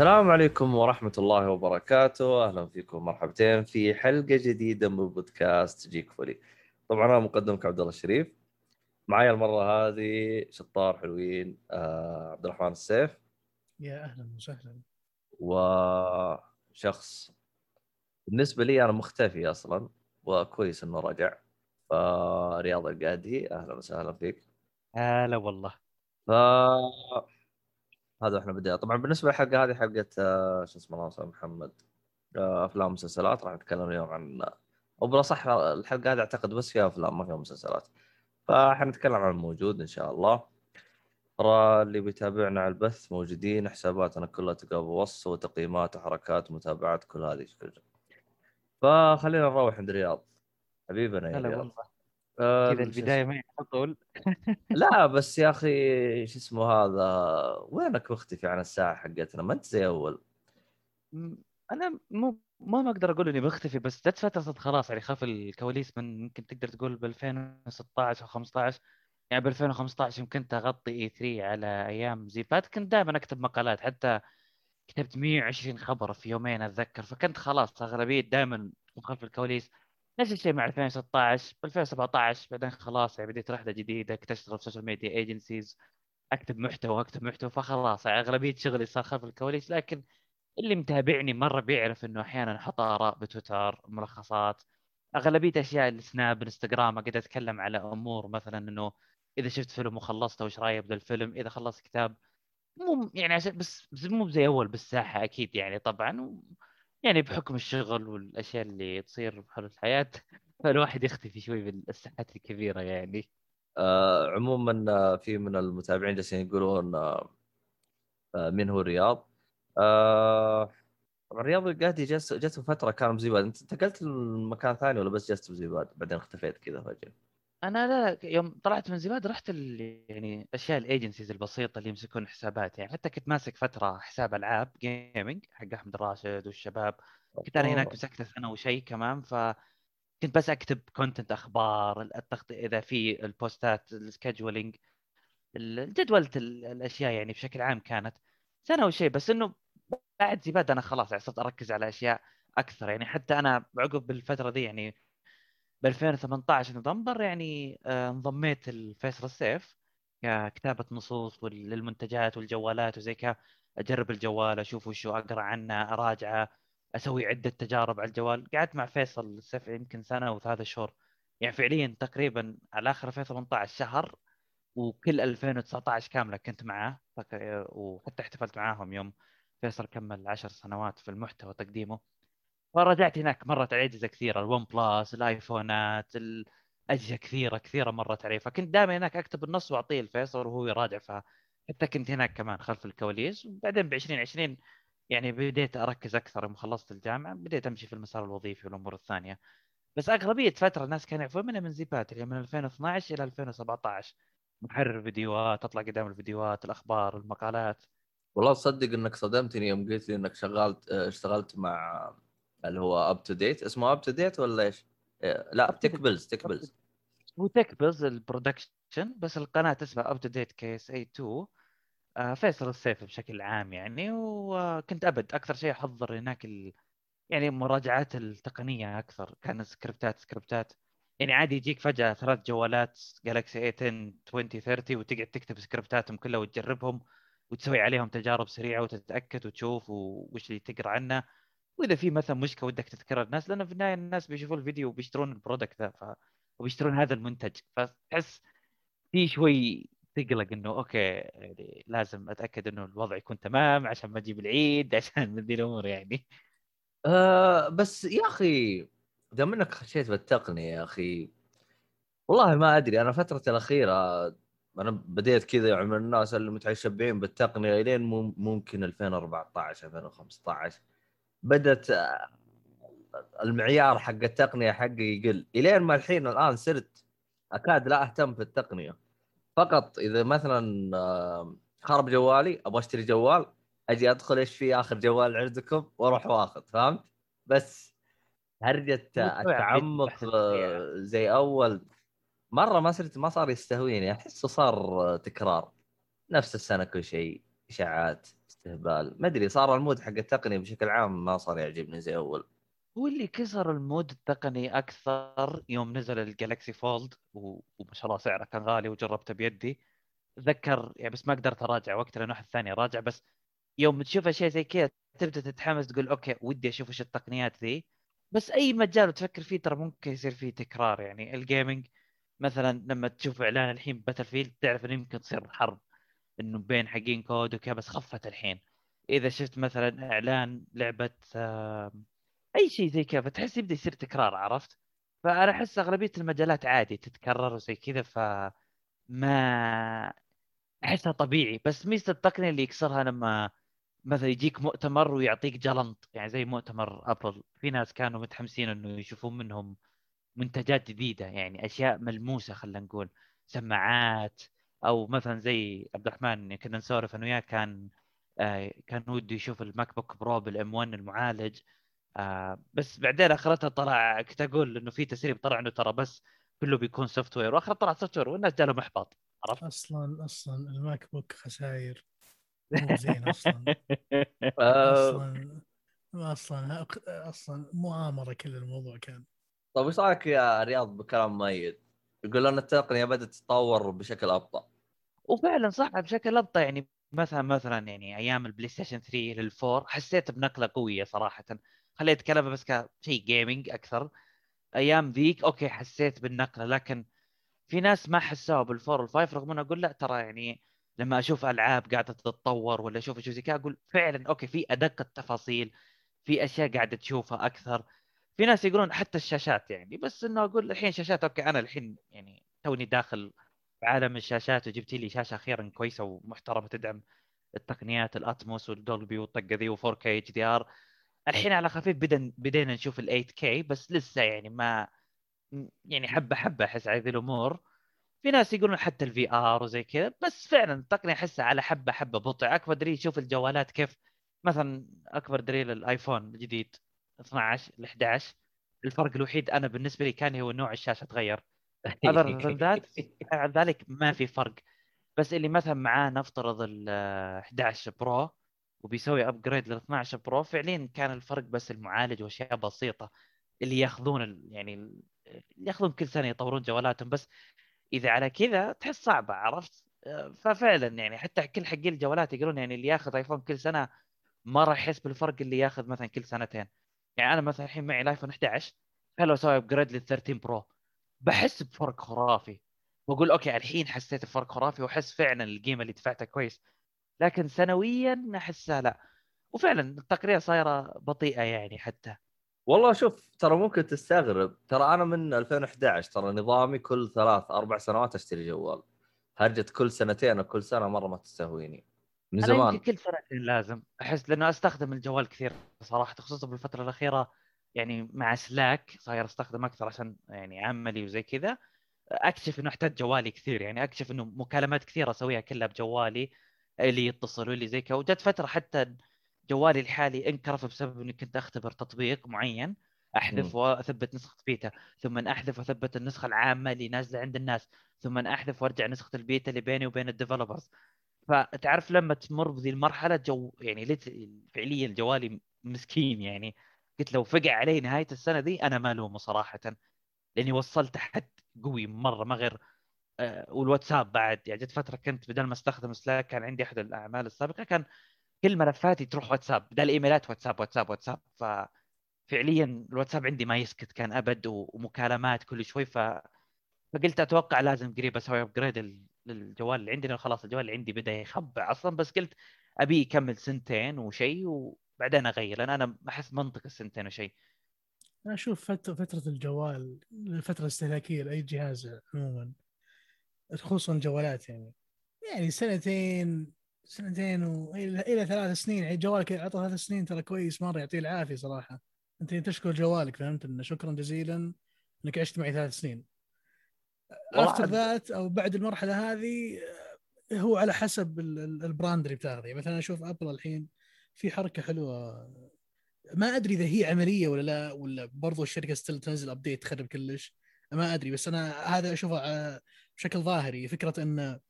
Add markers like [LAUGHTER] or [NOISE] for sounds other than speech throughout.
السلام عليكم ورحمة الله وبركاته، أهلا فيكم مرحبتين في حلقة جديدة من بودكاست جيك فولي. طبعا أنا مقدمك عبد الله الشريف. معايا المرة هذه شطار حلوين آه عبد الرحمن السيف. يا أهلا وسهلا. وشخص بالنسبة لي أنا مختفي أصلا وكويس إنه رجع. فرياض القادي أهلا وسهلا فيك. هلا والله. ف هذا إحنا بدينا طبعا بالنسبة للحلقة هذه حلقة آه، شو اسمه ناصر محمد آه، أفلام ومسلسلات. راح نتكلم اليوم عن أو بلا صح الحلقة هذه أعتقد بس فيها أفلام ما فيها مسلسلات. فحنتكلم عن الموجود إن شاء الله. ترى اللي بيتابعنا على البث موجودين حساباتنا كلها تلقى بوص وتقييمات وحركات ومتابعات كل هذه فخلينا نروح عند رياض. حبيبنا يا رياض. آه، كذا البداية على طول. لا [LAUGHS] بس يا أخي شو اسمه هذا وينك مختفي عن الساعة حقتنا؟ ما أنت زي أول. أنا مو ما أقدر أقول إني بختفي بس جت فترة خلاص يعني خاف الكواليس من يمكن تقدر تقول ب 2016 أو 15 يعني ب 2015 يمكن اغطي إي 3 على أيام زيبات كنت دائما أكتب مقالات حتى كتبت 120 خبر في يومين أتذكر. فكنت خلاص أغلبية دائما خلف الكواليس. نفس الشيء مع 2016 ب 2017 بعدين خلاص يعني بديت رحلة جديدة كنت اشتغل في social media agencies أكتب محتوى أكتب محتوى فخلاص يعني أغلبية شغلي صار خلف الكواليس. لكن اللي متابعني مرة بيعرف إنه أحيانا أحط آراء بتويتر ملخصات أغلبية أشياء السناب الإنستغرام أقدر أتكلم على أمور مثلا إنه إذا شفت فيلم وخلصته وش رأيك بالفيلم إذا خلصت كتاب مو يعني عشان بس, بس مو زي أول بالساحة أكيد يعني طبعا. يعني بحكم الشغل والأشياء اللي تصير بحال الحياة [LAUGHS] فالواحد يختفي شوي بالساحات الكبيرة يعني. آه عموما آه، في من المتابعين جالسين يقولون آه آه من هو رياض آه رياض القهدي جلس جت فترة كان بزيباد. انت انتقلت لمكان ثاني ولا بس جلست بزيباد؟ بعدين اختفيت كذا فجأة. أنا لا يوم طلعت من زباد رحت يعني أشياء ال agencies البسيطة اللي يمسكون حسابات يعني حتى كنت ماسك فترة حساب ألعاب gaming حق أحمد راشد والشباب كنت أنا هناك مسكت سنة وشيء كمان ف كنت بس أكتب content أخبار التغطيه إذا في البوستات ال scheduling جدولة الأشياء يعني بشكل عام كانت سنة وشيء بس إنه بعد زباد أنا خلاص يعني صرت أركز على أشياء أكثر يعني حتى أنا عقب بالفترة دي يعني ب 2018 نوفمبر يعني آه، انضميت لفيصل السيف ككتابة نصوص للمنتجات والجوالات وزي كذا. أجرب الجوال أشوف وشو أقرأ عنه أراجعه أسوي عدة تجارب على الجوال. قعدت مع فيصل السيف يمكن سنة وثلاثة شهور. يعني فعليا تقريبا على آخر 2018 شهر وكل 2019 كاملة كنت معاه. وحتى احتفلت معاهم يوم فيصل كمل 10 سنوات في المحتوى تقديمه. فرجعت هناك مرت علي أجهزة كثيرة ال OnePlus الايفونات الاجهزه كثيرة كثيرة مرت علي. فكنت دائما هناك أكتب النص وأعطيه لفيصل وهو يراجع فحتى كنت هناك كمان خلف الكواليس. وبعدين ب 2020 يعني بديت أركز أكثر يوم خلصت الجامعة بديت أمشي في المسار الوظيفي والأمور الثانية. بس أغلبية فترة الناس كانوا يعرفون منها من زيبات اللي من 2012 إلى 2017 محرر فيديوهات أطلع قدام الفيديوهات الأخبار المقالات. والله تصدق إنك صدمتني يوم قلت لي إنك شغلت اشتغلت مع اللي هو اب تو ديت اسمه اب تو ديت ولا إيش؟ إيه، لا TechPills TechPills هو TechPills ال production بس القناة اسمها UpToDate KSA 2 فيصل السيف بشكل عام يعني وكنت أبد. أكثر شيء أحضر هناك ال... يعني مراجعات التقنية أكثر. كان سكريبتات سكريبتات يعني عادي يجيك فجأة ثلاث جوالات Galaxy A 10 20 30 وتقعد تكتب سكريبتاتهم كلها وتجربهم وتسوي عليهم تجارب سريعة وتتأكد وتشوف وش اللي تقرأ عنه. وإذا في مثلا مشكلة ودك تذكرها الناس لأنه في النهاية الناس بيشوفوا الفيديو وبيشترون ال product ذا ف... وبيشترون هذا المنتج. فتحس في شوي تقلق إنه أوكي يعني لازم أتأكد إنه الوضع يكون تمام عشان ما أجيب العيد [LAUGHS] عشان ذي الأمور يعني. آه بس يا أخي دام إنك خشيت بالتقنية يا أخي والله ما أدري. أنا فترة الأخيرة أنا بديت كذا من الناس اللي متشبعين بالتقنية إلين ممكن 2014 2015 بدأت المعيار حق التقنية حقي يقل. إلين ما الحين الآن صرت أكاد لا أهتم في التقنية. فقط إذا مثلا آه، خرب جوالي أبغى أشتري جوال أجي أدخل إيش في آخر جوال عندكم وأروح وآخذ فهمت؟ بس هرجة التعمق آه، زي أول مرة ما صرت ما صار يستهويني أحسه صار تكرار. نفس السنة كل شيء إشاعات. استهبال. ما أدري صار المود حق التقنيه بشكل عام ما صار يعجبني زي أول. هو اللي كسر ال mood التقني أكثر يوم نزل ال Galaxy Fold وما شاء الله سعره كان غالي وجربته بيدي. اتذكر يعني بس ما قدرت أراجع وقت لأنه واحد ثاني راجع بس يوم تشوف أشياء زي كذا تبدأ تتحمس تقول okay ودي أشوف إيش التقنيات ذي. بس أي مجال تفكر فيه ترى ممكن يصير فيه تكرار. يعني ال gaming مثلا لما تشوف إعلان الحين Battlefield تعرف إنه يمكن تصير حرب. إنه بين حقين COD وكذا بس خفت الحين. إذا شفت مثلا إعلان لعبة أي شيء زي كذا فتحس يبدأ يصير تكرار عرفت؟ فأنا أحس أغلبية المجالات عادي تتكرر وزي كذا ف ما أحسها طبيعي. بس ميزه التقنيه اللي يكسرها لما مثلا يجيك مؤتمر ويعطيك جلنط يعني زي مؤتمر أبل. في ناس كانوا متحمسين إنه يشوفون منهم منتجات جديدة يعني أشياء ملموسة خلينا نقول. سماعات أو مثلا زي عبد الرحمن كنا نسولف أنا وياه كان آه كان وده يشوف الماك بوك برو بالإم 1 المعالج. آه بس بعدين آخرتها طلع كنت أقول إنه في تسريب طلع إنه ترى بس كله بيكون software وآخر طلع software والناس جالهم إحباط عرفت؟ أصلا أصلا الماك بوك خساير. مو زين أصلا. [LAUGHS] آه، أصلا أصلا أصلا مؤامرة كل الموضوع كان. طيب إيش رأيك يا رياض بكلام مؤيد؟ يقول ان التقنيه بدات تتطور بشكل أبطأ. وفعلا صح بشكل أبطأ. يعني مثلا مثلا يعني أيام البلاي ستيشن 3 للفور حسيت بنقلة قوية صراحة. خليت كلامه بس كشيء gaming أكثر. أيام ذيك okay حسيت بالنقلة لكن في ناس ما حسوها بالفور وال five رغم اني أقول لا ترى يعني لما أشوف ألعاب قاعدة تتطور ولا أشوف شيء زي كذا أقول فعلا okay في أدق التفاصيل في أشياء قاعدة تشوفها أكثر. في ناس يقولون حتى الشاشات يعني بس إنه أقول الحين شاشات okay أنا الحين يعني توني داخل عالم الشاشات وجبت لي شاشة أخيرا كويسة ومحترمة تدعم التقنيات الاتموس والدولبي والطقة ذي و 4K HDR. الحين على خفيف بدا بدينا نشوف ال 8K بس لسه يعني ما يعني حبة حبة أحس على ذي الأمور. في ناس يقولون حتى ال VR وزي كذا بس فعلا التقنية احسها على حبة حبة بطيء أكبر دليل شوف الجوالات كيف مثلا أكبر دليل الآيفون الجديد. 12 ل 11 الفرق الوحيد أنا بالنسبة لي كان هو نوع الشاشة تغير. [LAUGHS] بعد ذلك ما في فرق. بس اللي مثلا معاه نفترض ال 11 برو وبيسوي upgrade لل 12 برو فعليا كان الفرق بس المعالج وأشياء بسيطة. اللي ياخذون يعني ال- اللي ياخذون كل سنة يطورون جوالاتهم. بس إذا على كذا تحس صعبة عرفت؟ ففعلا يعني حتى كل حقين الجوالات يقولون يعني اللي ياخذ ايفون كل سنة ما راح يحس بالفرق اللي ياخذ مثلا كل سنتين. يعني أنا مثلا الحين معي الآيفون 11 خلوا أسوي upgrade لل 13 برو بحس بفرق خرافي. واقول okay الحين حسيت بفرق خرافي وأحس فعلا القيمة اللي دفعتها كويس. لكن سنويا أحسها لا. وفعلا التقنيه صايرة بطيئة يعني حتى. والله شوف ترى ممكن تستغرب. ترى أنا من 2011 ترى نظامي كل ثلاث أربع سنوات أشتري جوال. هرجة كل سنتين أو كل سنة مرة ما تستهويني. من أنا زمان. يمكن كل سنتين لازم. أحس لأنه أستخدم الجوال كثير صراحة خصوصا بالفترة الأخيرة يعني مع سلاك صاير استخدم أكثر عشان يعني عملي وزي كذا. أكتشف إنه أحتاج جوالي كثير يعني أكتشف إنه مكالمات كثيرة أسويها كلها بجوالي اللي يتصل واللي زي كذا. وجت فترة حتى جوالي الحالي انكرف بسبب إني كنت أختبر تطبيق معين أحذف. وأثبت نسخة بيتا ثم أحذف وأثبت النسخة العامة اللي نازلة عند الناس ثم أحذف وأرجع نسخة البيتا اللي بيني وبين ال developers فتعرف لما تمر بذي المرحلة جو يعني ليت فعليا جوالي مسكين يعني. قلت لو فقع علي نهاية السنة ذي أنا ما ألومه صراحة لأني وصلت حد قوي مرة ما غير آه، والواتساب بعد. يعني جت فترة كنت بدل ما أستخدم سلاك كان عندي أحد الأعمال السابقة كان كل ملفاتي تروح واتساب بدل إيميلات واتساب واتساب واتساب. ففعليا الواتساب عندي ما يسكت كان أبد ومكالمات كل شوي. ف فقلت أتوقع لازم قريب أسوي ابجريد للجوال اللي عندي لأنه خلاص الجوال اللي عندي بدأ يخبع أصلا بس قلت أبي يكمل سنتين وشيء وبعدين أغير لأن أنا أحس منطق السنتين وشيء أنا أشوف فتره فترة الجوال الفترة الاستهلاكيه لأي جهاز عموما خصوصا الجوالات يعني. يعني سنتين سنتين والى إلى ثلاث سنين يعني جوالك عطى ثلاث سنين ترى كويس مرة يعطيه العافية صراحة. أنت تشكر جوالك فهمت؟ انه شكرا جزيلا إنك عشت معي ثلاث سنين. after that أو بعد المرحلة هذه آه، هو على حسب ال- ال- ال brand اللي بتاخذه. يعني مثلا أشوف أبل الحين في حركة حلوة. ما أدري إذا هي عملية ولا لا ولا برضو الشركة still تنزل update تخرب كلش. ما أدري بس أنا هذا أشوفه آه، بشكل ظاهري. فكرة إن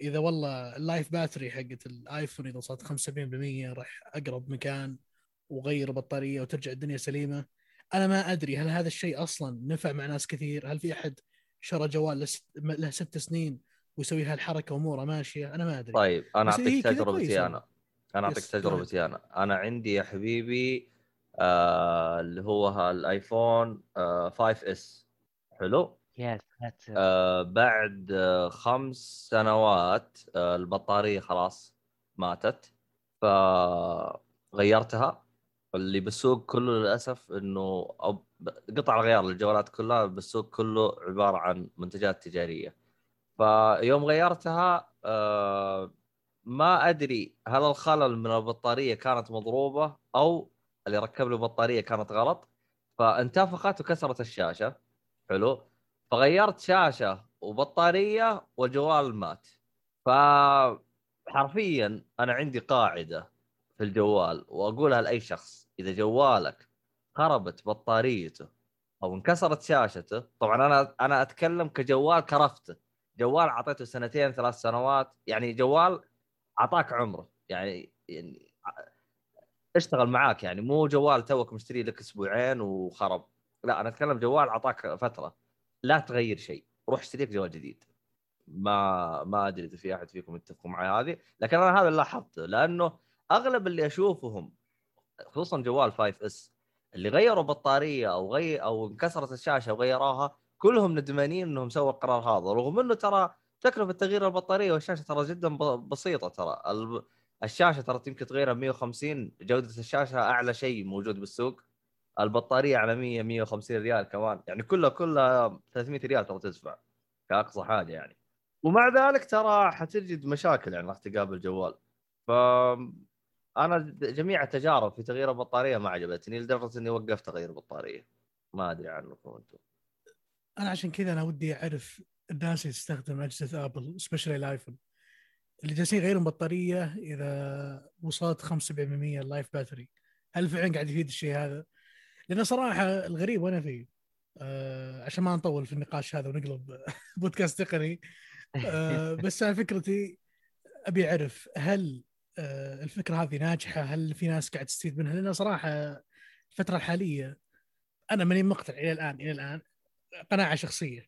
إذا والله ال life battery حقت الآيفون إذا وصلت 75% راح أقرب مكان وغير بطارية وترجع الدنيا سليمة. أنا ما أدري هل هذا الشيء أصلا نفع مع ناس كثير؟ هل في أحد شرى جوال لس- له ست سنين ويسوي هالحركة وأموره ماشية. أنا ما أدري. طيب أنا أعطيك تجربتي. أنا أنا أعطيك yes، تجربتي أنا أنا عندي يا حبيبي آه اللي هو الايفون آه 5 إس. حلو؟ ساتر آه بعد آه خمس سنوات آه البطارية خلاص ماتت. فغيرتها. اللي بالسوق كله للأسف إنه قطع الغيار للجوالات كلها بالسوق كله عبارة عن منتجات تجارية. فيوم غيرتها آه ما أدري هل الخلل من البطارية كانت مضروبة أو اللي ركب له بطارية كانت غلط. فانتفخت وكسرت الشاشة. حلو. فغيرت شاشة وبطارية والجوال مات. فحرفيا أنا عندي قاعدة في الجوال وأقولها لأي شخص إذا جوالك خربت بطاريته أو انكسرت شاشته طبعا أنا أنا أتكلم كجوال كرفته. جوال أعطيته سنتين ثلاث سنوات يعني جوال أعطاك عمره. يعني يعني اشتغل معاك يعني مو جوال توك مشتري لك أسبوعين وخرب. لا أنا أتكلم جوال أعطاك فترة. لا تغير شيء. روح اشتري لك جوال جديد. ما ما أدري إذا في أحد فيكم يتفقوا معي هذه لكن أنا هذا اللي لاحظته لأنه أغلب اللي أشوفهم خصوصا جوال 5 إس اللي غيروا بطارية أو غير أو انكسرت الشاشة وغيروها كلهم ندمانين إنهم سووا القرار هذا. رغم إنه ترى تكلفة تغيير البطارية والشاشة ترى جدا بسيطة ترى. ال- الشاشة ترى يمكن تغيرها 150 جودة الشاشة أعلى شيء موجود بالسوق. البطارية على 100 150 ريال كمان. يعني كلها كلها 300 ريال ترى تدفع كأقصى حاجة يعني. ومع ذلك ترى حتجد مشاكل يعني راح تقابل جوال. ف أنا جميع التجارب في تغيير البطارية ما عجبتني لدرجة إني وقفت اغير بطاريه ما أدري عنكم أنتم. أنا عشان كذا أنا ودي أعرف الناس اللي تستخدم أجهزة آبل سبيشلي الآيفون اللي جالسين يغيرون بطارية إذا وصلت 75% ال life battery هل فعلا قاعد يفيد الشيء هذا؟ لأن صراحة الغريب وأنا فيه. آه عشان ما نطول في النقاش هذا ونقلب [LAUGHS] بودكاست تقني. آه [LAUGHS] بس أنا فكرتي أبي أعرف هل الفكرة هذه ناجحة؟ هل في ناس قاعد تستفيد منها؟ لأن صراحة الفترة الحالية أنا ماني مقتنع إلى الآن إلى الآن قناعة شخصية.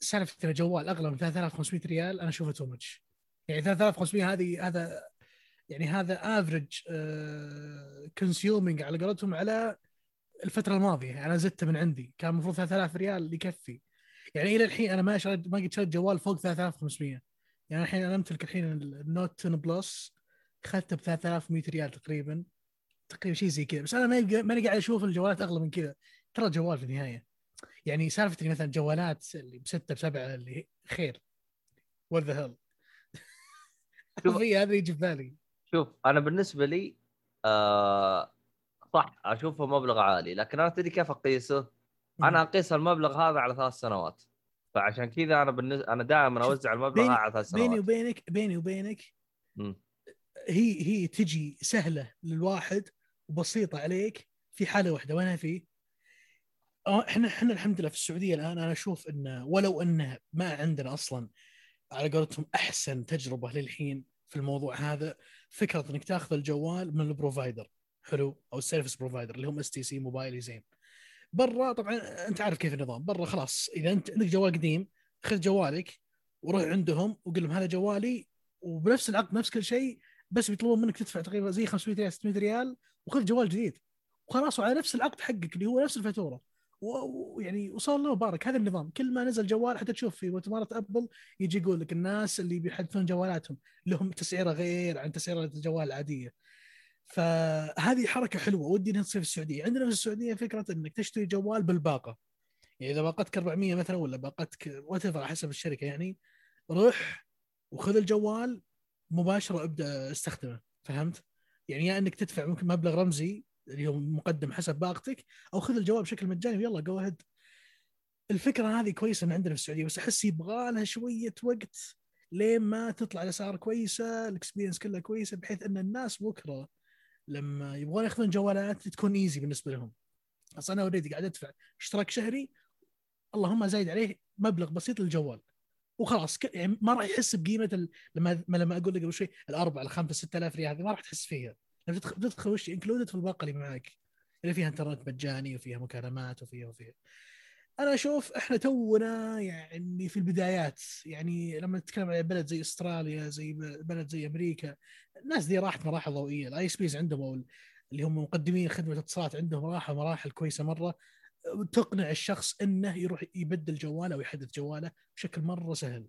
سالفة إن جوال أغلى من 3500 ريال أنا أشوفه too much يعني 3500 هذه هذا يعني هذا average consuming على قولتهم على الفترة الماضية. أنا زدته من عندي. كان المفروض 3000 ريال يكفي. يعني إلى الحين أنا ما شريت ما قد شريت جوال فوق 3500 يعني الحين أنا أمتلك الحين النوت 10 بلس اخذته ب 3100 ريال تقريبا. تقريبا شيء زي كذا. بس أنا ما ماني قاعد أشوف الجوالات أغلى من كذا. ترى جوال في النهاية. يعني سالفه اللي مثلا جوالات اللي بستة بسبعة اللي خير. وات ذا هيل هذا يجي في بالي. شوف أنا بالنسبة لي آه صح أشوفه مبلغ عالي. لكن أنا تدري كيف أقيسه؟ أنا أقيس المبلغ هذا على ثلاث سنوات. فعشان كذا أنا بالنسبة أنا دائما أوزع المبلغ بيني- هذا على ثلاث بيني سنوات. وبينك بيني وبينك. هي هي تجي سهلة للواحد وبسيطة عليك في حالة واحدة. وين في؟ آه، إحنا إحنا الحمد لله في السعودية الآن أنا أشوف انه ولو انه ما عندنا أصلا على قولتهم أحسن تجربة للحين في الموضوع هذا فكرة إنك تأخذ الجوال من ال provider حلو أو ال service provider اللي هم اس تي سي موبايل زين. برا طبعا أنت عارف كيف النظام. برا خلاص إذا أنت عندك جوال قديم خذ جوالك وروح عندهم وقول لهم هذا جوالي وبنفس العقد نفس كل شيء بس بيطلبون منك تدفع تقريبا زي 500 ريال 600 ريال وخذ جوال جديد. وخلاص وعلى نفس العقد حقك اللي هو نفس الفاتورة. ويعني وصار الله مبارك. هذا النظام. كل ما نزل جوال حتى تشوف في مؤتمرات أبل يجي يقول لك الناس اللي بيحدثون جوالاتهم لهم تسعيرة غير عن تسعيرة الجوال العاديه فهذه حركة حلوة. ودي إنها تصير في السعودية. عندنا في السعودية فكرة إنك تشتري جوال بالباقة. يعني إذا باقتك 400 مثلا ولا باقتك وات حسب الشركة يعني روح وخذ الجوال مباشرة أبدأ أستخدمه فهمت؟ يعني يا إنك تدفع ممكن مبلغ رمزي اللي هو مقدم حسب باقتك أو خذ الجوال بشكل مجاني ويلا جو هيد الفكرة هذه كويسة من عندنا في السعودية بس أحس يبغى لها شوية وقت لين ما تطلع الأسعار كويسة ال experience كلها كويسة بحيث إن الناس بكرة لما يبغون ياخذون جوالات تكون easy بالنسبة لهم. أصلا أنا already قاعد أدفع اشتراك شهري اللهم زايد عليه مبلغ بسيط للجوال. وخلاص. يعني ما راح يحس بقيمة ال... لما لما أقول لك قبل شوي الأربع الخمسة 6000 ريال هذه ما راح تحس فيها. لما تدخل تدخل وش included في الباقه اللي معك. اللي فيها انترنت مجاني وفيها مكالمات وفيها وفيها. أنا أشوف إحنا تونا يعني في البدايات يعني لما نتكلم عن بلد زي أستراليا زي بلد زي أمريكا الناس دي راحت مراحل ضوئية. ال ISPs عندهم أو اللي هم مقدمين خدمة اتصالات عندهم راحوا مراحل كويسة مرة. تقنع الشخص إنه يروح يبدل جواله أو يحدث جواله بشكل مرة سهل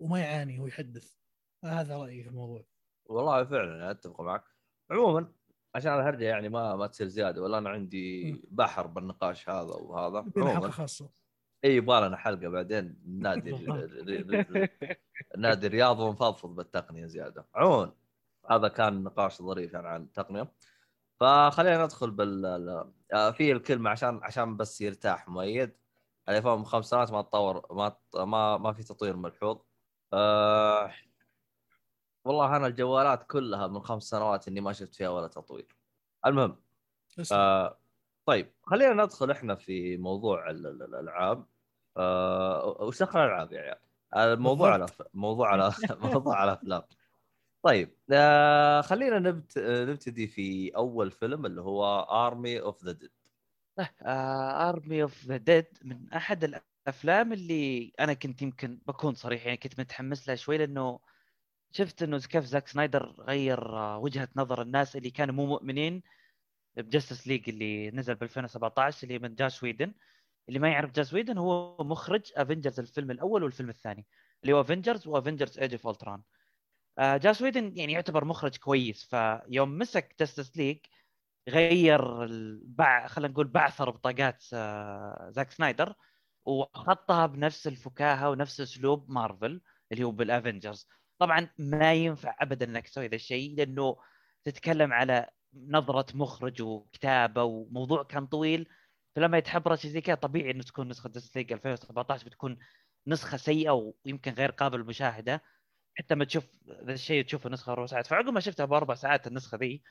وما يعاني وهو يحدث. هذا رأيي في الموضوع. والله فعلا أتفق معك. عموما عشان الهرجه يعني ما ما تصير زيادة ولا أنا عندي بحر بالنقاش هذا وهذا. حلقه خاصة. إي يبغى لنا حلقة بعدين. نادي [LAUGHS] نادي رياض ونفضفض بالتقنية زيادة. عموما هذا كان نقاش ظريف يعني عن التقنية. فخلينا ندخل بال في الكلمة عشان عشان بس يرتاح مؤيد. الإيفون من خمس سنوات ما تطور ما ما ما في تطوير ملحوظ. أه والله أنا الجوالات كلها من خمس سنوات إني ما شفت فيها ولا تطوير. المهم أه طيب خلينا ندخل إحنا في موضوع الألعاب. أه وش دخل الألعاب يا عيال؟ الموضوع على موضوع على [LAUGHS] موضوع على أفلام. طيب آه خلينا نبت... نبتدي في أول فيلم اللي هو Army of the Dead Army of the Dead من أحد الأفلام اللي أنا كنت يمكن بكون صريح يعني كنت متحمس لها شوي لأنه شفت إنه كيف زاك سنايدر غير آه، وجهة نظر الناس اللي كانوا مو مؤمنين ب Justice League اللي نزل ب 2017 اللي من جاس ويدن. اللي ما يعرف جاس ويدن هو مخرج Avengers الفيلم الأول والفيلم الثاني اللي هو Avengers و Avengers Age of Ultron جاس ويدن يعني يعتبر مخرج كويس فيوم مسك Justice League غير البع... خلينا نقول بعثر بطاقات آه، زاك سنايدر وحطها بنفس الفكاهة ونفس أسلوب مارفل اللي هو بال Avengers طبعا ما ينفع ابدا إنك تسوي ذا الشيء لأنه تتكلم على نظرة مخرج وكتابة وموضوع كان طويل فلما يتحبرش زي كذا طبيعي إنه تكون نسخة Justice League 2017 بتكون نسخة سيئة ويمكن غير قابل للمشاهدة. حتى ما تشوف ذا الشيء تشوفه نسخه أربع ساعات. فعقب ما شفتها بأربع ساعات النسخة ذي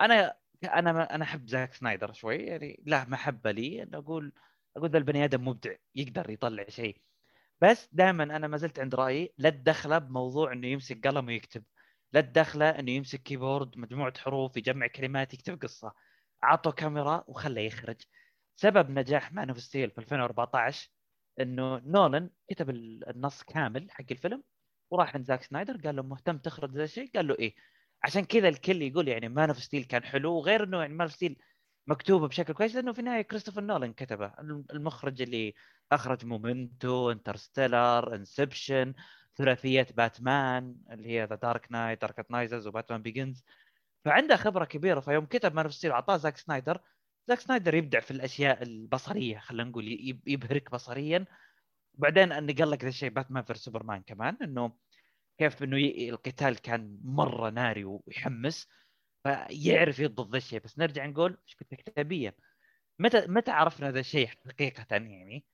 أنا أنا أنا أحب زاك سنايدر شوي. يعني له محبة لي. انه أقول أقول ذا البني آدم مبدع يقدر يطلع شيء. بس دائما أنا ما زلت عند رأيي لا تدخله بموضوع إنه يمسك قلم ويكتب. لا تدخله إنه يمسك keyboard مجموعة حروف يجمع كلمات يكتب قصة. عطوا كاميرا وخله يخرج. سبب نجاح Man of Steel في 2014 إنه نولن كتب النص كامل حق الفيلم. وراح عند زاك سنايدر قال له مهتم تخرج ذا الشيء؟ قال له إيه. عشان كذا الكل يقول يعني Man of Steel كان حلو وغير إنه يعني Man of Steel مكتوبه بشكل كويس لأنه في النهاية كريستوفر نولان كتبه. المخرج اللي أخرج Memento Interstellar Inception ثلاثية باتمان اللي هي The Dark Knight Dark Knight Rises و Batman Begins فعنده خبرة كبيرة فيوم كتب Man of Steel وعطاه زاك سنايدر. زاك سنايدر يبدع في الأشياء البصرية خلينا نقول يبهرك بصريا. وبعدين نقل لك ذا الشيء Batman v Superman كمان إنه كيف إنه القتال كان مرة ناري ويحمس فيعرف يضبط ذا الشيء. بس نرجع نقول كنت كتابيا متى متى عرفنا ذا الشيء حقيقة يعني؟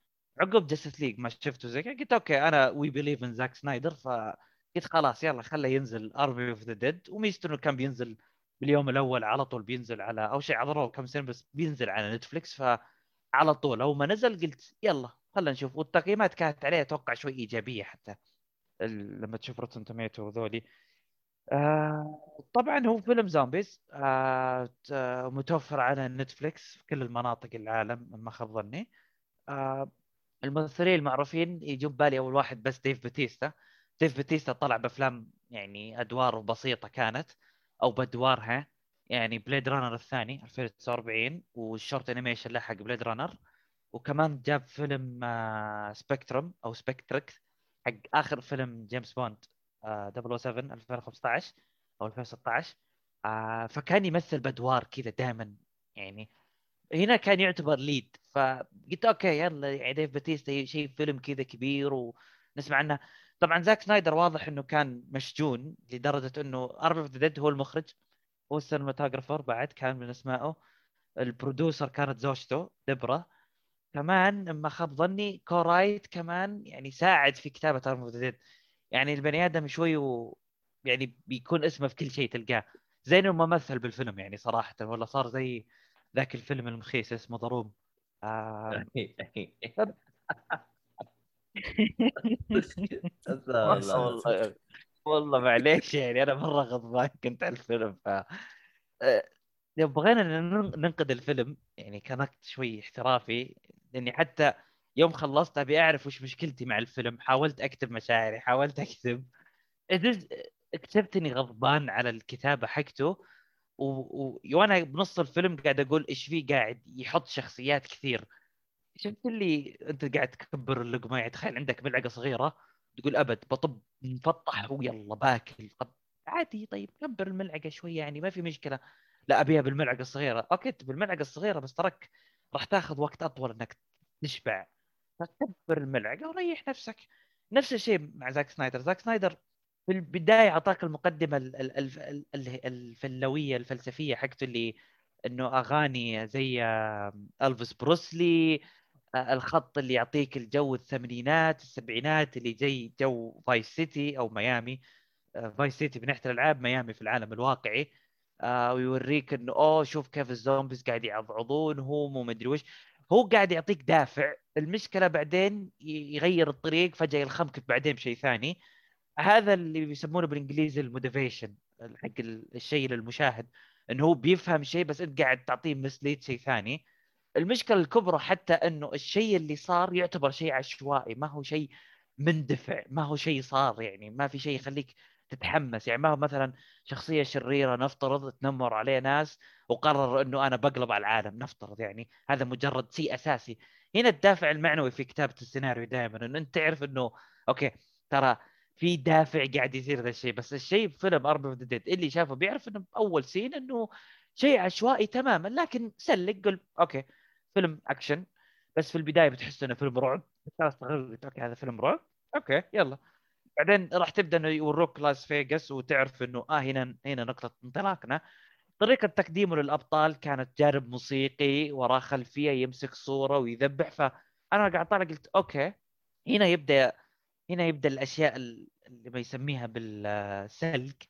عقب Justice League ما شفته زي قلت okay أنا we believe in زاك سنايدر فقلت خلاص يلا خله ينزل Army of the Dead وميزته إنه كان بينزل باليوم الأول على طول بينزل على أو شيء عذروه كم سنة بس بينزل على Netflix فعلى طول. أول ما نزل قلت يلا خلينا نشوف. والتقييمات كانت عليه أتوقع شوي إيجابية حتى لما تشوف Rotten Tomatoes وذولي. آه طبعا هو فيلم zombies. آه متوفر على Netflix في كل المناطق العالم ما خاب ظني. آه الممثلين المعروفين يجوا بالي أول واحد بس ديف باتيستا. ديف باتيستا طلع بأفلام يعني أدوار بسيطة كانت أو بأدوارها. يعني Blade Runner الثاني 2049 وال short animation له حق Blade Runner وكمان جاب فيلم Spectrum أو Spectre حق آخر فيلم جيمس بوند 007 2015 أو 2016 آه، فكان يمثل بأدوار كذا دائما يعني هنا كان يعتبر lead فقلت okay يلا يعني ديف باتيستا شيء فيلم كذا كبير ونسمع عنه. طبعا زاك سنايدر واضح إنه كان مشجون لدرجة إنه Army of the هو المخرج هو ال cinematographer بعد كان من أسمائه. ال producer كانت زوجته دبرا كمان ما خاب ظني co-write كمان يعني ساعد في كتابة Army of Dead يعني البني آدم شوي و... يعني بيكون اسمه في كل شيء تلقاه. زي إنه ما مثل بالفيلم يعني صراحة ولا صار زي ذاك الفيلم المخيس اسمه ضروب آه... [LAUGHS] [LAUGHS] والله. والله والله معليش يعني أنا مرة غضبان كنت على الفيلم ف آه، لو بغينا ننقد الفيلم يعني كنقد شوي احترافي لأني حتى يوم خلصت أبي أعرف وش مشكلتي مع الفيلم. حاولت أكتب مشاعري حاولت أكتب. اكتشفت إني غضبان على الكتابة حقته. و... و... وأنا بنص الفيلم قاعد أقول إيش فيه قاعد يحط شخصيات كثير. شفت اللي أنت قاعد تكبر اللقمة يعني تخيل عندك ملعقة صغيرة تقول أبد بطب مفطح ويلا باكل. طب عادي طيب كبر الملعقة شوية يعني ما في مشكلة. لا أبيها بالملعقة الصغيرة. okay بالملعقة الصغيرة بس ترك. راح تاخذ وقت أطول إنك تشبع فكبر الملعقه وريح نفسك. نفس الشيء مع زاك سنايدر. زاك سنايدر في البداية أعطاك المقدمة الفلوية الفلسفية حقته اللي إنه أغاني زي إلفيس بريسلي الخط اللي يعطيك الجو الثمانينات السبعينات اللي زي جو Vice City أو ميامي. Vice City من ناحيه الألعاب ميامي في العالم الواقعي. آه ويوريك إنه أوه شوف كيف ال zombies قاعد يعضعضونهم ومدري وش هو قاعد يعطيك دافع. المشكلة بعدين يغير الطريق فجأة يلخمك بعدين بشيء ثاني. هذا اللي بيسمونه بالإنجليزي ال motivation حق الشيء للمشاهد. انه هو بيفهم شيء بس أنت قاعد تعطيه mislead شيء ثاني. المشكلة الكبرى حتى إنه الشيء اللي صار يعتبر شيء عشوائي. ما هو شيء مندفع ما هو شيء صار يعني. ما في شيء يخليك تتحمس. يعني ما هو مثلا شخصية شريرة نفترض تنمر عليه ناس وقرر إنه أنا بقلب على العالم نفترض يعني هذا مجرد شيء أساسي. هنا الدافع المعنوي في كتابة السيناريو دائما إنه أنت تعرف إنه okay ترى في دافع قاعد يصير ذا الشيء بس الشيء فيلم Army of the Dead اللي شافه بيعرف إنه اول scene إنه شيء عشوائي تماما لكن سلك قل okay فيلم اكشن بس في البداية بتحس إنه فيلم رعب. استغربت okay هذا فيلم رعب. okay يلا. بعدين راح تبدأ إنه يوروك لاس فيغاس وتعرف إنه آه هنا هنا نقطة انطلاقنا طريقة تقديمه للأبطال كانت جانب موسيقي وراه خلفية يمسك صورة ويذبح. فأنا قاعد طالع قلت okay هنا يبدأ هنا يبدأ الأشياء اللي ما يسميها بالسلك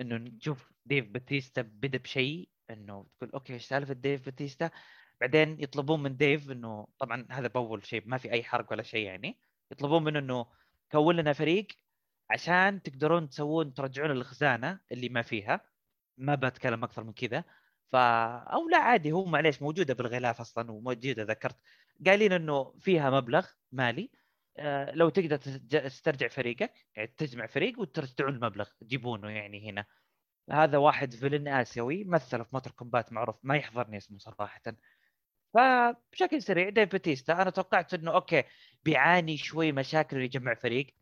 إنه نشوف ديف باتيستا بدأ بشيء إنه تقول okay إيش سالفة ديف باتيستا؟ بعدين يطلبون من ديف إنه طبعا هذا بأول شيء ما في أي حرق ولا شيء يعني يطلبون منه إنه كون لنا فريق عشان تقدرون تسوون ترجعون الخزانة اللي ما فيها. ما بتكلم أكثر من كذا. ف أو لا عادي هو معليش موجودة بالغلاف أصلا وموجودة ذكرت. قايلين إنه فيها مبلغ مالي. آه لو تقدر تسترجع فريقك يعني تجمع فريق وترجعون المبلغ تجيبونه يعني هنا. هذا واحد villain آسيوي مثل في Mortal Kombat معروف ما يحضرني اسمه صراحة. فبشكل سريع ديف باتيستا أنا توقعت إنه okay بيعاني شوي مشاكل يجمع فريق.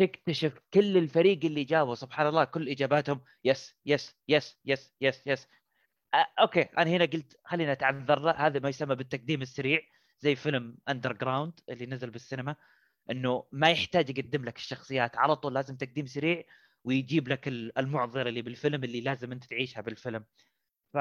تكتشف كل الفريق اللي جابه سبحان الله كل إجاباتهم yes yes yes yes yes yes. أه okay أنا هنا قلت خلينا أتعذر له هذا ما يسمى بالتقديم السريع زي فيلم Underground اللي نزل بالسينما إنه ما يحتاج يقدم لك الشخصيات على طول لازم تقديم سريع ويجيب لك المعضلة اللي بالفيلم اللي لازم أنت تعيشها بالفيلم. ف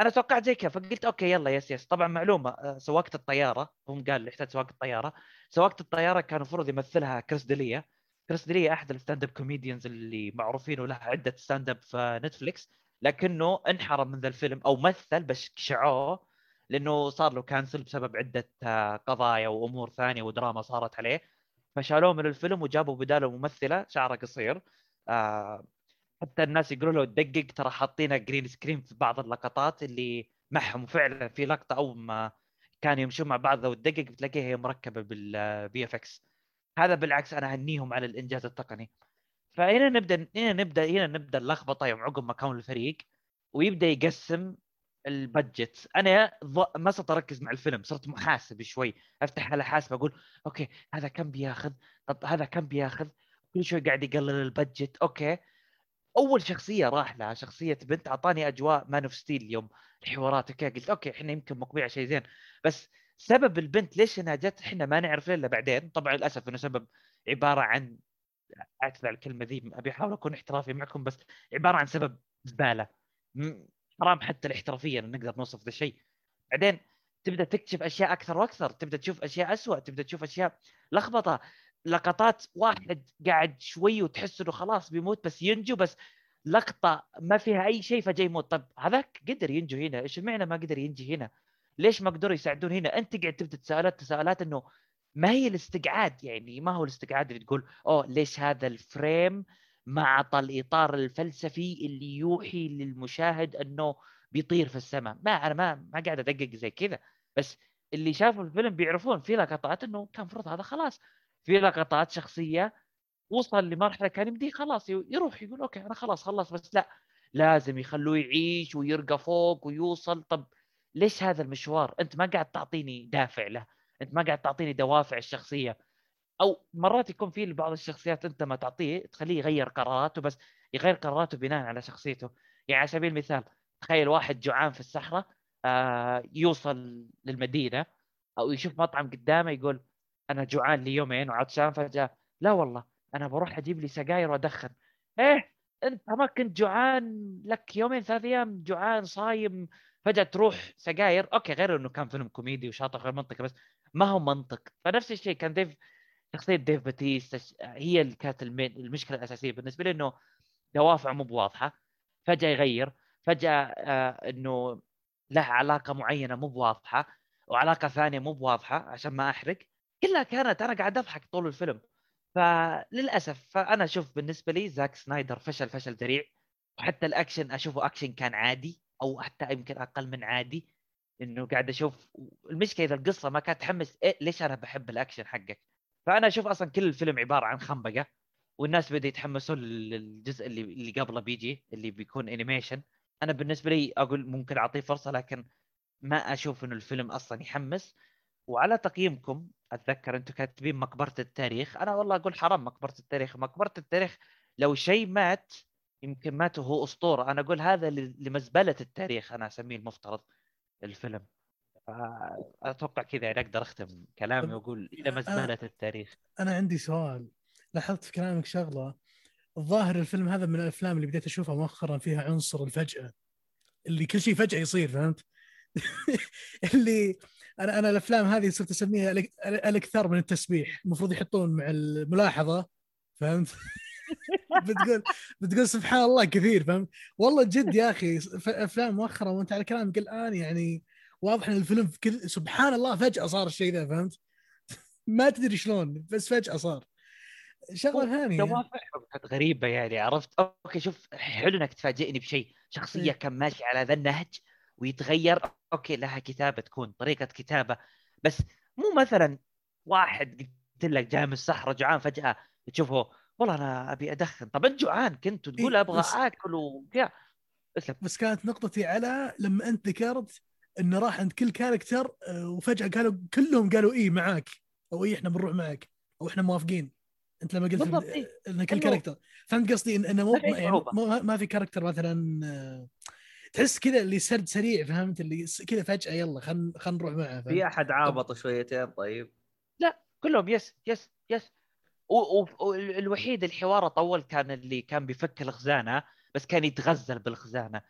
أنا توقعت زي كذا فقلت okay يلا yes yes. طبعا معلومة آه، سواقة الطيارة هم قال يحتاج سواقة الطيارة. سواقة الطيارة كان المفروض يمثلها كريس ديليا كريس ديليا أحد ال stand-up comedians اللي معروفين وله عدة stand-up في نتفليكس لكنه انحرم من ذا الفيلم أو مثل بس شالوه لأنه صار له cancel بسبب عدة آه، قضايا وأمور ثانية ودراما صارت عليه. فشالوه من الفيلم وجابوا بداله ممثلة شعرها قصير آه حتى الناس يقولوا له دقق ترى حاطينها green screen في بعض اللقطات اللي معهم فعلا في لقطة أول ما كانوا يمشون مع بعض لو تدقق بتلاقيها هي مركبة بال VFX هذا بالعكس أنا أهنيهم على الإنجاز التقني. فهنا نبدأ هنا نبدأ هنا نبدأ اللخبطة يوم عقب ما كون الفريق ويبدأ يقسم ال budget. أنا ما صرت أركز مع الفيلم صرت محاسب شوي. أفتح على حاسب أقول okay هذا كم بياخذ؟ طب هذا كم بياخذ؟ كل شوي قاعد يقلل ال budget. okay. أول شخصية راح لها شخصية بنت أعطاني أجواء Man of Steel يوم الحوارات okay قلت okay إحنا يمكن مقبل على شيء زين. بس سبب البنت ليش إنها جت إحنا ما نعرف إلا بعدين. طبعا للأسف إنه سبب عبارة عن أعتذر على الكلمة ذي أبي أحاول أكون احترافي معكم بس عبارة عن سبب زبالة. حرام حتى الاحترافية نقدر نوصف ذا الشيء. بعدين تبدأ تكتشف أشياء أكثر وأكثر تبدأ تشوف أشياء اسوء تبدأ تشوف أشياء لخبطة. لقطات واحد قاعد شوي وتحس إنه خلاص بيموت بس ينجو بس لقطة ما فيها أي شيء فجاي يموت. طب هذاك قدر ينجو هنا؟ إيش معنى ما قدر ينجي هنا؟ ليش ما قدروا يساعدون هنا؟ أنت قاعد تبدأ تساؤلات تساؤلات إنه ما هي الاستقعاد؟ يعني ما هو الاستقعاد اللي تقول أوه ليش هذا الفريم ما عطى الإطار الفلسفي اللي يوحي للمشاهد إنه بيطير في السماء؟ ما أنا ما ما قاعد أدقق زي كذا. بس اللي شافوا الفيلم بيعرفون في لقطات إنه كان المفروض هذا خلاص. في لقطات شخصية وصل لمرحلة كان يمديه خلاص يروح يقول أوكي أنا خلاص خلص بس لا لازم يخلوه يعيش ويرقى فوق ويوصل. طب ليش هذا المشوار؟ أنت ما قاعد تعطيني دافع له أنت ما قاعد تعطيني دوافع الشخصية. أو مرات يكون في بعض الشخصيات أنت ما تعطيه تخليه يغير قراراته بس يغير قراراته بناء على شخصيته. يعني على سبيل المثال تخيل واحد جوعان في الصحراء آه يوصل للمدينة أو يشوف مطعم قدامه يقول أنا جوعان لي يومين وعطشان فجأة. لا والله أنا بروح أجيب لي سجاير وأدخن. إيه أنت ما كنت جوعان لك يومين ثلاث أيام؟ جوعان صايم فجأة تروح سجاير. okay غير إنه كان فيلم كوميدي وشاطر غير منطقي بس ما هو منطق. فنفس الشيء كان ديف شخصية ديف باتيستا هي اللي كانت المشكلة الأساسية بالنسبة لي إنه دوافع مو بواضحة. فجأة يغير فجأة آه إنه له علاقة معينة مو بواضحة وعلاقة ثانية مو بواضحة عشان ما أحرق. كلها كانت أنا قاعد أضحك طول الفيلم. فللأسف فأنا أشوف بالنسبة لي زاك سنايدر فشل فشل ذريع. وحتى الأكشن أشوفه أكشن كان عادي أو حتى يمكن أقل من عادي. إنه قاعد أشوف المشكلة إذا القصة ما كانت تحمس إيه ليش أنا بحب الأكشن حقك؟ فأنا أشوف أصلا كل الفيلم عبارة عن خنبقة والناس بدا يتحمسون للجزء اللي اللي قبله بيجي اللي بيكون animation أنا بالنسبة لي أقول ممكن أعطيه فرصة لكن ما أشوف إنه الفيلم أصلا يحمس. وعلى تقييمكم أتذكر أنتم كاتبين مقبرة التاريخ. أنا والله أقول حرام مقبرة التاريخ. مقبرة التاريخ لو شيء مات يمكن مات وهو أسطورة. أنا أقول هذا لمزبلة التاريخ أنا أسميه المفترض الفيلم. أتوقع كذا يعني أقدر أختم كلامي وأقول إلى مزبلة التاريخ. أنا عندي سؤال. لاحظت في كلامك شغلة. الظاهر الفيلم هذا من الأفلام اللي بديت أشوفها مؤخرا فيها عنصر الفجأة. اللي كل شيء فجأة يصير فهمت؟ [LAUGHS] اللي أنا أنا الأفلام هذه صرت أسميها الاكثر من التسبيح المفروض يحطون مع الملاحظة فهمت؟ [LAUGHS] بتقول بتقول سبحان الله كثير فهمت؟ والله جد يا أخي أفلام مؤخرا وأنت على كلامك الان يعني واضح إن الفيلم كل سبحان الله فجأة صار الشيء ذا فهمت؟ [LAUGHS] ما تدري شلون بس فجأة صار شغلة ثانية كانت غريبة يعني عرفت okay شوف حلو إنك تفاجئني بشيء شخصية إيه. كان ماشي على ذا النهج ويتغير. okay لها كتابة تكون طريقة كتابة. بس مو مثلا واحد قلت لك جاي من الصحراء جوعان فجأة تشوفه والله أنا أبي أدخن. طب أنت جوعان كنت وتقول إيه أبغى بس... آكل وكذا بس كانت نقطتي على لما أنت ذكرت انه راح عند كل character آه، وفجأة قالوا كلهم قالوا اي معاك؟ أو اي إحنا بنروح معك؟ أو إحنا موافقين؟ أنت لما قلت إيه؟ إن كل character فهمت قصدي؟ انه مو يعني ما في character مثلا آه، تحس كذا اللي سرد سريع فهمت؟ اللي كذا فجأة يلا خلينا خلينا نروح معه في أحد عابط شويتين طيب؟ لا كلهم yes yes yes. والوحيد الحوار طول كان اللي كان بيفك الخزانة بس كان يتغزل بالخزانة.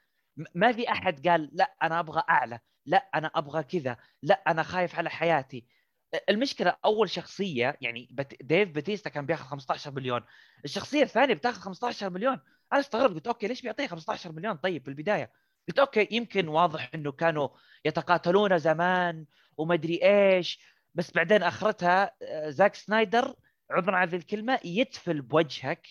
ما في أحد قال لا أنا أبغى أعلى لا أنا أبغى كذا لا أنا خايف على حياتي. المشكلة أول شخصية يعني ديف باتيستا كان بياخذ 15 مليون. الشخصية الثانية بتاخذ 15 مليون. أنا استغربت قلت okay ليش بيعطيه 15 مليون؟ طيب في البداية. قلت okay يمكن واضح إنه كانوا يتقاتلون زمان ومدري إيش بس بعدين أخرتها آه، زاك سنايدر عذرا على الكلمة يتفل بوجهك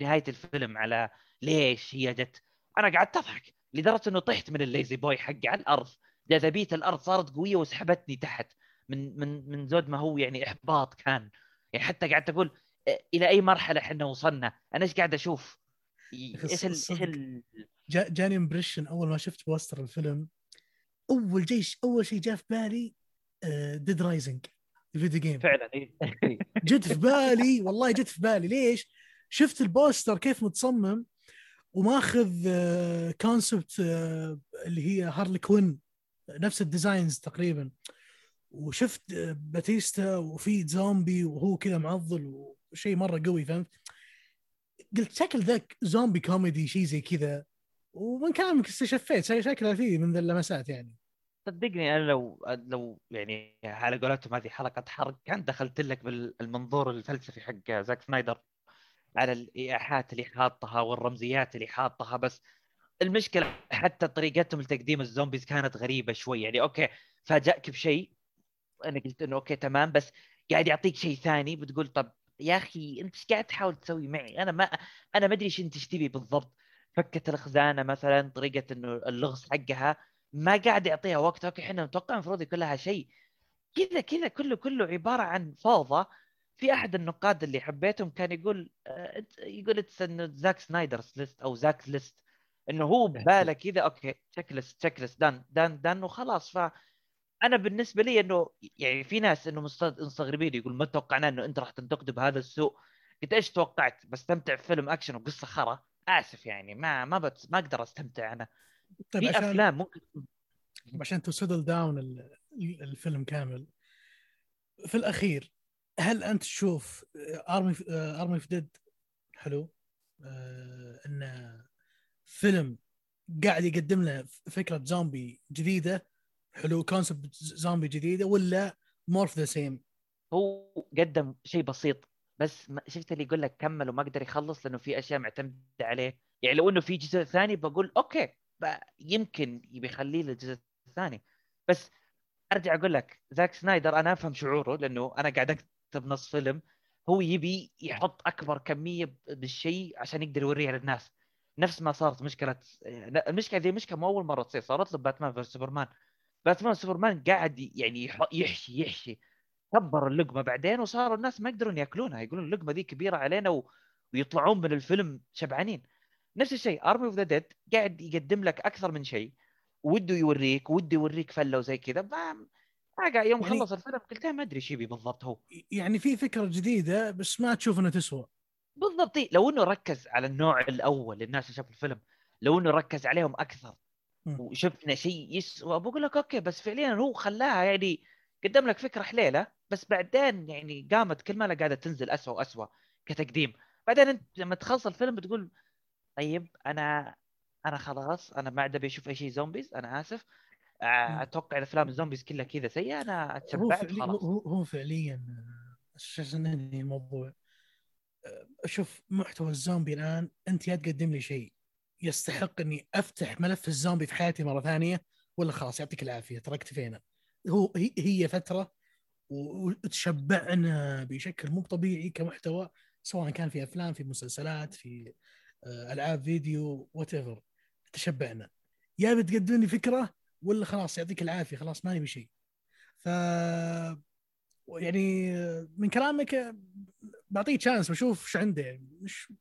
بنهايه الفيلم على ليش هي جت. أنا قعدت أضحك لدرجة إنه طحت من الليزي بوي حقي على الأرض. جاذبية الأرض صارت قوية وسحبتني تحت من من من زود ما هو يعني إحباط كان. يعني حتى قعدت أقول إلى أي مرحلة إحنا وصلنا؟ أنا إيش قاعد أشوف؟ إيش إيش ال... جاني impression أول ما شفت بوستر الفيلم. أول جيش أول شيء جاء في بالي Dead Rising ال video game فعلا اي [LAUGHS] جت في بالي والله جت في بالي. ليش؟ شفت البوستر كيف متصمم وماخذ concept آه، آه، اللي هي هارلي كوين نفس ال designs تقريبا. وشفت باتيستا وفي زومبي وهو كذا معضل وشيء مرة قوي فهمت؟ قلت شكل ذاك زومبي كوميدي شيء زي كذا. ومن كلامك استشفيت شكله فيه من ذا اللمسات يعني. صدقني أنا لو لو يعني على قولتهم هذه حلقة حرق كان دخلت لك بالمنظور الفلسفي حق زاك سنايدر على الإيحاءات اللي حاطها والرمزيات اللي حاطها بس المشكلة حتى طريقتهم لتقديم ال zombies كانت غريبة شوي. يعني okay فاجأك بشيء أنا قلت إنه okay تمام بس قاعد يعطيك شيء ثاني بتقول طب يا أخي أنت إيش قاعد تحاول تسوي معي؟ أنا ما أنا ما أدري إيش أنت تبي بالضبط. فكت الخزانة مثلا طريقة إنه اللغز حقها ما قاعد يعطيها وقت. okay إحنا نتوقع المفروض يكون لها شيء. كذا كذا كله كله عبارة عن فوضى. في أحد النقاد اللي حبيتهم كان يقول آه، يقول it's انه Zack Snyder's list أو Zack list إنه هو بباله كذا okay checklist checklist دان دان دان وخلاص. ف أنا بالنسبة لي إنه يعني في ناس إنه مستغربين يقول ما توقعنا إنه أنت راح تنتقده بهذا السوء. قلت إيش توقعت؟ بستمتع بفيلم أكشن وقصة خرا. آسف يعني ما ما بت... ما أقدر أستمتع أنا. طيب في عشان... أفلام ممكن عشان تسدل داون الفيلم كامل. في الأخير هل أنت تشوف ارمي ارمي في ديد حلو. آه إنه فيلم قاعد يقدم لنا فكرة زومبي جديدة. حلو concept زومبي جديدة ولا more the same هو قدم شيء بسيط. بس شفت اللي يقول لك كمل وما قدر يخلص لأنه في أشياء معتمدة عليه. يعني لو إنه في جزء ثاني بقول okay يمكن بيخليه للجزء الثاني. بس أرجع أقول لك زاك سنايدر أنا أفهم شعوره لأنه أنا قاعد أكتب نص فيلم. هو يبي يحط أكبر كمية بالشيء عشان يقدر يوريها للناس. نفس ما صارت مشكلة المشكلة ذي مشكله مو أول مرة تصير صارت له Batman versus Superman. باتمان سوبرمان قاعد يعني يحشي يحشي. كبر اللقمة بعدين وصاروا الناس ما يقدرون يأكلونها. يقولون اللقمة دي كبيرة علينا و... ويطلعون من الفيلم شبعانين. نفس الشيء Army of the Dead قاعد يقدم لك أكثر من شيء. وده يوريك وده يوريك فلة وزي كذا. ما قاعد يوم يعني... خلص الفيلم قلت ما أدري إيش يبي بالضبط هو. يعني في فكرة جديدة بس ما تشوف انها تسوى. بالضبط. لو إنه ركز على النوع الأول للناس اللي شافوا الفيلم لو إنه ركز عليهم أكثر وشفنا شيء يسوى بقول لك okay بس فعليا هو خلاها يعني قدم لك فكرة حليلة بس بعدين يعني قامت كل ما قاعدة تنزل اسوء واسوء كتقديم. بعدين أنت لما تخلص الفيلم بتقول طيب أنا أنا خلاص أنا ما عاد أبي أشوف أي شيء zombies أنا آسف. أتوقع الافلام ال zombies كلها كذا سيئه أنا اتشبعت خلاص. هو, هو فعليا عشان ننهي الموضوع. شوف محتوى الزومبي الآن أنت يا تقدم لي شيء. يستحق إني أفتح ملف الزومبي في حياتي مرة ثانية ولا خلاص يعطيك العافية ترى اكتفينا هو هي فترة وتشبعنا بشكل مو طبيعي كمحتوى سواء كان في أفلام في مسلسلات في آه، ألعاب فيديو whatever تشبعنا. يا بتقدم لي فكرة ولا خلاص يعطيك العافية خلاص ما نبي شيء. ف يعني من كلامك بعطيه chance بشوف إيش عنده مش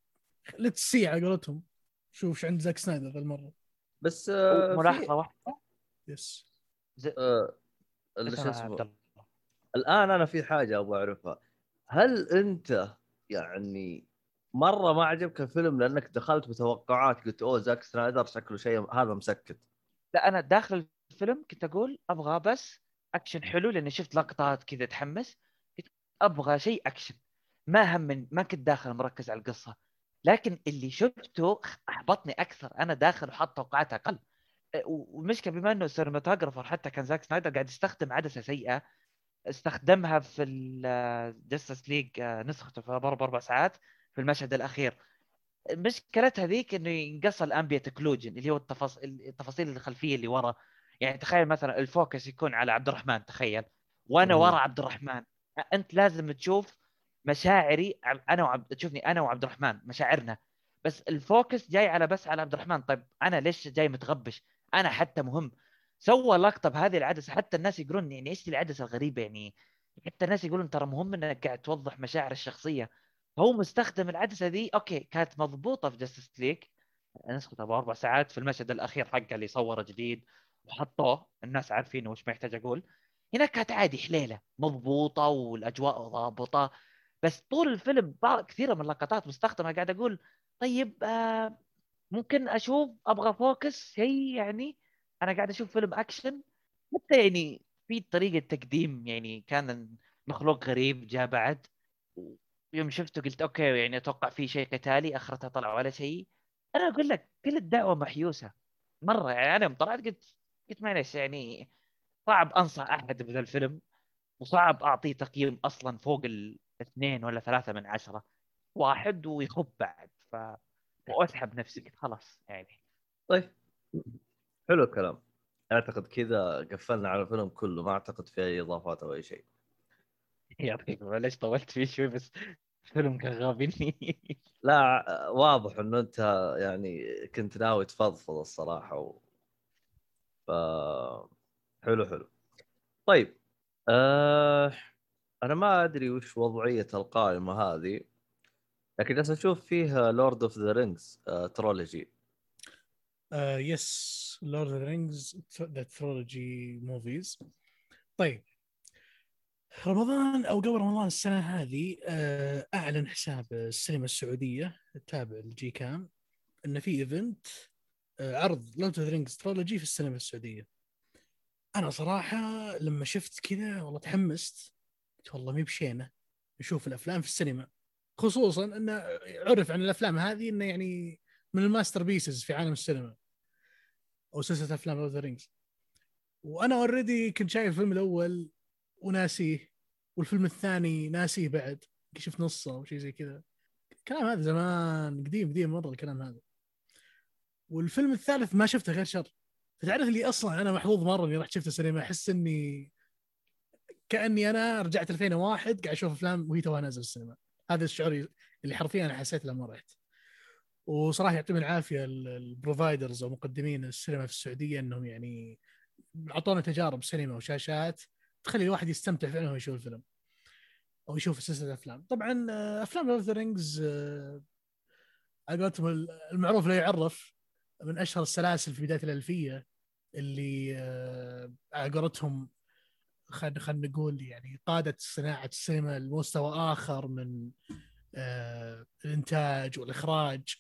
let's see على قولتهم. شوف إيش عند زاك سنايدر ذا المره بس آه ملاحظة واحدة. yes آه شو اسمه؟ الآن أنا في حاجة أبغى أعرفها. هل أنت يعني مرة ما عجبك الفيلم لأنك دخلت بتوقعات قلت أوه زاك سنايدر شكله شيء هذا مسكت؟ لا أنا داخل الفيلم كنت أقول أبغى بس أكشن حلو لأني شفت لقطات كذا تحمس. قلت أبغى شيء أكشن. ما هم من ما كنت داخل مركز على القصة. لكن اللي شفته أحبطني أكثر. أنا داخل وحاط توقعات أقل. والمشكلة بما إنه ال cinematographer حتى كان زاك سنايدر قاعد يستخدم عدسة سيئة استخدمها في ال Justice League نسخته في ضرب أربع ساعات في المشهد الأخير. مشكلتها ذيك إنه ينقص الامبيت اكلوجن اللي هو التفاصيل التفاصيل الخلفيه اللي ورا. يعني تخيل مثلا الفوكس يكون على عبد الرحمن تخيل. وأنا ورا عبد الرحمن. أنت لازم تشوف مشاعري أنا وعبد تشوفني أنا وعبد الرحمن مشاعرنا. بس الفوكس جاي على بس على عبد الرحمن. طيب أنا ليش جاي متغبش؟ أنا حتى مهم. سوى لقطة بهذه العدسة حتى الناس يقولون يعني إيش العدسة الغريبة يعني؟ حتى الناس يقولون ترى مهم إنك قاعد توضح مشاعر الشخصية. هو مستخدم العدسة ذي okay كانت مضبوطة في Justice League نسخه ابو أربع ساعات في المشهد الأخير حقه اللي صوره جديد وحطوه. الناس عارفينه وش ما يحتاج أقول. هناك كانت عادي حليلة مضبوطة والأجواء ضابطة. بس طول الفيلم كثيرة من اللقطات مستخدمة قاعد أقول طيب آه ممكن أشوف أبغى focus شيء يعني أنا قاعد أشوف فيلم أكشن. حتى يعني في طريقة تقديم يعني كان مخلوق غريب جاء بعد. يوم شفته قلت أوكي يعني أتوقع في شيء قتالي اخرتها طلع ولا شيء. أنا أقول لك كل الدعوة محيوسة. مرة يعني أنا يوم طلعت قلت قلت معلش يعني صعب أنصح أحد بهذا الفيلم. وصعب أعطيه تقييم أصلا فوق الاثنين ولا ثلاثة من عشرة. واحد ويخب بعد ف وأسحب نفسي قلت خلاص يعني. طيب. حلو الكلام. أعتقد كذا قفلنا على الفيلم كله ما أعتقد في أي إضافات أو أي شيء. يعطيك معلش طولت فيه شوي بس الفيلم كان غابني. [LAUGHS] لا واضح إنه أنت يعني كنت ناوي تفضفض الصراحة و... ف حلو حلو. طيب آه... أنا ما أدري وش وضعية القائمة هذه. لكن جالس أشوف فيها Lord of the Rings trilogy yes Lord of the Rings the trilogy movies طيب. رمضان أو قبل رمضان السنة هذه آه، أعلن حساب السينما السعودية التابع لل GCAM انه في event آه، عرض Lord of the Rings trilogy في السينما السعودية. أنا صراحة لما شفت كذا والله تحمست. قلت والله مي بشينة نشوف الأفلام في السينما. خصوصا إنه عرف عن الأفلام هذه إنه يعني من ال masterpieces في عالم السينما أو سلسلة أفلام of Rings وأنا already كنت شايف الفيلم الأول وناسيه والفيلم الثاني ناسيه بعد شفت نصه أو شيء زي كذا. الكلام هذا زمان قديم قديم مرة الكلام هذا. والفيلم الثالث ما شفته غير شر. فتعرف اللي أصلا أنا محظوظ مرة إني رحت شفته سينما أحس إني كأني أنا رجعت 2001 قاعد أشوف أفلام وهي توها نازل السينما. هذا الشعور اللي حرفيا أنا حسيت لما رحت. وصراحة يعطيهم العافية ال providers أو مقدمين السينما في السعودية إنهم يعني أعطونا تجارب سينما وشاشات تخلي الواحد يستمتع فعلا وهو يشوف الفيلم أو يشوف سلسلة أفلام. طبعا آه، أفلام Lord Rings على قولتهم المعروف لا يعرف من أشهر السلاسل في بداية الألفية اللي آه، على قولتهم خلينا خلينا نقول يعني قادت صناعة السينما لمستوى آخر من آه، الإنتاج والإخراج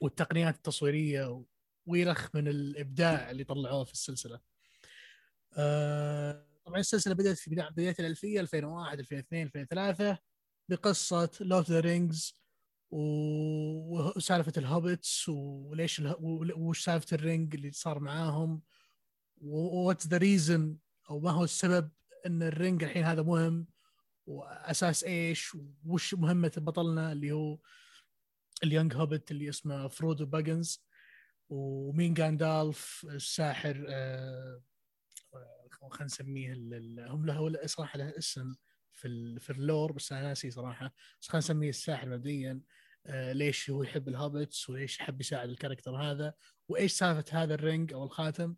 والتقنيات التصويرية وغيره من الإبداع اللي طلعوه في السلسلة. آه، طبعا السلسلة بدأت في بداية الألفية 2001 2002 2003 بقصة Lord the Rings وسالفة ال Hobbits وليش وش سالفة ال ring اللي صار معاهم what's the reason أو ما هو السبب إن ال ring الحين هذا مهم وأساس إيش وش مهمة بطلنا اللي هو ال young Hobbit اللي اسمه فرودو باجنز ومين غاندالف الساحر آه خلينا نسميه هم له صراحة له اسم في في ال lore بس أنا ناسي صراحة. بس خلينا نسميه الساحر مبدئيا آه ليش هو يحب ال Hobbits وليش يحب يساعد ال character هذا وإيش سالفة هذا ال ring أو الخاتم.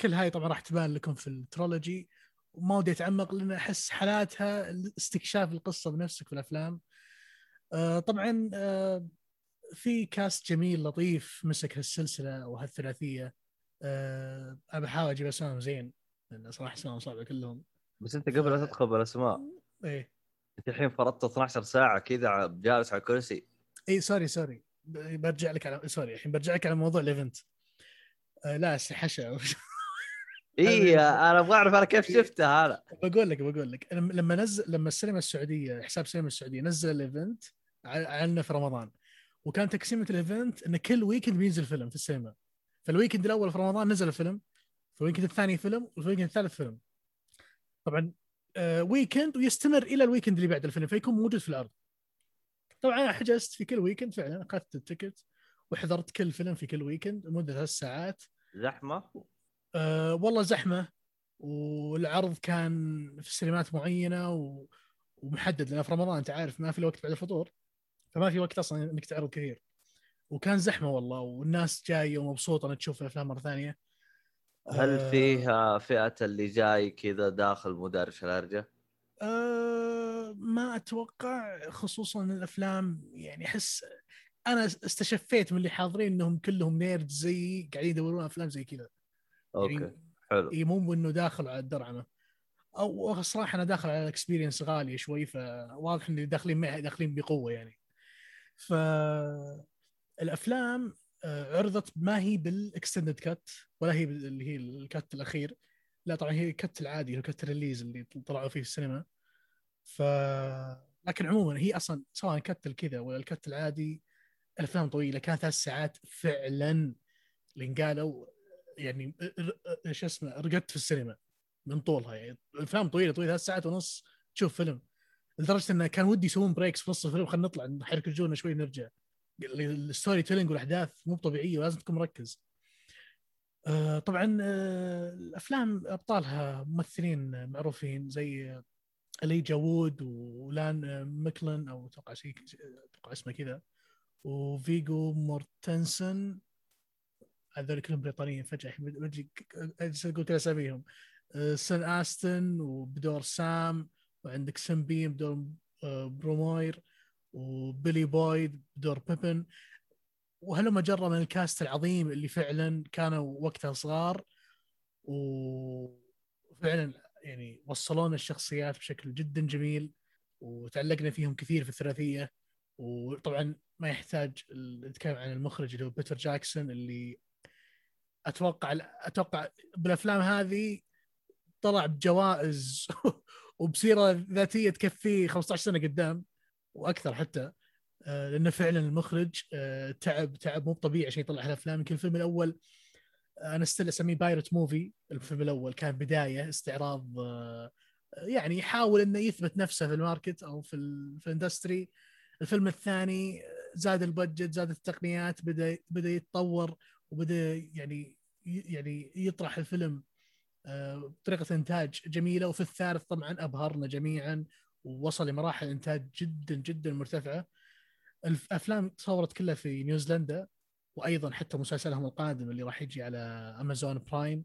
كل هاي طبعا راح تبان لكم في ال trilogy وما ودي أتعمق لأن أحس حالاتها استكشاف القصة بنفسك في الأفلام. آه طبعا آه في cast جميل لطيف مسك هالسلسلة أو هالثلاثيه أه بحاول أجيب اسمائهم زين لأن صراحة اسمائهم صعبة كلهم. بس أنت قبل لا تدخل بالأسماء. إيه. أنت الحين فرضت 12 ساعة كذا جالس على الكرسي. إي sorry sorry. برجع لك على sorry الحين برجع لك على موضوع ال event أه لا حشا. [LAUGHS] اي أنا أبغى أعرف أنا كيف شفته هذا. بقول لك بقول لك لما نزل لما السينما السعودية حساب السينما السعودية نزل ال event أعلنه في رمضان. وكان تقسيمة ال event إن كل weekend بينزل فيلم في السينما. فال weekend الأول في رمضان نزل الفيلم في ال weekend الثاني فيلم وفي ال weekend الثالث فيلم. طبعا آه weekend ويستمر إلى ال weekend اللي بعد الفيلم فيكون موجود في العرض. طبعا أنا حجزت في كل weekend فعلا أخذت ال ticket وحضرت كل فيلم في كل weekend لمدة ثلاث ساعات. زحمة. أه والله زحمة والعرض كان في سينمات معينة و... ومحدد لأن في رمضان أنت عارف ما في الوقت بعد الفطور فما في وقت أصلا إنك تعرض كثير. وكان زحمة والله والناس جاية ومبسوطة إنها تشوف الأفلام مرة ثانية. هل آه فيها فئة اللي جاي كذا داخل مدارس الهرجه؟ آه ما أتوقع خصوصا الأفلام يعني أحس أنا استشفيت من اللي حاضرين إنهم كلهم nerd زي قاعدين يدورون أفلام زي كذا. okay يعني حلو. اي مو إنه داخل على الدرعمة. أو صراحة أنا داخل على experience غالية شوي فواضح ان داخلين معي داخلين بقوة يعني. ف الأفلام آه، عرضت ما هي بال extended cut ولا هي اللي هي ال cut الأخير. لا طبعا هي ال cut العادي ال cut ال release اللي طلعوا فيه في السينما. ف لكن عموما هي أصلا سواء ال cut الكذا ولا ال cut العادي الأفلام طويلة كانت ثلاث ساعات فعلا اللي قالوا يعني شو اسمه رقدت في السينما من طولها يعني. الأفلام طويلة طويلة ثلاث ساعات ونص تشوف فيلم. لدرجة إنه كان ودي يسوون breaks في نص الفيلم. خلينا نطلع نحرك رجولنا شوي نرجع. ال storytelling والأحداث مو طبيعية ولازم تكون مركز. آه طبعا آه الأفلام أبطالها ممثلين معروفين زي اليجا وود وإيان ميكلن أو أتوقع شيء أتوقع اسمه كذا. وفيجو مورتنسن هذول كلهم بريطانيين فجأة. قلت اساميهم شون آستن وبدور سام وعندك شون بين بدور آه، بورومير وبيلي بويد بدور بيبن. وهلما جرى من الكاست العظيم اللي فعلا كانوا وقتها صغار وفعلا يعني وصلونا الشخصيات بشكل جدا جميل وتعلقنا فيهم كثير في الثلاثية. وطبعا ما يحتاج نتكلم عن المخرج اللي هو بيتر جاكسون اللي أتوقع أتوقع بالأفلام هذه طلع بجوائز [LAUGHS] وبسيرة ذاتية تكفيه 15 سنة قدام وأكثر حتى. آه، لأنه فعلا المخرج آه، تعب تعب مو طبيعي عشان يطلع هالأفلام. يمكن الفيلم الأول آه، أنا still أسميه pilot movie الفيلم الأول كان بداية استعراض يعني يحاول إنه يثبت نفسه في ال market أو في, في ال industry الفيلم الثاني زاد ال budget زاد التقنيات بدأ بدأ يتطور وبدأ يعني يعني يطرح الفيلم بطريقة إنتاج جميلة. وفي الثالث طبعا أبهرنا جميعا ووصل لمراحل إنتاج جدا جدا مرتفعة. الأفلام تصورت كلها في نيوزيلندا وأيضا حتى مسلسلهم القادم اللي راح يجي على أمازون برايم.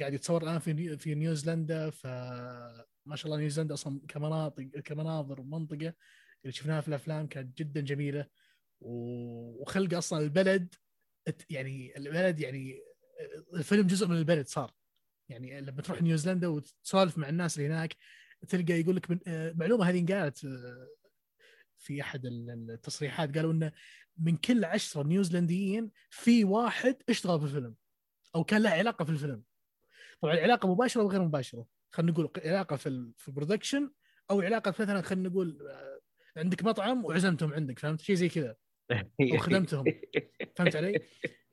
قاعد يتصور الآن في في نيوزيلندا. فما شاء الله نيوزيلندا أصلا كمناطق كمناظر ومنطقه اللي شفناها في الأفلام كانت جدا جميلة. وخلق أصلا البلد يعني البلد يعني الفيلم جزء من البلد صار. يعني لما تروح نيوزيلندا وتسولف مع الناس اللي هناك تلقى يقول لك من معلومة هذه انقالت في أحد التصريحات. قالوا انه من كل عشرة نيوزيلنديين في واحد اشتغل في الفيلم أو كان له علاقة في الفيلم. طبعا العلاقه مباشرة وغير مباشرة. خلينا نقول علاقة في في البرودكشن أو علاقة مثلا خلينا نقول آه، عندك مطعم وعزمتهم عندك فهمت؟ شيء زي كذا. أو [LAUGHS] خدمتهم. [LAUGHS] فهمت علي؟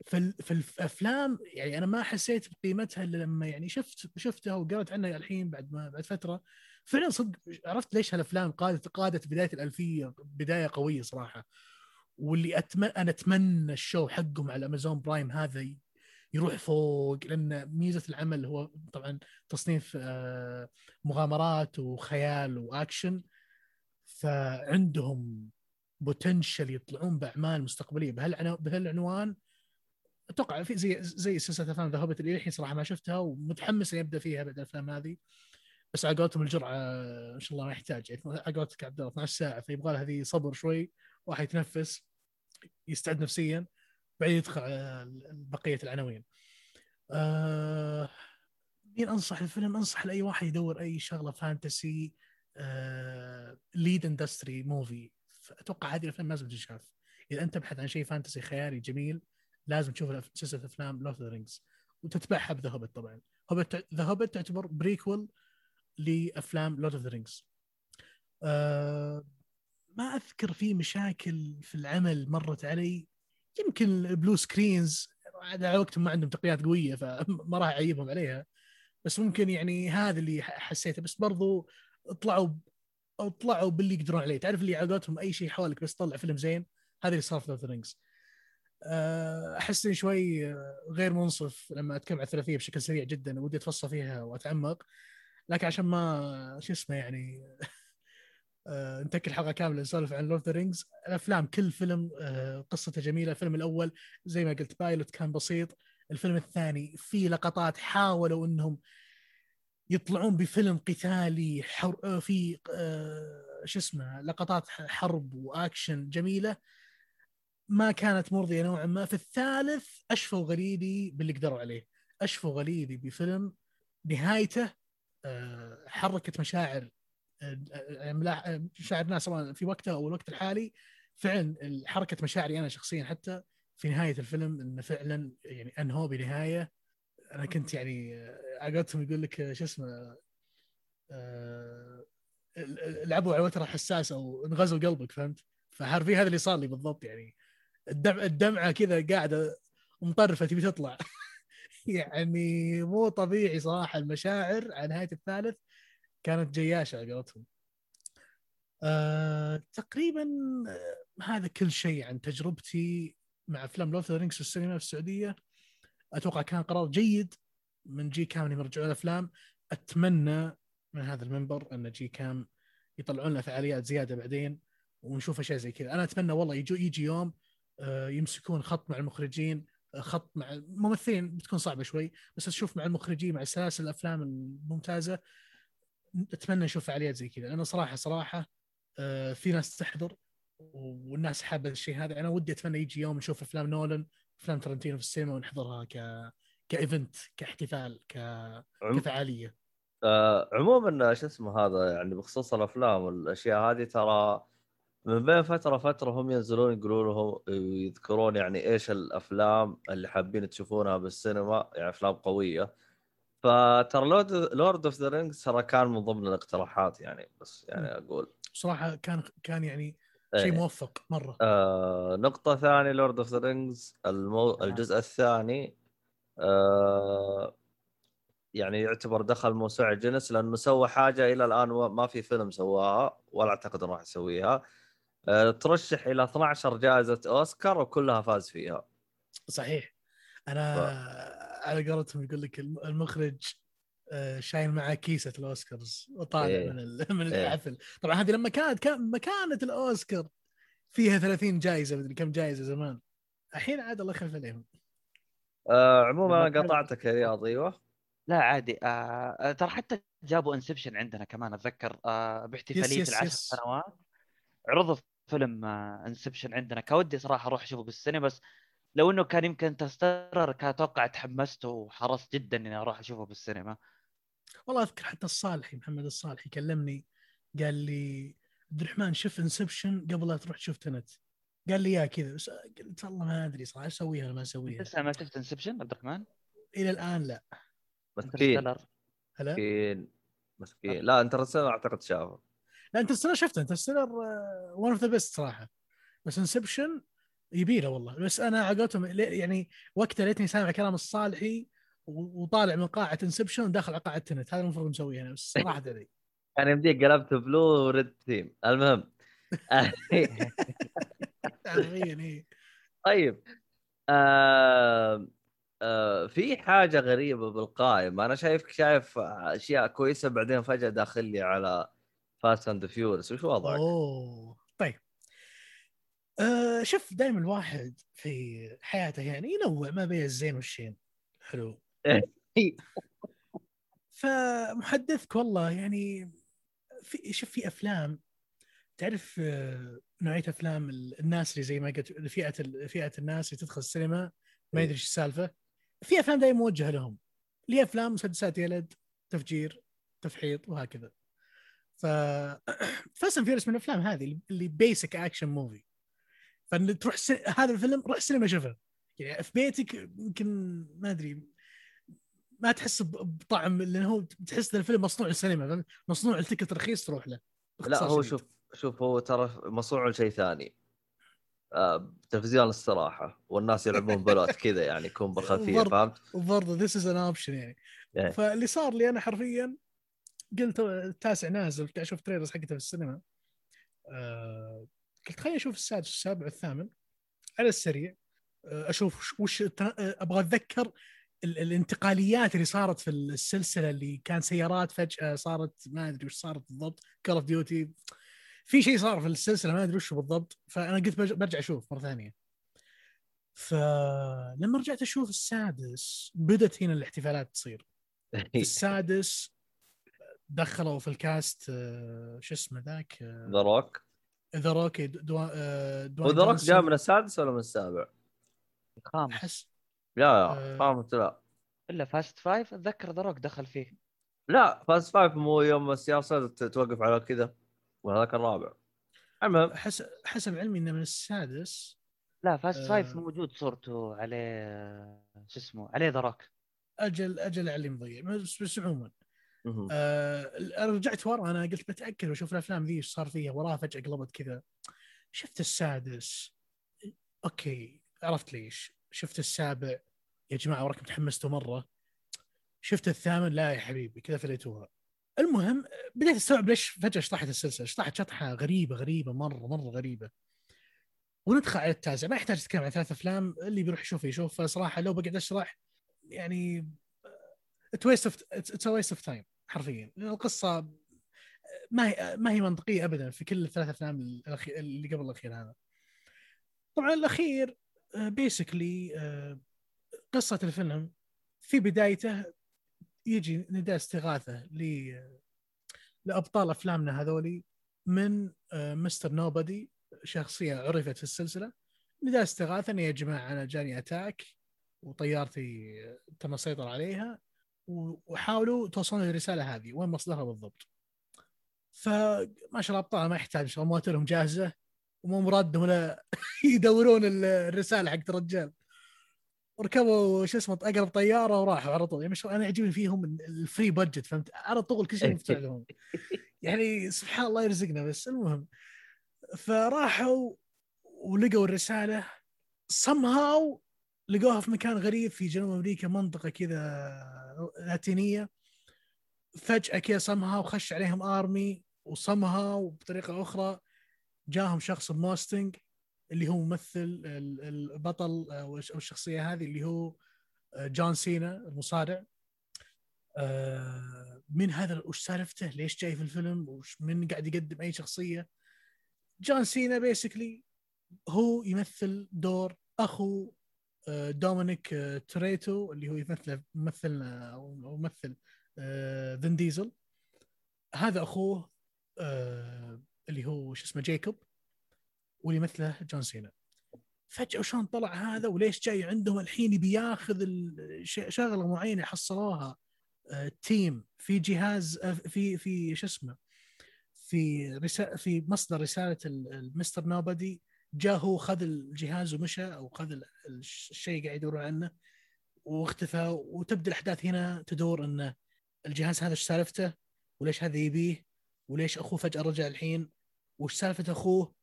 في في الافلام يعني أنا ما حسيت بقيمتها إلا لما يعني شفت شفتها وقرأت عنها الحين بعد ما بعد فترة. فعلا صدق عرفت ليش هالأفلام قادت قادت بداية الألفية بداية قوية صراحة. واللي أتمنى أنا أتمنى ال show حقهم على أمازون برايم هذا يروح فوق لأن ميزة العمل هو طبعا تصنيف آه، مغامرات وخيال وأكشن. فعندهم بوتنشل يطلعون بأعمال مستقبلية بهالعنوان أتوقع في زي زي سلسلة أفلام ذا هوبت اللي الحين صراحة ما شفتها ومتحمس إني أبدأ فيها بعد الأفلام هذه بس على قولتهم الجرعة إن شاء الله ما يحتاج يعني على قولتك عبد الله 12 ساعة فيبغى له هذه صبر شوي واحد يتنفس يستعد نفسيا بعدين يدخل بقية العناوين. آه مين أنصح الفيلم؟ أنصح لأي واحد يدور أي شغلة فانتسي lead industry movie أتوقع هذه الأفلام لازم تنشاف إذا أنت تبحث عن شيء fantasy خيالي جميل لازم تشوف سلسلة أفلام Lord of Rings وتتبعها ب The Hobbit طبعا. The Hobbit تعتبر prequel لأفلام Lord of the Rings ما أذكر في مشاكل في العمل مرت علي. يمكن ال blue screens على وقتهم ما عندهم تقنيات قوية فما راح أعيبهم عليها. بس ممكن يعني هذا اللي حسيته. بس برضو طلعوا طلعوا باللي يقدرون عليه. تعرف اللي عقدتهم أي شيء حولك بس طلع فيلم زين؟ هذا اللي صار في Lord Rings أحس إني شوي غير منصف لما أتكلم عن الثلاثية بشكل سريع جدا ودي أتفصل فيها وأتعمق. لكن عشان ما شو اسمه يعني [LAUGHS] آه، نتكل حلقة كاملة نسولف عن Lord Rings الأفلام كل فيلم آه، قصته جميلة. الفيلم الأول زي ما قلت بايلوت كان بسيط. الفيلم الثاني في لقطات حاولوا إنهم يطلعون بفيلم قتالي حر... آه، في شو اسمه لقطات حرب وأكشن جميلة. ما كانت مرضية نوعا ما. في الثالث أشفوا غريبي باللي قدروا عليه. أشفوا غريبي بفيلم نهايته حركت مشاعر مشاعر الناس سواء في وقتها أو الوقت الحالي. فعلا حركه مشاعري أنا شخصيا حتى في نهاية الفيلم إنه فعلا يعني انهو بنهاية. أنا كنت يعني عقدتهم يقول لك شو اسمه أه لعبوا على وتر حساسه وانغزوا قلبك فهمت؟ فحرفيا هذا اللي صار لي بالضبط يعني. الدمع الدمعة كذا قاعدة مطرفة تبي تطلع. [LAUGHS] يعني مو طبيعي صراحة المشاعر على نهايه الثالث كانت جياشة على آه، تقريبا آه، هذا كل شيء عن تجربتي مع أفلام Lord Rings في السينما في السعودية. أتوقع كان قرار جيد من جي كام يرجعون الأفلام. أتمنى من هذا المنبر أن جي كام يطلعون لنا فعاليات زيادة بعدين ونشوف أشياء زي كذا. أنا أتمنى والله يجي يجي يوم آه، يمسكون خط مع المخرجين آه، خط مع الممثلين بتكون صعبة شوي بس أشوف مع المخرجين مع سلاسل الأفلام الممتازة أتمنى نشوف فعاليات زي كذا. أنا صراحة صراحة آه، في ناس تحضر والناس حابة الشيء هذا. أنا ودي أتمنى يجي يوم نشوف أفلام نولن أفلام ترنتينو في السينما ونحضرها ك ك event كاحتفال ك... كفعالية. آه عموما شو اسمه هذا يعني بخصوص الأفلام والأشياء هذه ترى من بين فترة فتره هم ينزلون يقولون لهم يذكرون يعني إيش الأفلام اللي حابين تشوفونها بالسينما يعني أفلام قوية. فترى Lord of the Rings ترى كان من ضمن الاقتراحات يعني بس يعني أقول. صراحة كان كان يعني شيء إيه. موفق مرة. آه نقطة ثانية Lord of the Rings المو... الجزء الثاني آه يعني يعتبر دخل موسوعة جنس لأنه سوى حاجة إلى الآن ما في فيلم سواها ولا أعتقد إنه راح يسويها. آه ترشح إلى 12 جائزة أوسكار وكلها فاز فيها. صحيح. أنا ف... على قولتهم يقول لك المخرج شايل معاه كيسة الأوسكارز وطالع إيه. من [LAUGHS] من إيه. الحفل. طبعا هذه لما كانت كان مكانه الأوسكار فيها 30 جائزه مدري كم جائزه زمان. الحين عاد الله يخلف عليهم. آه عموما أنا قطعتك يا رياض أيوه. لا عادي. آه, آه، ترى حتى جابوا Inception عندنا كمان أتذكر. آه باحتفالية العشر سنوات. عرضوا فيلم آه Inception عندنا. كان ودي صراحة أروح أشوفه بالسينما بس لو إنه كان يمكن Interstellar كان أتوقع تحمست وحرصت جدا إني أروح أشوفه بالسينما. والله أذكر حتى الصالحي محمد الصالحي كلمني قال لي عبد الرحمن شوف Inception قبل لا تروح تشوف Tenet قال لي يا كذا. بس قلت والله ما أدري صراحة أسويها ولا ما أسويها؟ لسه ما شفت Inception عبد الرحمن؟ إلى الآن لا. مسكين. هلا؟ مسكين. مسكين. لا Interstellar أعتقد شافه. لا Interstellar شفته. Interstellar one of the best صراحة. بس Inception يبيله والله. بس أنا عقلتهم يعني وقتها ليتني سامع كلام الصالحي وطالع من قاعة Inception وداخل على قاعة Tenet هذا المفروض مسويه أنا بس صراحة [LAUGHS] علي يعني يمديك قلبت blue و red theme المهم. [LAUGHS] إيه. طيب. آه آه في حاجة غريبة بالقائمه أنا شايفك شايف أشياء كويسة بعدين فجأة داخل لي على Fast and Furious وش وضعك؟ أوه. طيب. آه شوف دائما الواحد في حياته يعني ينوع ما بين الزين والشين. حلو. [LAUGHS] فمحدثك والله يعني في شوف في أفلام تعرف آه، نوعية أفلام الناس اللي زي ما قلت فئة فئة الناس اللي تدخل السينما ما يدري إيش السالفة. في أفلام دائما موجهة لهم لي أفلام مسدسات يلد تفجير تفحيط وهكذا. ف [COUGHS] Fast Furious من الأفلام هذه اللي basic action movie فإن تروح س... هذا الفيلم روح السينما شوفه. يعني في بيتك يمكن ما أدري ما تحس بطعم لأنه هو تحس إن الفيلم مصنوع للسينما مصنوع ال ticket رخيص تروح له لا هو شوف شوف هو ترى مصنوع لشيء ثاني. آه تلفزيون الصراحة والناس يلعبون بلوت كذا يعني يكون بخفيه فهمت؟ وبرضه this is an option يعني. yeah. فاللي صار لي أنا حرفيا قلت التاسع نازل قاعد أشوف trailers حقته في السينما. آه قلت خليني أشوف السادس والسابع والثامن على السريع آه أشوف وش أبغى أتذكر الانتقاليات اللي صارت في السلسلة اللي كان سيارات فجأة صارت ما أدري وش صارت بالضبط Call of Duty في شيء صار في السلسلة ما أدري وش بالضبط فأنا قلت برجع أشوف مرة ثانية. فلما رجعت أشوف السادس بدت هنا الاحتفالات تصير. في [LAUGHS] السادس دخلوا في ال cast آه، شو اسمه ذاك؟ ذا روك ذا روك ذا روك جاء من السادس ولا من السابع؟ الخامس. أحس لا لا خامس لا. إلا Fast Five اتذكر The Rock دخل فيه. لا Fast Five مو يوم السياسة توقف على كذا وهذاك الرابع. المهم. حسب حسب علمي إنه من السادس. لا Fast Five آه. موجود صورته عليه شو اسمه عليه The Rock. أجل أجل علي مضيع. بس, بس عموما. آه رجعت ورا أنا قلت بتأكد وأشوف الأفلام ذي إيش صار فيها وراها فجأة قلبت كذا. شفت السادس. أوكي عرفت ليش. شفت السابع يا جماعة وراكم تحمستوا مرة. شفت الثامن لا يا حبيبي كذا فليتوها. المهم بديت أستوعب ليش فجأة شطحت السلسلة. شطحت شطحة غريبة غريبة مرة مرة غريبة. وندخل على التاسع. ما يحتاج تتكلم عن ثلاث أفلام اللي بيروح يشوف يشوف. فصراحة لو بقعد أشرح يعني it's waste of time حرفيا. لأن القصة ما هي ما هي منطقية ابدا في كل الثلاث أفلام اللي قبل الأخير هذا. طبعا الأخير basically قصة الفيلم في بدايته يجي نداء استغاثه ل لأبطال أفلامنا هذولي من آه، Mr. Nobody شخصية عرفت في السلسلة نداء استغاثه اني يا جماعة أنا جاني attack وطيارتي تم السيطرة عليها وحاولوا توصلون للرساله هذه وين مصدرها بالضبط. فما شاء الله ابطال ما يحتاج مواترهم جاهزة ومو مرادهم ولا [LAUGHS] يدورون ال- الرسالة حق الرجال. ركبوا شو اسمه أقرب طيارة وراحوا على طول. يعني أنا يعجبني فيهم ال- الفري بادجت فهمت؟ على طول كل شيء مفتوح لهم. يعني سبحان الله يرزقنا بس المهم. فراحوا ولقوا الرسالة. Somehow لقوها في مكان غريب في جنوب أمريكا منطقة كذا لاتينية. فجأة كذا somehow خش عليهم ارمي وصمها بطريقة أخرى جاهم شخص ب Mustang اللي هو ممثل ال- البطل أو أو الشخصيه هذه اللي هو آه، جون سينا المصارع آه، من هذا وش سالفته؟ ليش جاي في الفيلم؟ وش من قاعد يقدم أي شخصية؟ جون سينا basically هو يمثل دور أخو آه، دومينيك آه، توريتو اللي هو يمثل ممثلنا أو ممثل آه، فين ديزل هذا أخوه شو اسمه جيكوب واللي يمثله جون سينا. فجأة وشلون طلع هذا وليش جاي عندهم الحين يبي ياخذ شغلة معينة حصلوها آه، تيم في جهاز آه، في في شو اسمه في رسا في مصدر رسالة ال- المستر نوبدي جاء هو خذ الجهاز ومشى أو خذ ال- الش- الشيء قاعد يدورون عنه واختفى. وتبدأ الأحداث هنا تدور ان الجهاز هذا إيش سالفته؟ وليش هذا يبيه؟ وليش أخوه فجأة رجع الحين؟ وش سالفة أخوه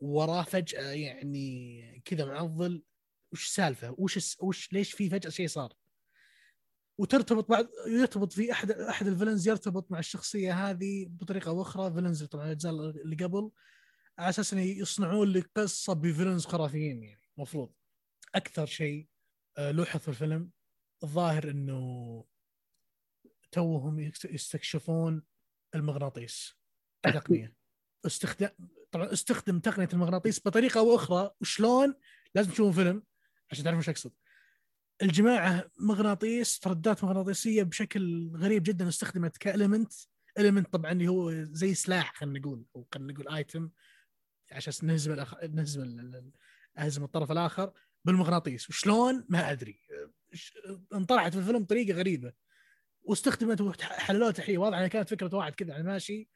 وراه فجأة يعني كذا معضل وش سالفة؟ وش وش ليش في فجأة شيء صار؟ وترتبط بعد يرتبط في أحد أحد ال villains يرتبط مع الشخصية هذه بطريقة أو أخرى. villains طبعا الأجزاء اللي قبل على أساس إنه يصنعون لك قصة ب villains خرافيين يعني. المفروض أكثر شيء آه، لوحظ في الفيلم الظاهر إنه توهم يستكشفون المغناطيس [COUGHS] كتقنيه استخدام طبعا استخدم تقنية المغناطيس بطريقة أو أخرى وشلون؟ لازم تشوفون فيلم عشان تعرفون إيش أقصد. الجماعة مغناطيس ترددات مغناطيسية بشكل غريب جدا استخدمت ك element. element طبعا اللي هو زي سلاح خلينا نقول أو خلينا نقول item عشان نهزم الأخ... نهزم اهزم الطرف الآخر بالمغناطيس. وشلون؟ ما أدري. انطرحت في الفيلم بطريقة غريبة. واستخدمت وحللوها تحليل. واضح إنها كانت فكرة واحد كذا يعني ماشي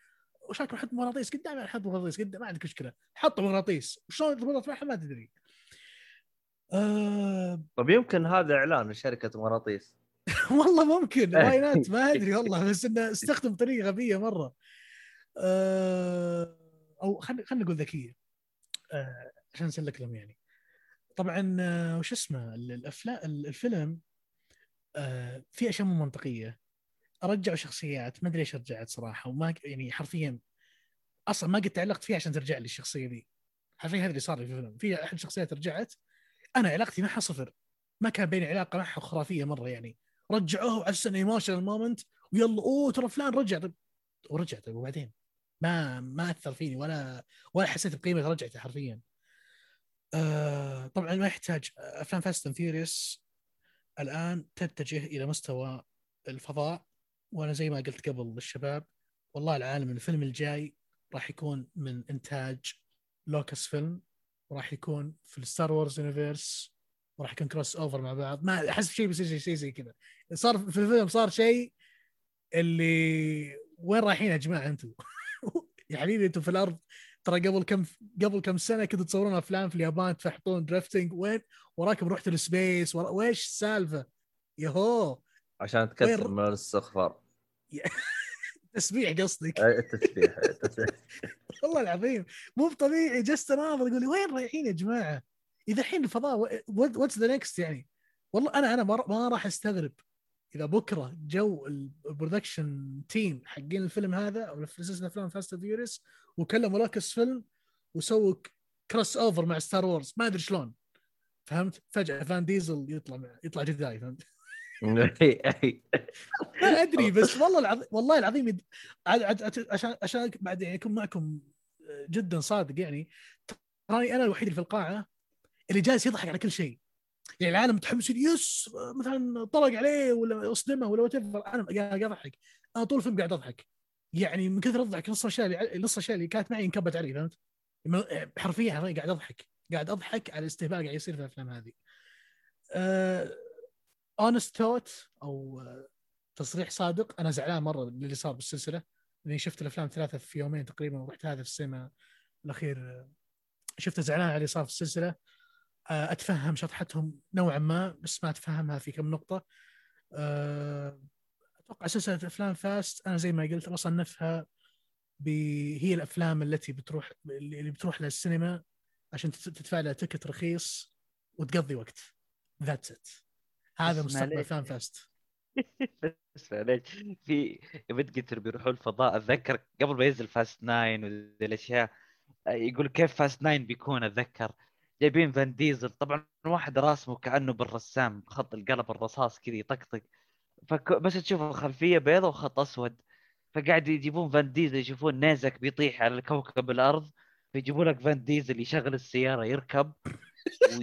وشاكر حط مغناطيس قدام يعني حط مغناطيس قدام ما عندك مشكلة. حط مغناطيس. وشلون تربط معها ما تدري. آه طب يمكن هذا إعلان لشركة مغناطيس. [LAUGHS] والله ممكن [LAUGHS] why not ما أدري والله بس إنه استخدم طريقة غبية مرة. آه أو خلينا خلينا نقول ذكية. آه عشان نسلك لهم يعني. طبعا آه وش اسمه؟ ال- الافلام ال- الفيلم آه في أشياء مو منطقية. رجعوا شخصيات ما أدري ليش رجعت صراحة وما يعني حرفيا أصلا ما قد تعلقت فيها عشان ترجع لي الشخصية ذي. حرفيا هذا اللي صار في الفيلم. في أحد الشخصيات رجعت أنا علاقتي معها صفر. ما كان بيني علاقة معها خرافية مرة يعني. رجعوه على أساس إنه emotional moment ويلا أوه ترى فلان رجع. طيب ورجع طيب وبعدين ما ما أثر فيني ولا ولا حسيت بقيمة رجعته حرفيا. آه طبعا ما يحتاج. أفلام Fast and الآن تتجه إلى مستوى الفضاء. وأنا زي ما قلت قبل للشباب والله العالم الفيلم الجاي راح يكون من إنتاج Lucasfilm وراح يكون في ال Star Wars universe وراح يكون crossover مع بعض ما أحس شيء بيصير شيء- شيء زي كذا صار في الفيلم صار شيء اللي وين رايحين يا جماعة أنتم؟ [LAUGHS] يا حبيبي أنتم في الأرض ترى قبل كم قبل كم سنة كنتوا تصورون أفلام في اليابان تفحطون drifting وين وراكم رحتوا ال space. ويش السالفة؟ يهو عشان تكثر من الاستغفار تسبيح قصدك التسبيح. [LAUGHS] والله العظيم مو بطبيعي just اناظر يقول لي وين رايحين يا جماعة؟ إذا الحين الفضاء what's the next يعني والله أنا أنا ما ما راح أستغرب إذا بكرة جو ال production team حقين الفيلم هذا أو سلسله افلام Fast Furious وكلموا Lucasfilm وسووا crossover مع Star Wars ما أدري شلون فهمت؟ فجأة فان ديزل يطلع مع يطلع Jedi فهمت؟ ما [LAUGHS] أدري بس والله العظيم والله العظيم يد... عشان عشان بعد يعني اكون معكم جدا صادق يعني تراني أنا الوحيد اللي في القاعة اللي جالس يضحك على كل شيء. يعني العالم متحمسين yes مثلا طلق عليه ولا أصدمه ولا what أنا قاعد أضحك. أنا طول الفيلم قاعد أضحك. يعني من كثر الضحك نص الأشياء اللي نص الأشياء اللي كانت معي انكبت علي فهمت؟ حرفيا حرفيا قاعد أضحك. قاعد أضحك على الاستهبال قاعد يصير في الأفلام هذه. honest thought أو تصريح صادق. أنا زعلان مرة اللي صار بالسلسلة. لاني شفت الأفلام ثلاثة في يومين تقريبا ورحت هذا في السينما الأخير شفته زعلان على اللي صار في السلسلة. أتفهم شطحتهم نوعا ما بس ما أتفهمها في كم نقطة. أتوقع سلسلة أفلام Fast أنا زي ما قلت بصنفها ب... هي الأفلام التي بتروح اللي بتروح للسينما عشان تدفع لها ticket رخيص وتقضي وقت. that's it هذا مستقبل افلام Fast بس معليش. في قلت قلت بيروحوا الفضاء. أتذكر قبل ما ينزل Fast Nine وذي الأشياء يقول كيف Fast Nine بيكون؟ أتذكر. جايبين فان ديزل طبعا واحد راسمه كأنه بالرسام خط القلم الرصاص كذا يطقطق. فك... بس تشوف الخلفية بيضة وخط أسود. فقاعد يجيبون فان ديزل يشوفون نيزك بيطيح على كوكب الأرض فيجيبون لك فان ديزل يشغل السيارة يركب.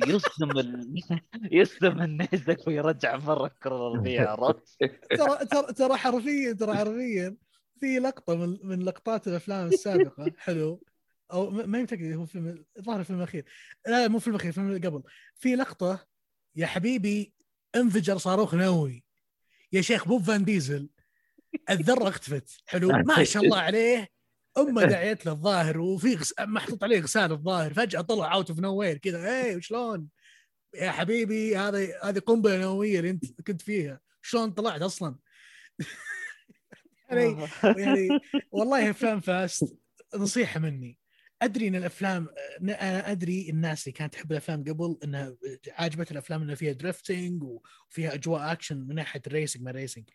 ويصدم ال... [LAUGHS] يصدم النيزك ويرجع برا الكره الارضيه عرفت؟ ترى ترى ترى حرفيا ترى حرفيا في لقطة من من لقطات الأفلام السابقة. [LAUGHS] حلو. أو ما متاكد هو فيلم الظاهر الفيلم الأخير. لا مو الفيلم الأخير اللي قبل. في لقطة يا حبيبي انفجر صاروخ نووي. يا شيخ مو فان ديزل. الذرة اختفت. حلو. [LAUGHS] ما شاء الله عليه. أمه دعيت له الظاهر وفي غس... محطوط عليه غسال الظاهر فجأة طلع out of nowhere كذا إيه شلون؟ يا حبيبي هذه هذه قنبلة نووية اللي أنت كنت فيها شلون طلعت أصلا؟ [LAUGHS] يعني يعني [LAUGHS] والله افلام Fast نصيحة مني. أدري إن الأفلام أنا أدري الناس اللي كانت تحب الأفلام قبل إنها عاجبت الأفلام اللي فيها drifting وفيها أجواء اكشن من ناحية ال racing ما racing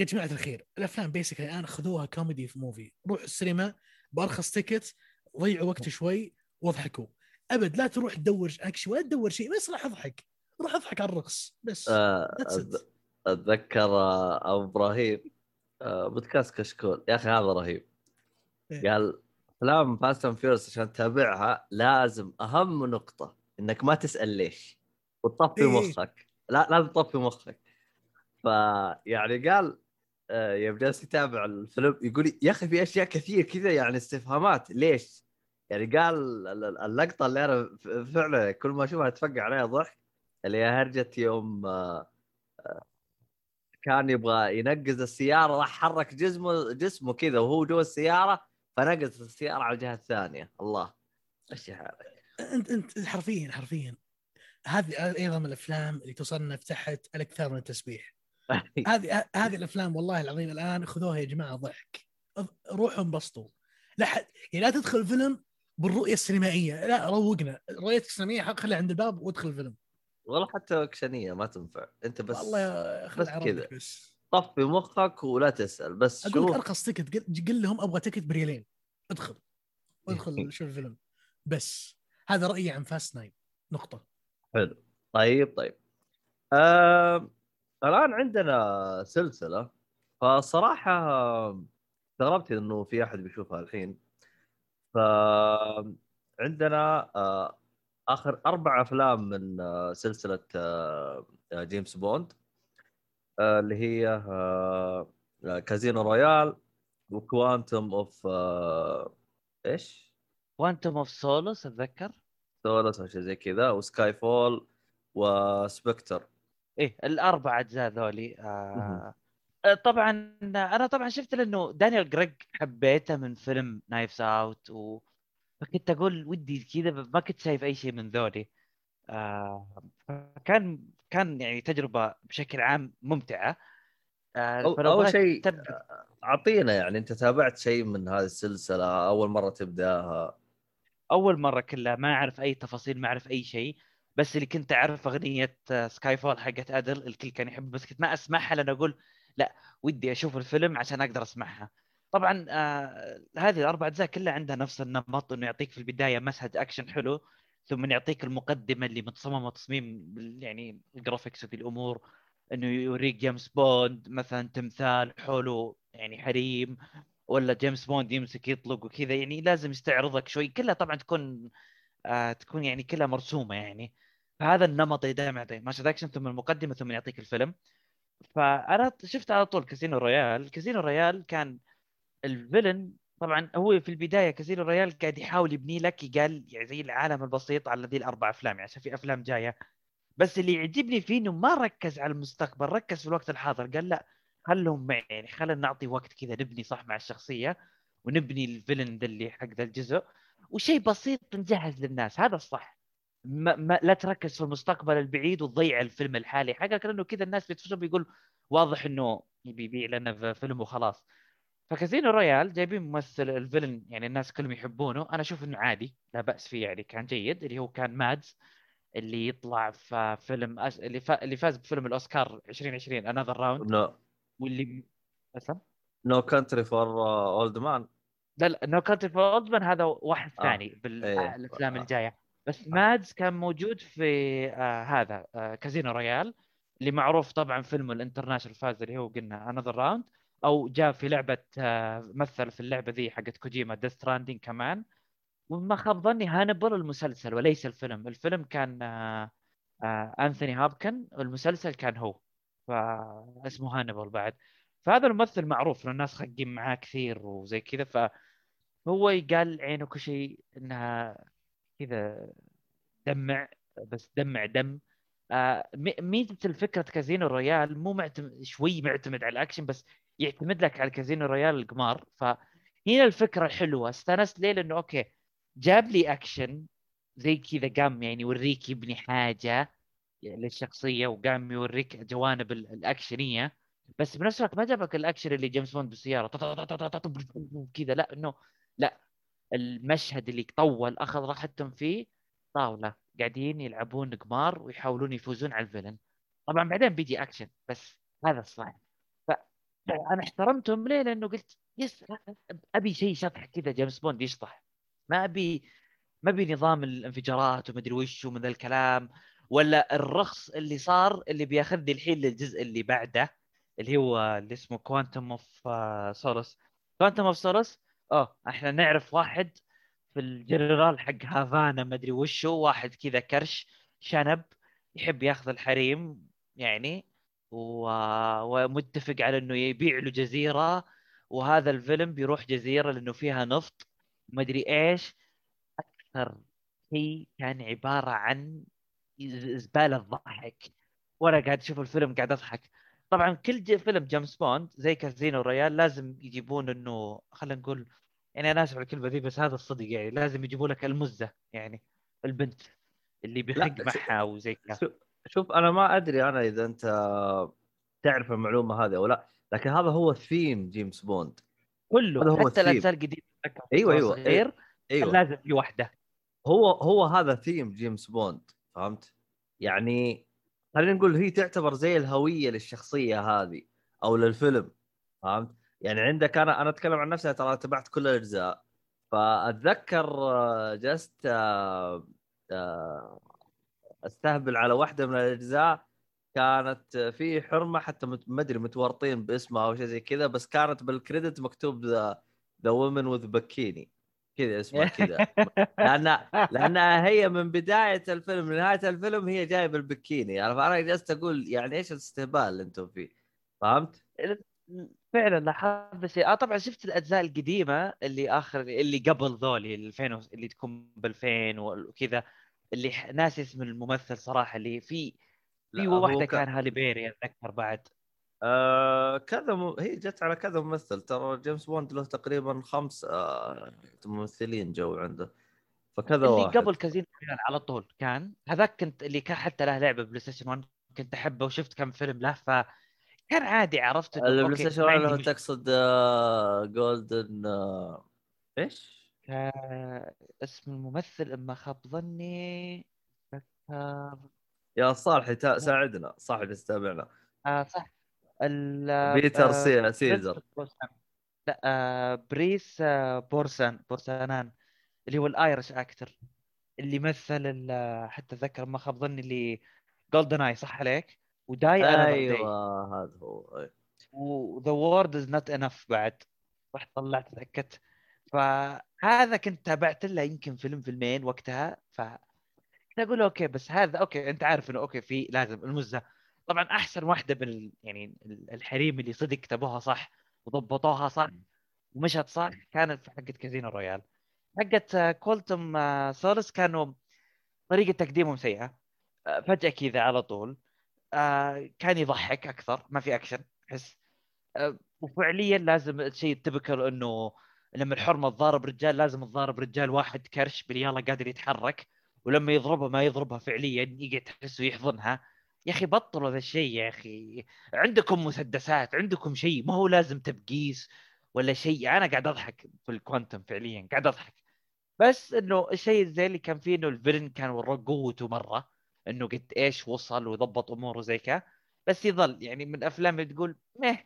يا جماعة الخير الأفلام basically الآن خذوها كوميدي في movie روح السينما بأرخص ticket ضيعوا وقت شوي واضحكوا. أبد لا تروح تدور أكشن ولا تدور شيء بس راح أضحك. روح أضحك على الرخص بس. آه أتذكر آه، أبو إبراهيم آه بودكاست كشكول. يا أخي هذا رهيب. إيه؟ قال أفلام Fast and Furious عشان تتابعها لازم أهم نقطة إنك ما تسأل ليش وتطفي إيه؟ مخك. لا لازم تطفي مخك. فيعني قال يوم جالس يتابع الفيلم يقول يا أخي في أشياء كثير كذا يعني استفهامات ليش؟ يعني قال اللقطة اللي أنا فعلا كل ما أشوفها أتفقع عليها ضحك اللي هي هرجه يوم آه، آه، كان يبغى ينقز السيارة راح حرك جسمه جسمه كذا وهو جوا السيارة فنقز السيارة على الجهة الثانية. الله إيش حالك؟ انت أنت حرفيا حرفيا هذه أيضا من الأفلام اللي تصنف تحت الأكثر من التسبيح. [LAUGHS] هذه هذه الأفلام والله العظيم الآن خذوها يا جماعة ضحك. روحوا انبسطوا لا حد يعني لا تدخل فيلم بالرؤية السينمائية. لا روقنا. رؤيتك السينمائية خليها عند الباب وادخل الفيلم. والله حتى اكشنيه ما تنفع. أنت بس والله بس كذا. طفي مخك ولا تسأل بس أقول لك أرخص ticket قل لهم أبغى ticket بريالين ادخل. ادخل [LAUGHS] شوف الفيلم. بس. هذا رأيي عن Fast Nine نقطة. حلو. طيب طيب. آه الآن عندنا سلسلة فصراحة استغربت إنه في أحد بيشوفها الحين. ف عندنا آه، آخر أربع أفلام من آه، سلسلة آه، جيمس بوند اللي هي Casino Royale و Quantum of إيش؟ Quantum of Solace أتذكر. Solace أو شيء زي كذا و Skyfall و Spectre. إيه الأربع أجزاء ذولي. آه, آه، طبعا أنا طبعا شفت لأنه دانيال جريج حبيته من فيلم Knives Out و... فكنت أقول ودي كذا ما كنت شايف أي شيء من ذولي. آه كان كان يعني تجربة بشكل عام ممتعة. آه أول شيء تب... أعطينا يعني أنت تابعت شيء من هذه السلسلة؟ أول مرة تبدأها؟ أول مرة كلها ما أعرف أي تفاصيل ما أعرف أي شيء. بس اللي كنت أعرف أغنية Skyfall حقت أدل الكل كان يحب بس كنت ما أسمعها لأن أقول لا ودي أشوف الفيلم عشان أقدر أسمعها. طبعا آه هذه الأربع أجزاء كلها عندها نفس النمط إنه يعطيك في البداية مشهد أكشن حلو ثم يعطيك المقدمة اللي متصممة تصميم يعني ال graphics وذي الأمور إنه يوريك جيمس بوند مثلا تمثال حوله يعني حريم ولا جيمس بوند يمسك يطلق وكذا يعني لازم يستعرضك شوي. كلها طبعا تكون آه تكون يعني كلها مرسومة يعني. فهذا النمط اللي دائما يعطيك. ماشي اكشن ثم المقدمة ثم يعطيك الفيلم. فأنا شفت على طول Casino Royale Casino Royale كان ال villain طبعا هو في البداية Casino Royale قاعد يحاول يبني لك قال يعني زي العالم البسيط على ذي الأربع أفلام. يعني عشان في أفلام جاية. بس اللي يعجبني فيه إنه ما ركز على المستقبل ركز في الوقت الحاضر. قال لا خلهم معي يعني خلينا نعطي وقت كذا نبني صح مع الشخصية ونبني الفيلن ذا اللي حق ذا الجزء. وشيء بسيط نجهز للناس هذا الصح. ما, ما لا تركز في المستقبل البعيد وتضيع الفيلم الحالي حقك لأنه كذا الناس بيتفرجوا بيقول واضح إنه يبي يبيع لنا في فيلم وخلاص. فكازينو رويال جايبين ممثل الفيلن يعني الناس كلهم يحبونه أنا أشوف إنه عادي لا بأس فيه يعني كان جيد اللي هو كان مادز اللي يطلع في فيلم أس... اللي, ف... اللي فاز بفيلم الأوسكار 2020 another round نو واللي أسم؟ نو كانتري فور اولد مان لا لا نو كانتري فور اولد مان هذا واحد آه. ثاني إيه. بالافلام آه. الجاية بس مادز كان موجود في آه هذا آه كازينو رويال اللي معروف طبعا فيلم ال international فاز اللي هو قلنا another round أو جاء في لعبة آه مثل في اللعبة ذي حقت كوجيما Death Stranding كمان وما خاب ظني هانبل المسلسل وليس الفيلم الفيلم كان آه آه Anthony Hopkins والمسلسل كان هو فاسمه هانبل بعد فهذا الممثل معروف لأن الناس خقين معاه كثير وزي كذا فهو قال عينه كل شيء إنها كذا دمع بس دمع دم. آه مي- ميزة الفكرة كازينو رويال مو معتمد شوي معتمد على الأكشن بس يعتمد لك على كازينو رويال القمار. فهنا الفكرة الحلوه استانست ليه؟ لأنه okay جاب لي أكشن زي كذا قام يعني يوريك يبني حاجة للشخصية وقام يوريك جوانب ال- ال actionية. بس بنفس الوقت ما جابك الأكشن اللي جيمس بوند بالسيارة. كذا لا انه لا المشهد اللي طول أخذ راحتهم فيه طاولة قاعدين يلعبون قمار ويحاولون يفوزون على ال villain. طبعا بعدين بيجي أكشن بس هذا الصح فأنا احترمتهم ليه؟ لأنه قلت yes أبي شيء شطح كذا جيمس بوند يشطح. ما أبي ما أبي نظام الانفجارات ومدري وش ومن ذا الكلام ولا الرخص اللي صار اللي بيأخذني الحين للجزء اللي بعده اللي هو اللي اسمه Quantum of Solace Quantum of Solace آه إحنا نعرف واحد في الجنرال حق هافانا ما أدري وشو واحد كذا كرش شنب يحب ياخذ الحريم يعني و... ومتفق على إنه يبيع له جزيرة وهذا الفيلم بيروح جزيرة لأنه فيها نفط ما أدري إيش. أكثر شيء كان عبارة عن زباله ضحك وأنا قاعد أشوف الفيلم قاعد أضحك. طبعا كل ج- فيلم جيمس بوند زي كازينو رويال لازم يجيبون إنه خلينا نقول يعني أنا أسف على الكلمة ذي بس هذا الصدق يعني لازم يجيبوا لك المزة يعني البنت اللي بيخق معها وزي كذا شوف- أنا ما أدري أنا إذا أنت تعرف المعلومة هذه أو لا لكن هذا هو ثيم جيمس بوند كله هذا هو حتى الثيم. الأجزاء القديمة أتذكر أيوه أيوه صغير أيوه لازم في واحدة هو هو هذا ثيم جيمس بوند فهمت؟ يعني خلينا نقول هي تعتبر زي الهوية للشخصية هذه أو للفيلم فهمت؟ يعني عندك أنا أنا أتكلم عن نفسي ترى تابعت كل الأجزاء. فأتذكر آه، جلست آه، آه، أستهبل على واحدة من الأجزاء. كانت في حرمة حتى ما أدري متورطين باسمها أو شيء زي كذا بس كانت بال credit مكتوب the the woman with bikini كذا اسمها [LAUGHS] كذا. لأن لانها هي من بداية الفيلم لنهايه الفيلم هي جاية بالبكيني يعني فانا جلست أقول يعني إيش الاستهبال اللي أنتم فيه؟ فهمت؟ فعلا لاحظت شيء. آه طبعا شفت الأجزاء القديمة اللي آخر اللي قبل ذولي 2000 و- اللي تكون ب 2000 وكذا اللي ناسي اسم الممثل صراحة اللي في في واحدة كان هالي بيري أتذكر بعد. آه كذا م... هي جت على كذا ممثل ترى جيمس بوند له تقريبا خمس آه ممثلين جو عنده فكذا اللي واحد. قبل كازينو رويال على طول كان هذاك كنت اللي كان حتى له لعبة بلاي ستيشن 1 كنت أحبه وشفت كم فيلم له فكان عادي عرفت البلاي ستيشن ما واحد عندي اللي هو مشكلة. تقصد آه جولدن آه إيش؟ آه، اسم الممثل إما خاب ظني ذكر. يا صالح ساعدنا اللي تتابعنا آه صح. بيتر آه، سي... سيزر. لا آه بريس آه بورسان بورسانان اللي هو الآيرش أكتر اللي مثل حتى أتذكر ما خاب ظني اللي جولدن اي صح عليك؟ وداي أيوه هذا هو. و the world is not enough بعد. رحت طلعت تأكدت. فهذا كنت تابعت له يمكن فيلم فيلمين وقتها. ف كنت أقول okay بس هذا okay أنت عارف إنه okay في لازم المزة. طبعا أحسن واحدة من ال- يعني ال- الحريم اللي صدق كتبوها صح وضبطوها صح ومشت صح كانت حقت كازينو رويال. حقت Quantum Solace كانوا طريقة تقديمهم سيئة. فجأة كذا على طول. كان يضحك أكثر ما في أكشن أحس. وفعليا لازم الشيء التبكل إنه لما الحرمة تضارب رجال لازم تضارب رجال واحد كرش باليالا قادر يتحرك ولما يضربها ما يضربها فعليا يقعد تحسه يحضنها يا أخي بطلوا ذا الشيء يا أخي. عندكم مسدسات عندكم شيء ما هو لازم تبقيس ولا شيء. أنا قاعد أضحك في الكوانتم فعليا قاعد أضحك. بس إنه الشيء زي اللي كان فيه إنه ال villain كان وراه قوته مرة إنه قد إيش وصل وضبط أموره زي كذا. بس يظل يعني من الأفلام اللي تقول مه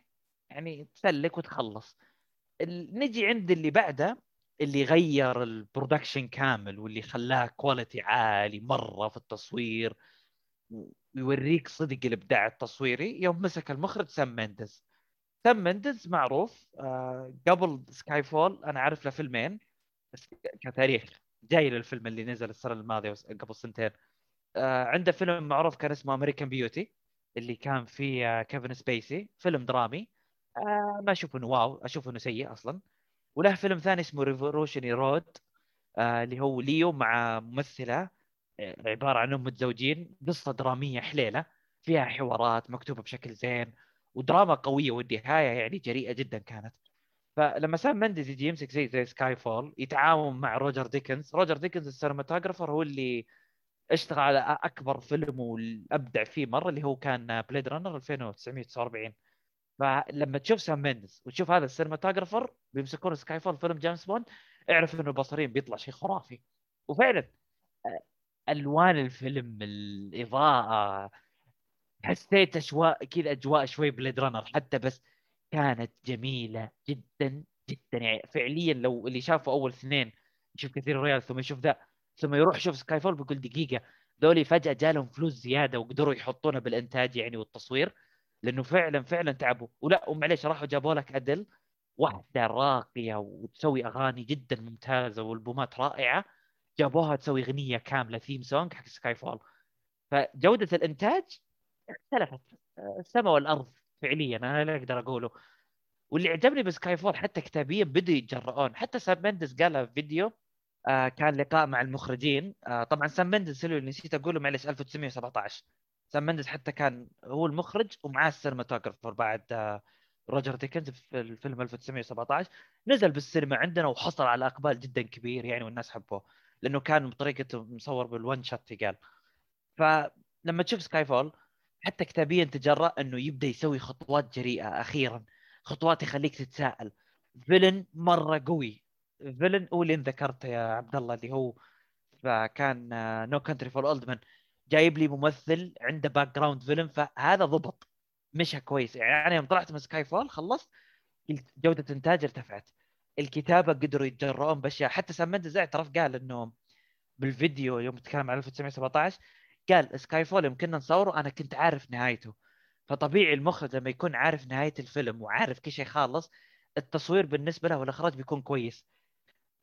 يعني تسلك وتخلص. نجي عند اللي بعده اللي غير ال production كامل واللي خلاه quality عالي مرة في التصوير. ويوريك صدق الإبداع التصويري. يوم مسك المخرج سام مينديز سام مينديز معروف آه قبل Skyfall أنا عارف له فيلمين كتاريخ. جاي للفيلم اللي نزل السنة الماضية قبل سنتين. آه عنده فيلم معروف كان اسمه American Beauty اللي كان فيه آه كيفن سبيسي. فيلم درامي. آه ما أشوف إنه wow أشوف إنه سيء أصلا. وله فيلم ثاني اسمه Revolutionary Road آه اللي هو ليو مع ممثله عبارة عن متزوجين قصة درامية حليلة فيها حوارات مكتوبة بشكل زين ودراما قوية والنهاية يعني جريئة جدا كانت. فلما سام مندز يجي يمسك زي زي Skyfall يتعاون مع روجر ديكنز روجر ديكنز ال cinematographer هو اللي اشتغل على أكبر فيلم والأبدع فيه مرة اللي هو كان Blade Runner 2949 فلما تشوف سام ميندز وتشوف هذا ال cinematographer بيمسكون Skyfall فيلم جيمس بوند اعرف إنه بصريا بيطلع شيء خرافي. وفعلا آه، ألوان الفيلم الإضاءة حسيت أجواء كذا أجواء شوي Blade Runner حتى بس كانت جميلة جدا جدا. يعني فعليا لو اللي شافوا أول اثنين يشوف Casino Royale ثم يشوف ذا ثم يروح يشوف Skyfall بيقول دقيقة. ذولي فجأة جالهم فلوس زيادة وقدروا يحطونها بالإنتاج يعني والتصوير لأنه فعلا فعلا تعبوا. ولا ومعليش راحوا جابوا لك ادل واحدة راقية وتسوي أغاني جدا ممتازة والبومات رائعة. جابوها تسوي اغنيه كاملة theme song حق Skyfall فجودة الإنتاج اختلفت. السماء والأرض فعليا أنا لا أقدر أقوله. واللي عجبني ب Skyfall حتى كتابيا بدوا يتجرؤون حتى سام مندز قالها في فيديو آه كان لقاء مع المخرجين. آه طبعا سام مندز اللي نسيت أقوله معلش 1917 سام مندز حتى كان هو المخرج ومعاه ال cinematographer بعد آه روجر ديكنز في الفيلم 1917 نزل بالسينما عندنا وحصل على إقبال جدا كبير يعني والناس حبوه. لأنه كان بطريقته مصور بال one shot قال فلما تشوف Skyfall حتى كتابيا تجرأ إنه يبدأ يسوي خطوات جريئة أخيرا خطوات يخليك تتساءل. villain مرة قوي. villain هو اللي ذكرته يا عبد الله اللي هو فكان No Country for Old Men جايب لي ممثل عنده background فيلم فهذا ضبط. مشى كويس. يعني يوم طلعت من Skyfall خلصت جودة إنتاج ارتفعت. الكتابة قدروا يتجرؤون بأشياء. حتى سام مندز اعترف قال إنه بالفيديو يوم تكلم عن 1917 قال Skyfall يوم كنا نصوره أنا كنت عارف نهايته. فطبيعي المخرج لما يكون عارف نهاية الفيلم وعارف كل شيء خالص التصوير بالنسبة له والإخراج بيكون كويس.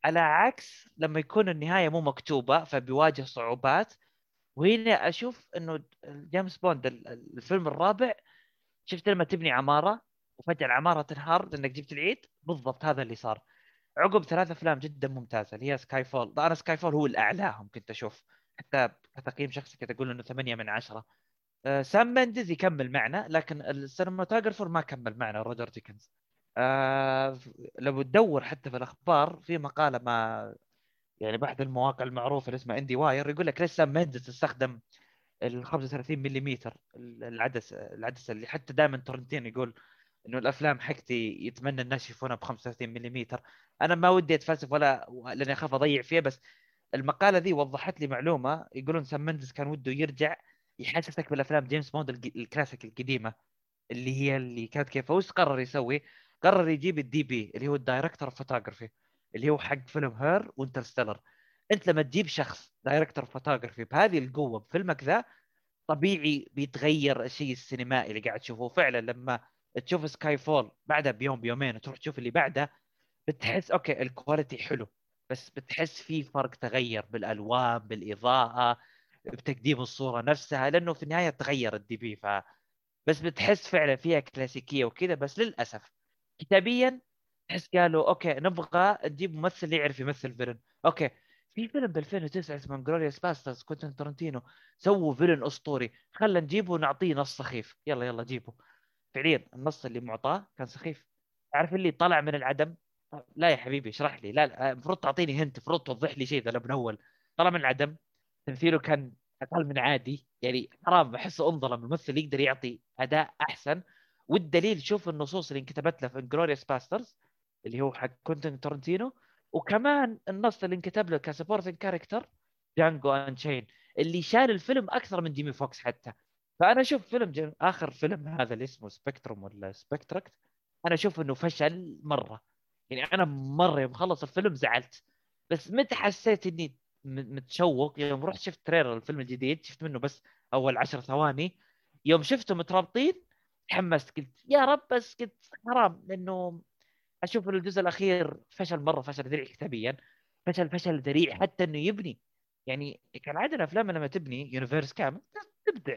على عكس لما يكون النهاية مو مكتوبة فبيواجه صعوبات. وهنا أشوف إنه جيمس بوند ال- ال- الفيلم الرابع شفت لما تبني عمارة؟ وفجأة العماره تنهار لانك جبت العيد؟ بالضبط هذا اللي صار. عقب ثلاث أفلام جدا ممتازة اللي هي Skyfall أنا Skyfall هو الاعلاهم كنت أشوف. حتى كتقييم شخصي كنت أقول إنه 8 من 10 آه، سام مندز يكمل معنا لكن ال cinematographer ما كمل معنا روجر ديكنز. آه لو تدور حتى في الأخبار في مقالة مع يعني باحد المواقع المعروفة اللي اسمها IndieWire يقول لك ليش سام مندز استخدم ال 35 ملم العدسة العدسة اللي حتى دائما تورنتينو يقول إنه الأفلام حقتي يتمنى الناس يشوفونها ب 35 ملم أنا ما ودي أتفلسف ولا لأني أخاف أضيع فيها بس المقالة ذي وضحت لي معلومة. يقولون سام مندز كان وده يرجع يحسسك بالأفلام جيمس بوند الكلاسيك القديمة اللي هي اللي كانت كيف وش قرر يسوي؟ قرر يجيب ال DP اللي هو ال director photography اللي هو حق فيلم Her و Interstellar. أنت لما تجيب شخص director photography بهذه القوة بفيلمك ذا طبيعي بيتغير الشيء السينمائي اللي قاعد تشوفه. فعلا لما تشوف Skyfall بعدها بيوم بيومين وتروح تشوف اللي بعده بتحس okay ال quality حلو بس بتحس في فرق تغير بالألوان بالإضاءة بتقديم الصورة نفسها لأنه في النهاية تغير ال DP ف بس بتحس فعلا فيها كلاسيكية وكذا بس للأسف كتابيا تحس قالوا okay نبغى نجيب ممثل يعرف يمثل villain. okay في فيلم ب 2009 اسمه Inglourious Basterds كوينتن تورنتينو سووا villain أسطوري خلى نجيبه ونعطيه نص سخيف. يلا يلا جيبه. فعليا النص اللي معطاه كان سخيف. عارف اللي طلع من العدم؟ لا يا حبيبي اشرح لي. لا المفروض تعطيني hint المفروض توضح لي شيء ذا من أول. طلع من العدم تمثيله كان أقل من عادي. يعني حرام بحسه أنظلم. الممثل يقدر يعطي أداء أحسن. والدليل شوف النصوص اللي انكتبت له في Inglourious Basterds اللي هو حق كونتن تورنتينو. وكمان النص اللي انكتب له ك supporting character Django Unchained اللي شال الفيلم أكثر من جيمي فوكس حتى. فأنا أشوف فيلم جن... آخر فيلم هذا اللي اسمه Spectrum ولا Spectre أنا أشوف إنه فشل مرة. يعني أنا مرة يوم خلص الفيلم زعلت. بس متى حسيت إني متشوق؟ يوم رحت شفت trailer الفيلم الجديد شفت منه بس أول عشر ثواني. يوم شفتهم مترابطين تحمست قلت يا رب بس قلت حرام لأنه أشوف الجزء الأخير فشل مرة فشل ذريع كتابيا فشل فشل ذريع حتى إنه يبني. يعني كان عاده الأفلام لما تبني universe كامل تبدع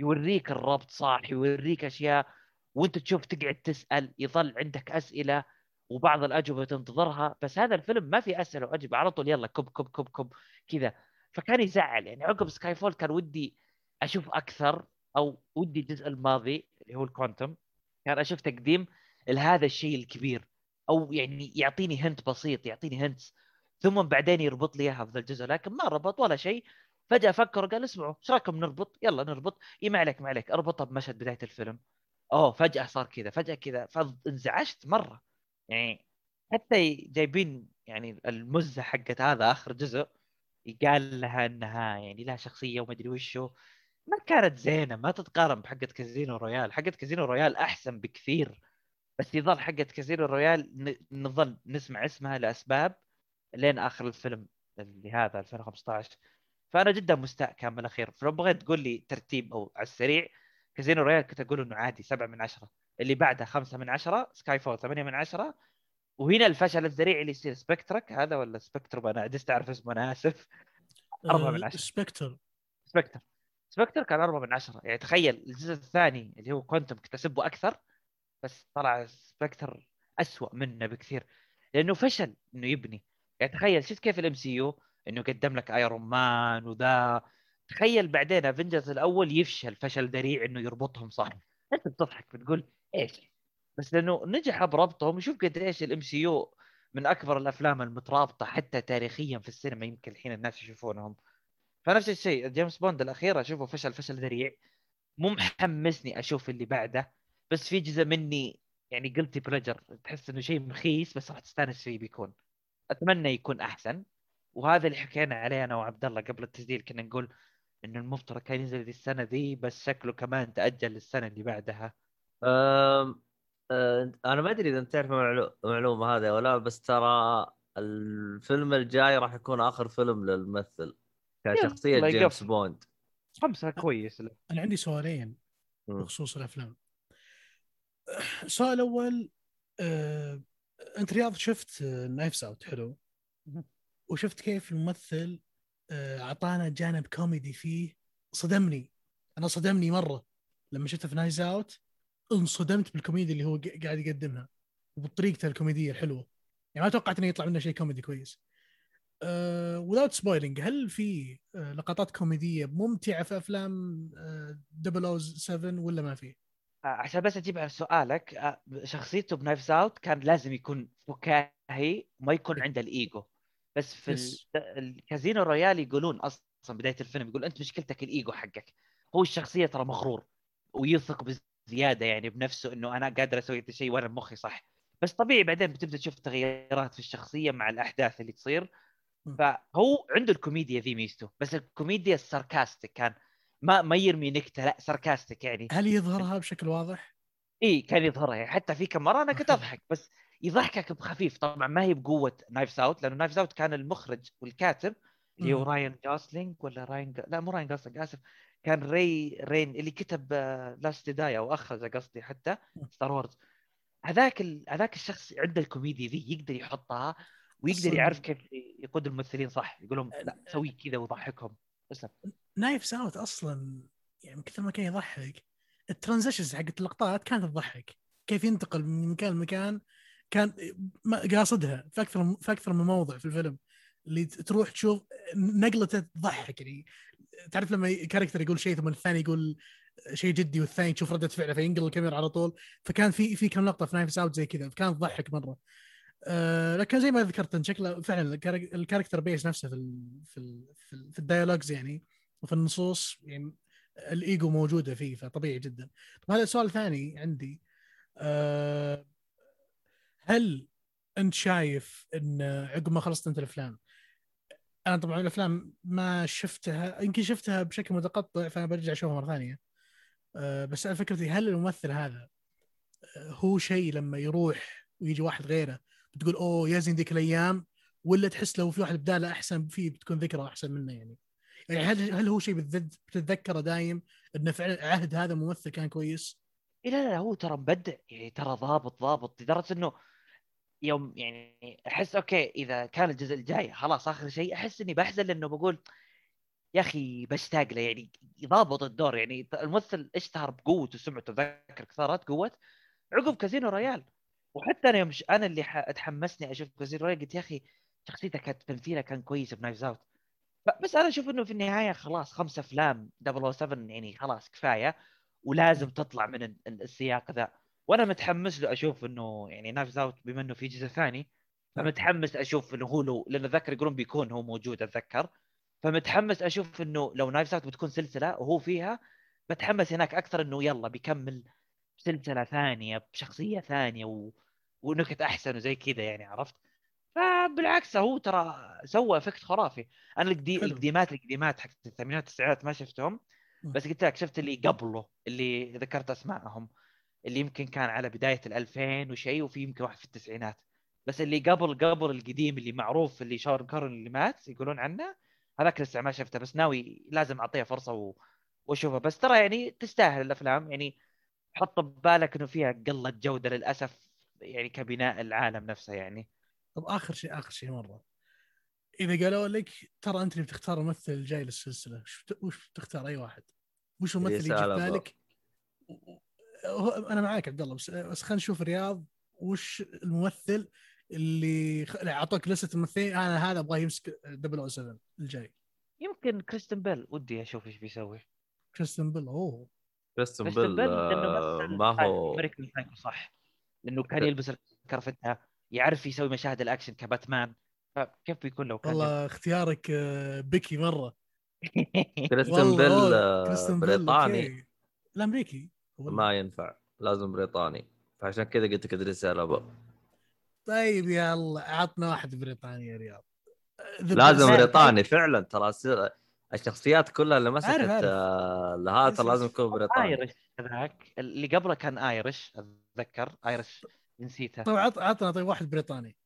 يوريك الربط صح يوريك أشياء وأنت تشوف تقعد تسأل يظل عندك أسئلة وبعض الأجوبة تنتظرها بس هذا الفيلم ما في أسئلة وأجوبة على طول يلا كب كب كب كب كذا. فكان يزعل يعني عقب Skyfall كان ودي أشوف أكثر أو ودي الجزء الماضي اللي هو الكوانتم كان أشوف تقديم لهذا الشيء الكبير أو يعني يعطيني هنت بسيط يعطيني هنت ثم بعدين يربط لي إياها في الجزء لكن ما ربط ولا شيء. فجأة فكر قال اسمعوا إيش رأيكم نربط؟ يلا نربط. إي ما عليك ما عليك أربطها بمشهد بداية الفيلم. أوه فجأة صار كذا فجأة كذا فانزعجت مرة. يعني حتى جايبين يعني المزة حقت هذا آخر جزء قال لها إنها يعني لها شخصية وما أدري وشو. ما كانت زينة ما تتقارن بحقت كازينو رويال. حقت كازينو رويال أحسن بكثير. بس يظل حقت كازينو رويال نظل نسمع اسمها لأسباب لين آخر الفيلم اللي هذا 2015 فأنا جدا مستاء كان بالاخير فلو بغيت تقول لي ترتيب أو على السريع كازينو رويال كنت أقول إنه عادي 7 من 10 اللي بعده 5 من 10 سكاي فول 8 من 10 وهنا الفشل الذريع اللي يصير سبكتر هذا ولا سبكتروم أنا عجزت أعرف اسمه أنا آسف. 4 من 10 سبكتر سبكتر سبكتر كان 4 من 10 يعني تخيل الجزء الثاني اللي هو كوانتم كنت أسبه أكثر بس طلع سبكتر اسوء منه بكثير. لأنه فشل إنه يبني. يعني تخيل شفت كيف ال MCU إنه قدم لك ايرون مان وذا. تخيل بعدين Avengers الأول يفشل فشل ذريع إنه يربطهم صح. أنت بتضحك بتقول إيش؟ بس لأنه نجح بربطهم. شوف قد إيش ال MCU من أكبر الأفلام المترابطة حتى تاريخيا في السينما يمكن الحين الناس يشوفونهم. فنفس الشيء جيمس بوند الأخير أشوفه فشل فشل ذريع. مو محمسني أشوف اللي بعده. بس في جزء مني يعني guilty pleasure تحس إنه شيء مخيس بس راح تستانس فيه بيكون. أتمنى يكون أحسن. وهذا اللي حكينا عليه أنا وعبد الله قبل التسجيل كنا نقول إنه المفترض كان ينزل السنة ذي بس شكله كمان تأجل للسنة اللي بعدها. أم... أه... أنا ما أدري إذا انت تعرف المعلومة هذه ولا بس ترى الفيلم الجاي راح يكون آخر فيلم للممثل كشخصية جيمس بوند. خمسة كويس. له. أنا عندي سؤالين بخصوص الأفلام. السؤال الأول آه، أنت رياض شفت Knives Out حلو؟ وشفت كيف الممثل آه، أعطانا جانب كوميدي فيه. صدمني. أنا صدمني مرة. لما شفته في Knives Out انصدمت بالكوميديا اللي هو قاعد يقدمها. وبطريقته الكوميدية الحلوه يعني ما توقعت إنه يطلع منه شيء كوميدي كويس. without uh, spoiling هل في uh, لقطات كوميدية ممتعة في أفلام uh, 007 ولا ما في؟ آه، عشان بس أجيب على سؤالك آه، شخصيته ب Knives Out كان لازم يكون فكاهي وما يكون عنده الإيجو. بس في yes. الكازينو رويال يقولون أصلا بداية الفيلم يقول أنت مشكلتك الإيجو حقك. هو الشخصية ترى مغرور ويثق بزيادة يعني بنفسه إنه أنا قادر أسوي شيء وأنا مخي صح. بس طبيعي بعدين بتبدأ تشوف تغيرات في الشخصية مع الأحداث اللي تصير. فهو عنده الكوميديا ذي ميزته بس الكوميديا ال sarcastic كان ما ما يرمي نكتة لا sarcastic يعني. هل يظهرها بشكل واضح؟ اي كان يظهرها يعني. حتى في كم مره أنا كنت [LAUGHS] أضحك بس يضحكك بخفيف طبعا ما هي بقوة نايف اوت لأنه نايف اوت كان المخرج والكاتب اللي هو. راين جاسلينج ولا راين. لا مو راين جاسلينج آسف كان ري رين اللي كتب لاست داي أو أخرج قصدي حتى. ستار وورز هذاك ال... هذاك الشخص عنده الكوميديا ذي يقدر يحطها ويقدر يعرف كيف يقود الممثلين صح يقول لهم لا سوي كذا ويضحكهم اسلم نايف اوت أصلا يعني من كثر ما كان يضحك ال transitions حقت اللقطات كانت تضحك كيف ينتقل من مكان لمكان كان قاصدها في أكثر في أكثر من موضع في الفيلم اللي تروح تشوف نقلته تضحك يعني. تعرف لما character يقول شيء ثم الثاني يقول شيء جدي والثاني تشوف ردة فعله فينقل الكاميرا على طول. فكان في في كم لقطة في Knives Out زي كذا فكانت تضحك مرة. آه لكن زي ما ذكرت إن شكله فعلا ال charac- ال character base نفسه في ال في ال في, ال في ال dialogues يعني وفي النصوص يعني الايجو موجودة فيه فطبيعي جدا. طب هذا السؤال الثاني عندي. آه هل انت شايف ان عقب ما خلصت انت الأفلام أنا طبعا الأفلام ما شفتها يمكن شفتها بشكل متقطع فأنا برجع أشوفها مرة ثانية آه بس أنا فكرتي هل الممثل هذا آه، هو شيء لما يروح ويجي واحد غيره بتقول أوه يا زين ذيك الأيام ولا تحس لو في واحد بداله أحسن فيه بتكون ذكرى أحسن منه يعني يعني هل هل هو شيء بتتذكره دايم إنه فعلا عهد هذا الممثل كان كويس؟ إيه لا لا هو ترى مبدع يعني ترى ضابط ضابط لدرجة إنه يوم يعني أحس أوكي إذا كان الجزء الجاي خلاص آخر شيء أحس إني بحزن لأنه بقول يا أخي بشتاق له يعني يضابط الدور يعني الممثل اشتهر بقوته وسمعته أتذكر كثرت قوة عقب كازينو رويال وحتى أنا يوم أنا اللي ح- تحمسني أشوف كازينو رويال قلت يا أخي شخصيته كانت تمثيله كان كويس ب Knives Out بس أنا أشوف إنه في النهاية خلاص خمس أفلام 007 يعني خلاص كفاية. ولازم تطلع من ال- ال- السياق ذا. وأنا متحمس له أشوف إنه يعني Knives Out بما إنه في جزء ثاني فمتحمس أشوف إنه هو لو لأن أتذكر يقولون بيكون هو موجود أتذكر. فمتحمس أشوف إنه لو Knives Out بتكون سلسلة وهو فيها بتحمس هناك أكثر إنه يلا بيكمل سلسلة ثانية بشخصية ثانية و... ونكت أحسن وزي كذا يعني عرفت؟ فبالعكس هو ترى سوى effect خرافي. أنا القدي... القديمات القديمات حقت الثمانينات والتسعينات ما شفتهم. بس قلت لك شفت اللي قبله اللي ذكرت أسمائهم اللي يمكن كان على بداية ال 2000 وشيء وفي يمكن واحد في التسعينات. بس اللي قبل قبل القديم اللي معروف اللي شون كونري اللي مات يقولون عنه هذاك لسه ما شفته بس ناوي لازم اعطيها فرصة و... واشوفها بس ترى يعني تستاهل الأفلام يعني حط ببالك إنه فيها قلة جودة للأسف يعني كبناء العالم نفسه يعني. طب آخر شيء آخر شيء مرة. إذا قالوا لك ترى أنت اللي بتختار الممثل الجاي للسلسلة وش بت- وش بتختار أي واحد؟ وش الممثل اللي يجي في. بالك؟ هو- أنا معاك عبد الله بس بس خلينا نشوف رياض وش الممثل اللي أعطوك لستة ممثلين أنا هذا أبغاه يمسك 007 الجاي. يمكن كريستيان بيل ودي أشوف إيش بيسوي. كريستيان بيل أوه. كريستيان بيل آه، مثل ما هو امريكان صح. لأنه كان يلبس الكرفتة يعرف يسوي مشاهد الأكشن كباتمان. فكيف بيكون لو كان والله اختيارك آه، picky مرة. كريستيان بيل آه، بيل بريطاني. الأمريكي ما ينفع لازم بريطاني. فعشان كذا قلت لك إدريس إلبا طيب يا الله عطنا واحد بريطاني يا رياض. The لازم. بريطاني فعلا. ترى الشخصيات كلها اللي مسكت. آه، ترى لازم يكون بريطاني. Irish هذاك. اللي قبله كان Irish أتذكر. Irish نسيته. طيب عط عطنا طيب واحد بريطاني.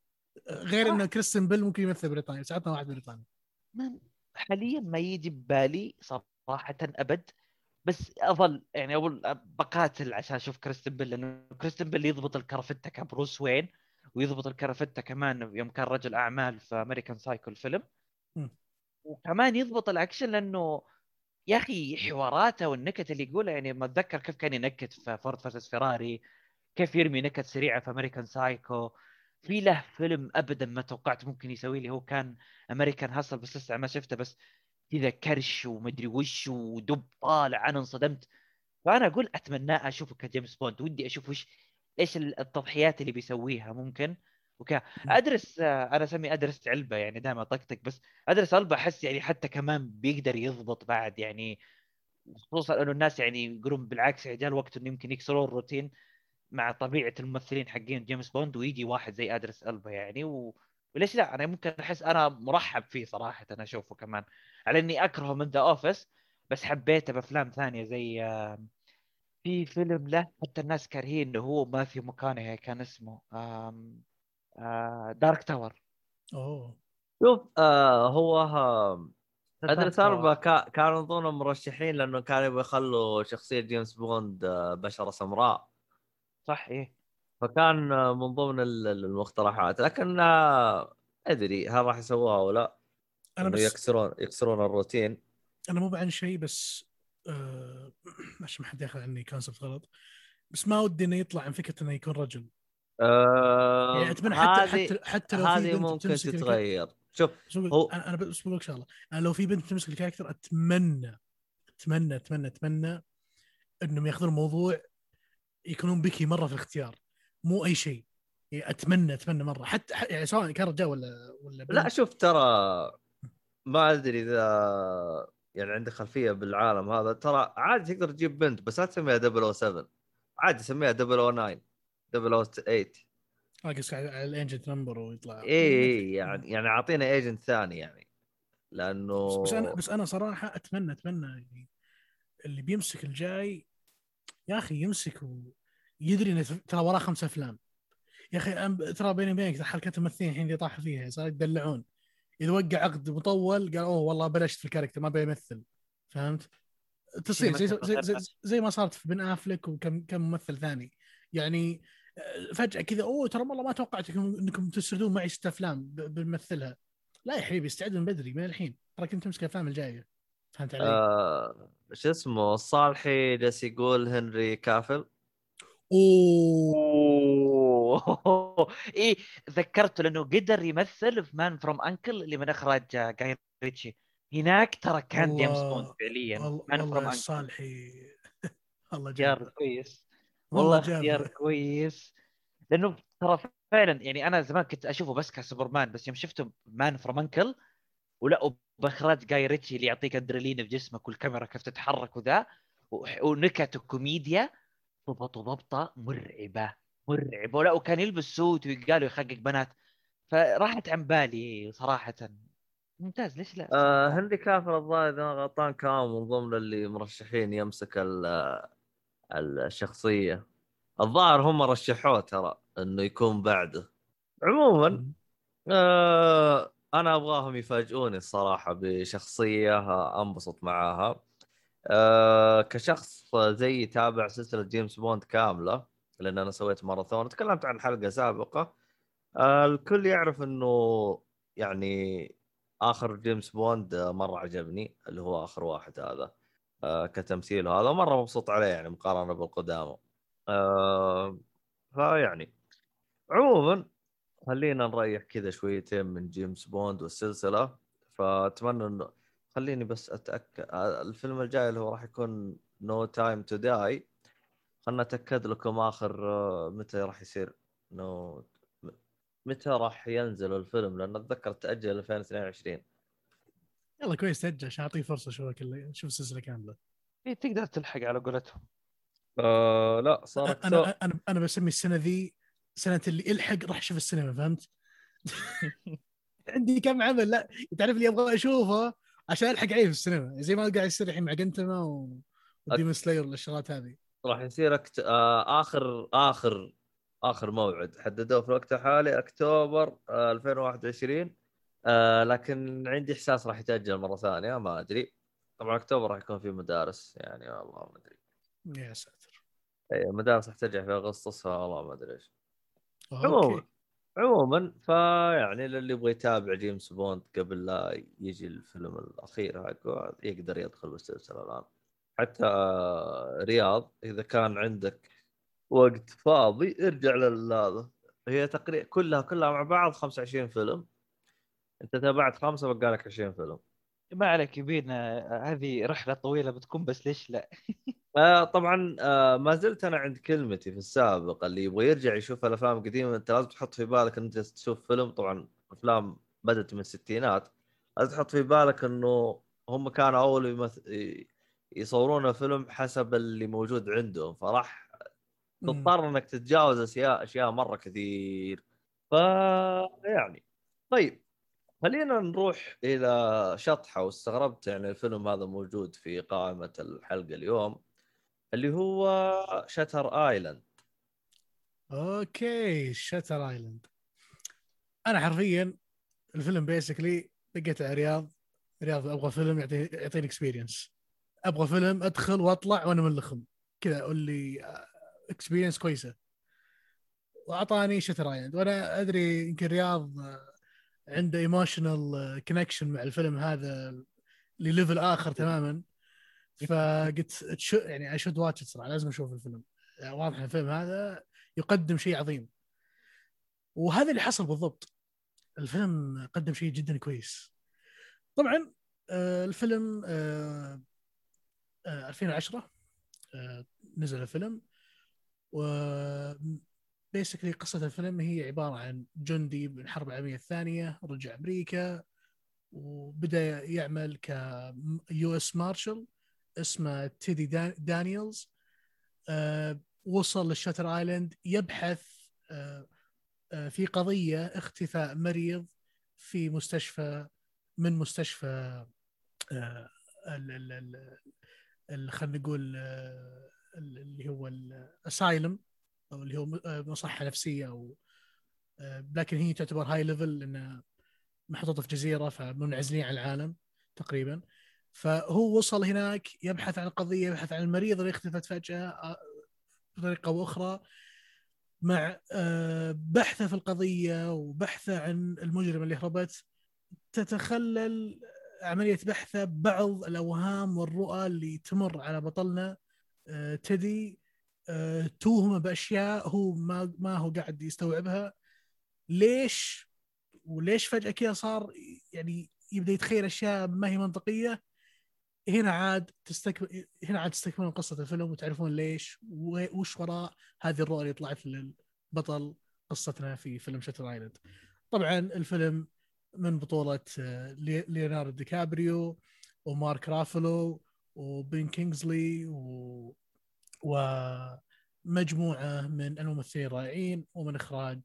غير انه كريستيان بيل ممكن يمثل بريطاني بس عطنا واحد بريطاني حاليا ما يجي ببالي صراحة أبد بس أظل يعني أقول بقاتل عشان أشوف كريستن بيل لأنه كريستن بيل يضبط الكرفتة كبروس وين ويضبط الكرفتة كمان يوم كان رجل أعمال في American Psycho الفيلم. وكمان يضبط الأكشن لأنه يا أخي حواراته والنكت اللي يقولها يعني ما أتذكر كيف كان ينكت في Ford versus Ferrari كيف يرمي نكت سريعة في American Psycho في له فيلم ابدا ما توقعت ممكن يسوي لي هو كان American Hustle بس لسه ما شفته بس كذا كرش ومدري وش ودب طالع أنا انصدمت. فأنا أقول أتمنى أشوفه كجيمس بوند ودي أشوف وش إيش التضحيات اللي بيسويها ممكن وكذا. إدريس آه، أنا أسمي إدريس علبة يعني دائما أطقطق بس إدريس علبة أحس يعني حتى كمان بيقدر يضبط بعد يعني خصوصا إنه الناس يعني يقولون بالعكس يعني الوقت إنه يمكن يكسرون الروتين. مع طبيعة الممثلين حقين جيمس بوند ويجي واحد زي إدريس ألبا يعني و... وليش لا؟ أنا ممكن أحس أنا مرحب فيه صراحة أنا أشوفه كمان. على إني أكرهه من The Office بس حبيته بأفلام ثانية زي آه، في فيلم له حتى الناس كارهين إنه هو ماثيو ماكونهي كان اسمه آه، Dark Tower أوه. شوف آه هو آه أدريس ألبا كا- كانوا من ضمن المرشحين لأنه كانوا يبغوا يخلوا شخصية جيمس بوند آه، بشرة سمراء. صح إيه فكان من ضمن ال- ال- المقترحات. لكن آه، أدري هل راح يسووها أو لا. أنا إنه بس يكسرون يكسرون الروتين. أنا مو بعنصري بس آه [CLEARS THROAT] عشان ما حد ياخذ عني concept غلط. بس ما ودي إنه يطلع عن فكرة إنه يكون رجل. آه يعني اتمنى حتى هذه حتى حتى لو هذه بنت ممكن تتغير. شوف هو- أنا أنا بس بقول لك شغلة. أنا لو في بنت تمسك ال character اتمنى اتمنى اتمنى أتمنى إنهم ياخذون الموضوع يكونون picky مرة في الاختيار. مو أي شيء. يعني اتمنى أتمنى مرة. حتى يعني سواء كان رجال ولا ولا لا بنت. شوف ترى ما أدري إذا يعني عندك خلفية بالعالم هذا. ترى عادي تقدر تجيب بنت بس لا تسميها 007 عادي سميها 009 008 اقصد على ال agent number ويطلع. اي اي يعني يعني أعطينا agent ثاني يعني. لأنه بس, بس أنا بس أنا صراحة اتمنى أتمنى يعني اللي بيمسك الجاي يا أخي يمسك ويدري إنه ترى وراه خمس أفلام. يا أخي ترى بيني وبينك حركات الممثلين الحين اللي طاحوا فيها صار يدلعون. إذا وقع عقد مطول قال أوه والله بلشت في الكاركتر ما بيمثل فهمت؟ تصير زي, زي, زي, زي ما صارت في بن أفلك وكم كم ممثل ثاني. يعني آه، فجأة كذا أوه ترى والله ما توقعت إنكم تسردون معي ست أفلام ب- بنمثلها. لا يا حبيبي استعد من بدري من الحين. ترى كنت تمسك الأفلام الجاية. فهمت علي؟ آه شو اسمه الصالحي جالس يقول هنري كافل. أوه. [LAUGHS] إيه ذكرته لأنه قدر يمثل في Man from U.N.C.L.E. اللي من أخراج جاي ريتشي هناك ترى كان جيمس بوند فعليا والله Man from U.N.C.L.E. صالحي. [LAUGHS] الله جاب كويس. والله. اختيار كويس. لأنه ترى فعلا يعني أنا زمان كنت أشوفه بس كسوبرمان بس يوم شفته Man from U.N.C.L.E. ولا باخراج جاي ريتشي اللي يعطيك ادرينالين في جسمك والكاميرا كيف تتحرك وذا ونكت وكوميديا ضبطوا ضبطة مرعبة مرعبة. ولا وكان يلبس suit ويقال يلحق بنات. فراحت عن بالي صراحة. ممتاز. ليش لا؟ آه هنري كافل الظاهر إذا غلطان كان من ضمن اللي مرشحين يمسك ال- الشخصية. الظاهر هم رشحوه ترى إنه يكون بعده. عموما آه أنا أبغاهم يفاجئوني الصراحة بشخصية أنبسط معاها. آه كشخص زي يتابع سلسلة جيمس بوند كاملة لأن أنا سويت ماراثون. تكلمت عن حلقة سابقة. آه الكل يعرف إنه يعني آخر جيمس بوند مرة عجبني اللي هو آخر واحد هذا. آه كتمثيل هذا مره مبسوط عليه يعني مقارنة بالقدامى. آه فيعني عموما خلينا نريح كذا شويتين من جيمس بوند والسلسلة. فأتمنى انه خليني بس أتأكد الفيلم الجاي اللي هو راح يكون No Time to Die خلنا أتأكد لكم آخر آه، متى راح يصير. نو متى راح ينزل الفيلم؟ لأن أتذكر تأجل 2022 يلا كويس تأجل عشان أعطيه فرصة أشوف كله نشوف السلسلة كاملة. إيه تقدر تلحق على قولتهم. آه لا صار. أنا أنا أنا بسمي السنة ذي سنة اللي إلحق راح أشوف السينما فهمت؟ [LAUGHS] عندي كم عمل لا تعرف اللي أبغى أشوفه عشان ألحق عليه في السينما. زي ما قاعد يصير الحين مع جنتما و... وديمون سلاير والشغلات هذه. راح يصير أكت... آه اخر اخر آخر موعد. حددوه في الوقت الحالي أكتوبر آه 2021 آه لكن عندي إحساس راح يتأجل مرة ثانية ما أدري. طبعا أكتوبر راح يكون في مدارس يعني والله ما أدري. يا ساتر. أي المدارس راح ترجع في أغسطس والله ما أدري إيش. عموما عموما فيعني للي يبغى يتابع جيمس بوند قبل لا يجي الفيلم الأخير حقه يقدر يدخل بالسلسله الآن. حتى آه، رياض إذا كان عندك وقت فاضي ارجع لهذا هي تقريبا كلها كلها مع بعض 25 فيلم. أنت تابعت خمسة بقى لك 20 فيلم. ما عليك يبينا هذه رحلة طويلة بتكون بس ليش لا؟ آه طبعا آه ما زلت أنا عند كلمتي في السابق اللي يبغى يرجع يشوف الأفلام القديمة أنت لازم تحط في بالك ان انت تشوف فيلم طبعا أفلام بدت من الستينات لازم تحط في بالك إنه هم كانوا أول يمث... يصورون فيلم حسب اللي موجود عندهم فراح. تضطر إنك تتجاوز أشياء أشياء مرة كثير ف يعني طيب خلينا نروح إلى شطحة واستغربت يعني الفيلم هذا موجود في قائمة الحلقة اليوم اللي هو Shutter Island okay Shutter Island أنا حرفيا الفيلم basically لقيت على رياض رياض أبغى فيلم يعطي يعطيني experience أبغى فيلم أدخل وأطلع وأنا ملخم كذا قول لي experience كويسة. وأعطاني Shutter Island وأنا أدري يمكن رياض آه، عنده emotional connection مع الفيلم هذا ل level آخر تماما. فقلت تش- يعني I should watch صراحة لازم أشوف الفيلم. يعني واضح الفيلم هذا يقدم شيء عظيم. وهذا اللي حصل بالضبط. الفيلم قدم شيء جدا كويس. طبعا آه، الفيلم آه، آه، 2010 آه، نزل الفيلم. و basically قصة الفيلم هي عبارة عن جندي من الحرب العالمية الثانية رجع أمريكا وبدأ يعمل ك US Marshal اسمه تيدي دان- دانييلز. آه، وصل لل Shutter Island يبحث آه، آه، في قضية اختفاء مريض في مستشفى من مستشفى خلينا نقول ال- اللي هو الاسايلم أو اللي هو آه، مصحة نفسية أو آه، لكن هي تعتبر هاي ليفل لانها محطوطة في جزيرة فمنعزلين عن العالم تقريبا. فهو وصل هناك يبحث عن القضية يبحث عن المريض اللي اختفت فجأة آه، بطريقة أو أخرى مع بحثه في القضية وبحثه عن المجرم اللي هربت. تتخلل عملية بحثه بعض الأوهام والرؤى اللي تمر على بطلنا تدي توهمه بأشياء هو ما ما هو قاعد يستوعبها ليش وليش فجأة كذا صار يعني يبدأ يتخيل أشياء ما هي منطقية هنا عاد تستكمل هنا عاد تستكملون قصة الفيلم وتعرفون ليش وش وراء هذه الرؤى اللي طلعت للبطل قصتنا في فيلم شاتر ايلاند. طبعا الفيلم من بطولة آه، لي- ليوناردو دي كابريو ومارك رافلو وبن كينغزلي و... ومجموعة من الممثلين الرائعين ومن إخراج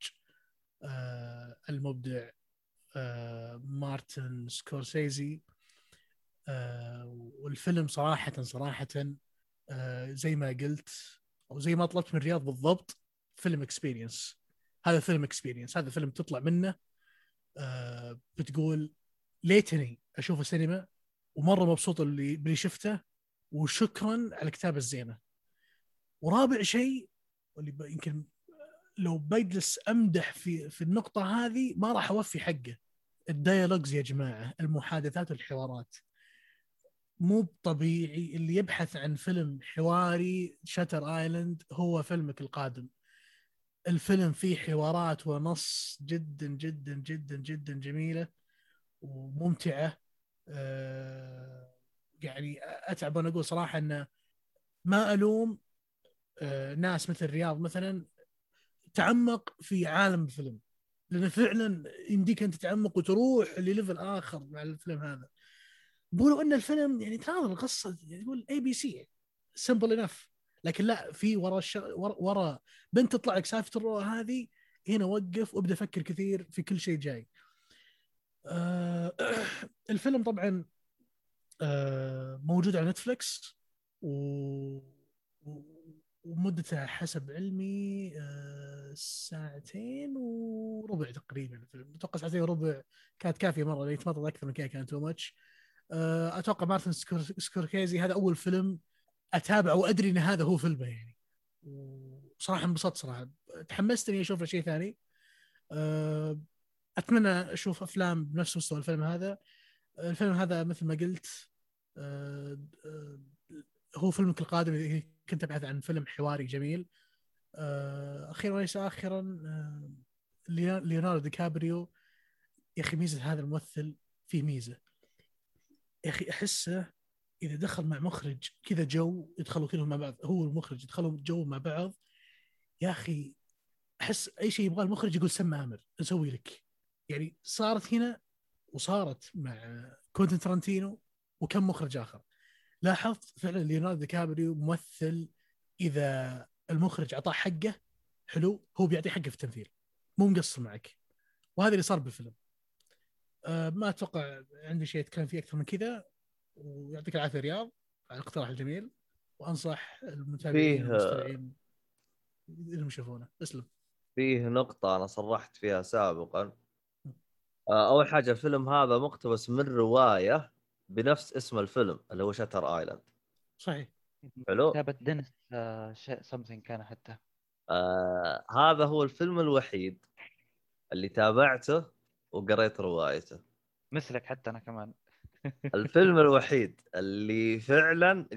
آه، المبدع آه، مارتن سكورسيزي. آه، والفيلم صراحة صراحة آه، زي ما قلت أو زي ما طلبت من رياض بالضبط فيلم experience هذا فيلم experience هذا فيلم تطلع منه آه، بتقول ليتني أشوفه سينما ومرة مبسوط اللي باللي شفته وشكرا على الكتابة الزينة. ورابع شيء واللي يمكن لو بجلس أمدح في في النقطة هذه ما راح أوفي حقه. ال dialogues يا جماعة المحادثات والحوارات مو طبيعي اللي يبحث عن فيلم حواري شاتر آيلاند هو فيلمك القادم. الفيلم فيه حوارات ونص جدا جدا جدا جدا جميلة وممتعة. آه، يعني أتعب وأنا أقول صراحة إنه ما ألوم ناس مثل رياض مثلا تعمق في عالم الفيلم لأنه فعلا يمديك ان تتعمق وتروح ل level آخر مع الفيلم هذا بيقولوا إن الفيلم يعني تناظر القصة يعني يقول ABC simple enough لكن لا في ورا الشغ... ورا, ورا بنت تطلع لك سالفة الرؤى هذه هنا وقف وابدأ فكر كثير في كل شيء جاي. آه [CLEARS THROAT] الفيلم طبعا آه موجود على نتفلكس. و- ومدته حسب علمي آه ساعتين وربع تقريبا أتوقع ساعتين وربع كانت كافية مرة اللي يتمطط أكثر من كذا كان too much أتوقع مارتن سكور- سكورسيزي هذا أول فيلم أتابعه وأدري إن هذا هو فيلمه يعني. وصراحة انبسطت صراحة. تحمست إني أشوف شيء ثاني. أه، أتمنى أشوف أفلام بنفس مستوى الفيلم هذا. الفيلم هذا مثل ما قلت هو فيلمك القادم كنت أبحث عن فيلم حواري جميل. أه، أخيرا وليس اخرا ليون- ليوناردو دي كابريو يا أخي ميزة هذا الممثل فيه ميزة. يا أخي أحسه إذا دخل مع مخرج كذا جو يدخلوا كلهم مع بعض هو المخرج يدخلوا جو مع بعض. يا أخي أحس أي شيء يبغاه المخرج يقول سم أمر نسوي لك. يعني صارت هنا وصارت مع كوينتن تارانتينو وكم مخرج آخر. لاحظت فعلا ليوناردو دي كابريو ممثل إذا المخرج أعطاه حقه حلو هو بيعطيه حقه في التمثيل مو مقصر معك. وهذا اللي صار بالفيلم. أه ما أتوقع عندي شيء اتكلم فيه أكثر من كذا. ويعطيك العافية رياض على الاقتراح الجميل. وأنصح المتابعين فيه- والمستمعين إنهم يشوفونه. اسلم. فيه نقطة أنا صرحت فيها سابقا. آه، أول حاجة الفيلم هذا مقتبس من رواية بنفس اسم الفيلم اللي هو شاتر ايلاند صحيح. حلو؟ كتابة دينيس آه، شيء something كان حتى. آه هذا هو الفيلم الوحيد اللي تابعته وقريت روايته. مثلك حتى أنا كمان. [LAUGHS] الفيلم الوحيد اللي فعلا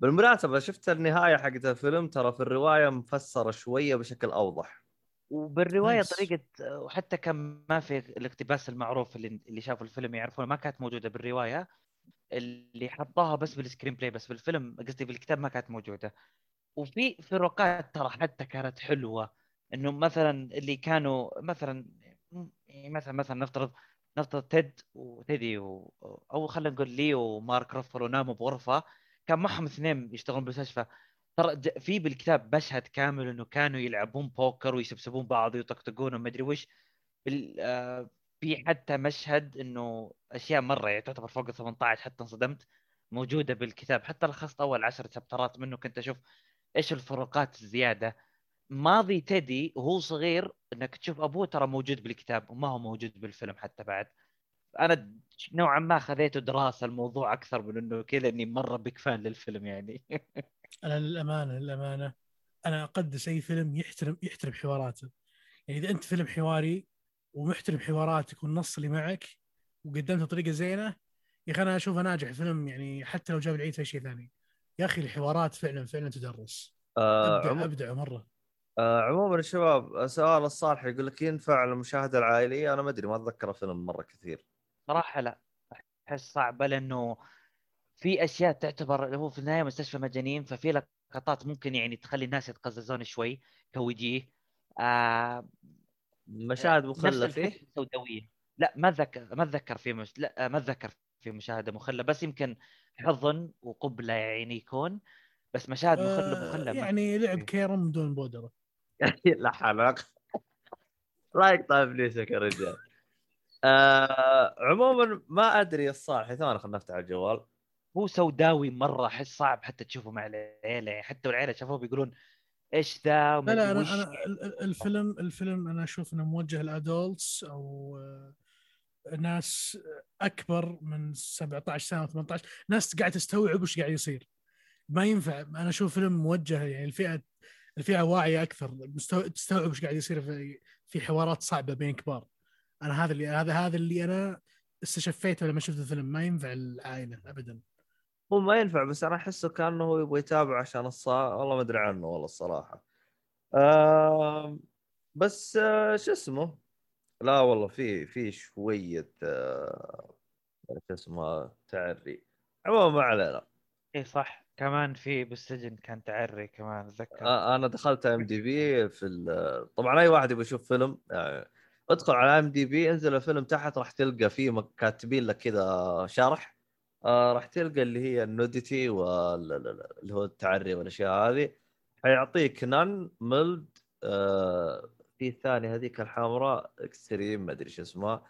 بالمناسبه شفت النهاية حقت الفيلم ترى في الرواية مفسرة شوية بشكل أوضح. وبالرواية nice. طريقة وحتى كان ما في الاقتباس المعروف اللي اللي شافوا الفيلم يعرفونه ما كانت موجودة بالرواية. اللي حطاها بس بال screenplay بس بالفيلم قصدي بالكتاب ما كانت موجودة. وفي فروقات ترى حتى كانت حلوة. إنه مثلا اللي كانوا مثلا يعني مثلا مثلا نفترض نفترض تيد وتيدي و... أو خلينا نقول لي ومارك رفل ناموا بغرفة كان معهم اثنين يشتغلون بالمستشفى. ترى في بالكتاب مشهد كامل إنه كانوا يلعبون بوكر ويسبسبون بعض ويطقطقون وما أدري وش. بال... في حتى مشهد إنه أشياء مرة يعني تعتبر فوق ال 18 حتى انصدمت موجودة بالكتاب. حتى لخصت أول عشر شابترات منه كنت أشوف إيش الفروقات الزيادة. ماضي تيدي وهو صغير إنك تشوف أبوه ترى موجود بالكتاب وما هو موجود بالفيلم حتى بعد. أنا نوعا ما خذيته دراسة الموضوع أكثر من إنه كذا إني مرة بيك فان للفيلم يعني. [LAUGHS] أنا للأمانة للأمانة أنا أقدس أي فيلم يحترم يحترم حواراته. يعني إذا أنت فيلم حواري ومحترم حواراتك والنص اللي معك وقدمته بطريقة زينة يا أخي أنا اشوفه ناجح فيلم يعني حتى لو جاب العيد في شيء ثاني. يا أخي الحوارات فعلا فعلا تدرس. آه أبدع عمو... أبدع مرة. آه عموما الشباب سؤال الصالح يقول لك ينفع للمشاهده العائلية؟ أنا ما أدري ما أتذكر فيلم مرة كثير. صراحة لا أحس صعبه لأنه في أشياء تعتبر هو في النهاية مستشفى مجانين ففي لقطات ممكن يعني تخلي الناس يتقززون شوي كوجيه آه مشاهد فيه؟ السوداوية. لا ما اتذكر ما اتذكر في مش... لا ما اتذكر في مشاهده مخلة بس يمكن حضن وقبلة يعني يكون بس مشاهد مخلة آه مخلة ما يعني لعب. كيرم بدون بودرة. [LAUGHS] لا حلق لا يقطع إبليسك يا رجال. آه عموما ما أدري الصالح ثواني خلنا نفتح الجوال. هو سوداوي مرة أحس صعب حتى تشوفه مع العيلة يعني حتى والعيلة شافوه بيقولون إيش ذا لا لا أنا أنا ال- ال- الفيلم الفيلم أنا أشوف إنه موجه لل adults أو آه، ناس أكبر من 17 سنة و 18 ناس قاعدة تستوعب وش قاعد يصير. ما ينفع. أنا أشوف فيلم موجه يعني الفئة الفئة واعية أكثر. تستوعب وش قاعد يصير في في حوارات صعبة بين كبار. أنا هذا اللي هذا هذا اللي أنا استشفيته لما شفت الفيلم. ما ينفع العائلة ابدا. هو ما ينفع بس أنا أحسه كأنه هو يبغى يتابع عشان الصا والله ما أدري عنه والله الصراحة. آه بس آه شو اسمه؟ لا والله في في شوية آه شو اسمه تعري. عموما ما علينا. إي صح. كمان في بالسجن كان تعري كمان أتذكر. آه أنا دخلت IMDb في طبعا أي واحد يبغى يشوف فيلم يعني ادخل على IMDb انزل الفيلم تحت راح تلقى فيه كاتبين لك كذا شرح. آه راح تلقى اللي هي ال nudity واللي هو التعري والأشياء هذه. حيعطيك none mild آه في الثانية هذيك الحمراء extreme ما أدري شو اسمها.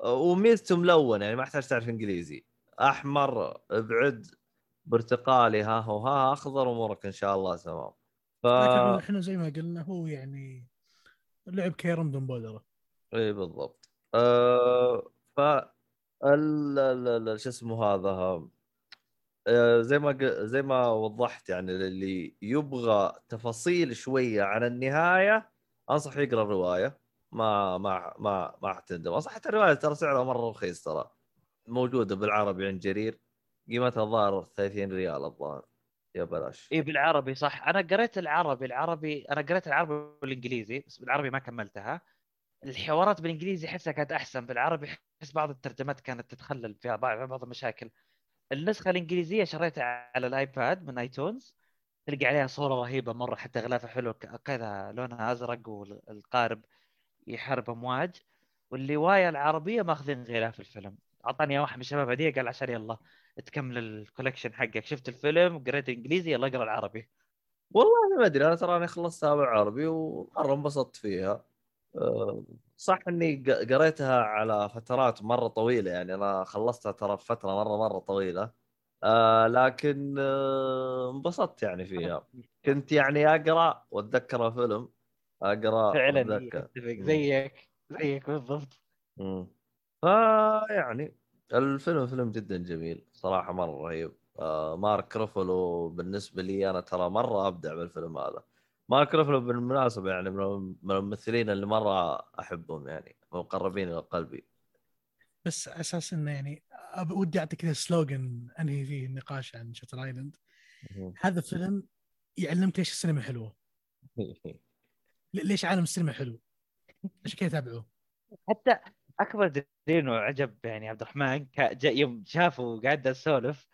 آه، وميزته ملون يعني ما يحتاج تعرف إنجليزي. أحمر أبعد برتقالي ها هو ها أخضر امورك إن شاء الله تمام. ف لكن إحنا زي ما قلنا هو يعني لعب كيرم بدون بودره اي بالضبط. أه ف. شو اسمه هذا أه زي ما. زي ما وضحت يعني اللي يبغى تفاصيل شوية عن النهاية أنصح يقرأ الرواية. ما ما ما ما حتندم حتى الرواية ترى سعرها مرة رخيص ترى. موجودة بالعربي عند جرير. قيمتها الظاهر 30 ريال الظاهر. يا بلاش. اي بالعربي صح. أنا قريت العربي العربي أنا قريت العربي والإنجليزي بس بالعربي ما كملتها. الحوارات بالإنجليزي احسها كانت أحسن بالعربي احس بعض الترجمات كانت تتخلل فيها بعض المشاكل. النسخة الإنجليزية شريتها على ال iPad من iTunes تلقى عليها صورة رهيبة مرة حتى غلافة حلوة ك- كذا لونها أزرق والقارب يحارب أمواج. والروايه العربية ماخذين غلاف الفيلم. أعطاني واحد من الشباب هديه قال عشان يلا تكمل ال collection حقك. شفت الفيلم قريت إنجليزي يلا اقرأ العربي. والله ما أدري أنا تراني خلصتها بالعربي ومرة انبسطت فيها. صح إني قريتها على فترات مرة طويلة يعني أنا خلصتها ترى فترة مرة مرة طويلة. آه لكن آه، انبسطت يعني فيها. كنت يعني أقرأ وأتذكر الفيلم أقرأ فعلا اتفق. زيك زيك بالضبط. مم. فيعني الفيلم فيلم جدا جميل صراحة مرة رهيب. آه مارك رفلو بالنسبة لي أنا ترى مرة أبدع بالفيلم هذا. مارك رفلو بالمناسبة يعني من الممثلين اللي مرة أحبهم يعني مقربين إلى قلبي. بس على أساس إنه يعني ودي اعطي كذا سلوجن أنهي فيه النقاش عن شاتر آيلاند. هذا فيلم يعلمك ليش السينما حلوة. [LAUGHS] ليش عالم السينما حلو. عشان كذا تابعوه. حتى أكبر دليل إنه عجب يعني عبد الرحمن يوم شافه قاعد اسولف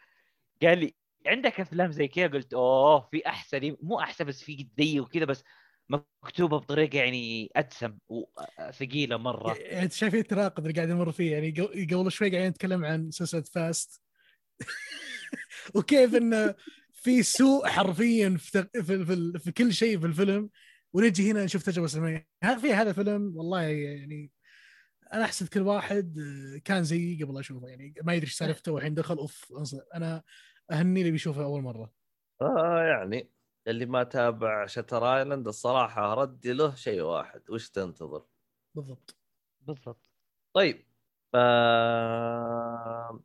قال لي عندك أفلام زي كذا قلت أوه في أحسن مو أحسن بس في زي وكذا بس مكتوبة بطريقة يعني ادسم وثقيلة مرة. يعني أنت شايف التناقض اللي قاعد يمر فيه؟ يعني قبل شوي قاعدين نتكلم عن سلسله فاست [LAUGHS] وكيف إنه في سوء حرفيا في, في, في, في كل شيء في الفيلم. ونجي هنا نشوف تجربة سينمائية. في هذا فيلم والله يعني أنا احسد كل واحد كان زيي قبل أشوفه. يعني ما يدري إيش سالفته والحين دخل أوف أنا أهني اللي بيشوفه أول مرة. آه يعني اللي ما تابع Shutter Island الصراحة ردي له شيء واحد وش تنتظر؟ بالضبط. بالضبط. طيب آه...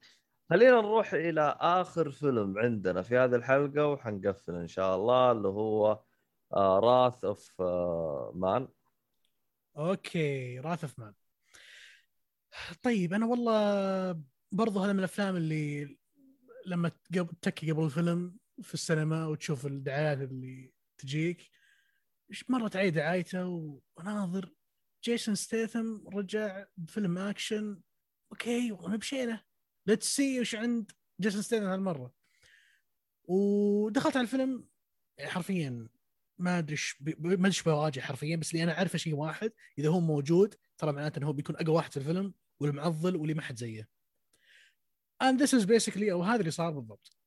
خلينا نروح إلى آخر فيلم عندنا في هذه الحلقة وحنقفل إن شاء الله اللي هو Wrath of Man Okay Wrath of Man طيب أنا والله برضو هذا من الأفلام اللي لما تجي قبل الفيلم في السينما وتشوف الدعايات اللي تجيك مره تعيد دعايته؟ وناظر جيسون ستيثم رجع بفيلم أكشن. Okay والله بشيلة. Let's see وش عند جيسون ستيثم هالمرة. ودخلت على الفيلم حرفيا ما أدري إيش ما أدري بوجهه حرفيا بس اللي أنا عارفه شيء واحد إذا هو موجود ترى معناته إنه هو بيكون أقوى واحد في الفيلم والمعضل واللي ما حد زيه. And this is basically أو هذا اللي صار بالضبط.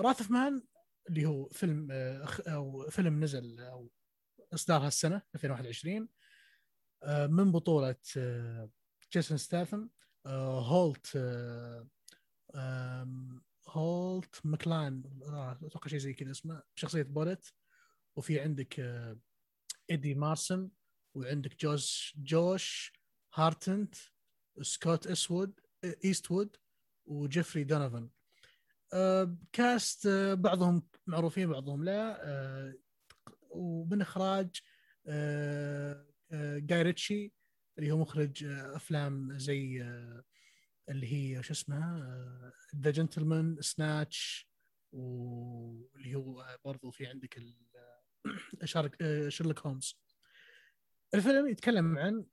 Wrath of Man اللي هو فيلم uh, أو فيلم نزل أو إصدار هالسنة 2021 uh, من بطولة جيسون ستاثم هولت هولت ماكلان أتوقع شيء زي كذا اسمه شخصيه بولت. وفي عندك إيدي مارسن وعندك جوش جوش هارتنت سكوت اسود إيستوود وجيفري دونوفن أه cast أه بعضهم معروفين بعضهم لا. أه ومن إخراج جاي ريتشي اللي هو مخرج أفلام زي اللي هي شو اسمها؟ ذا جنتلمان سناتش واللي هو برضو في عندك شارك هومز الفيلم يتكلم عن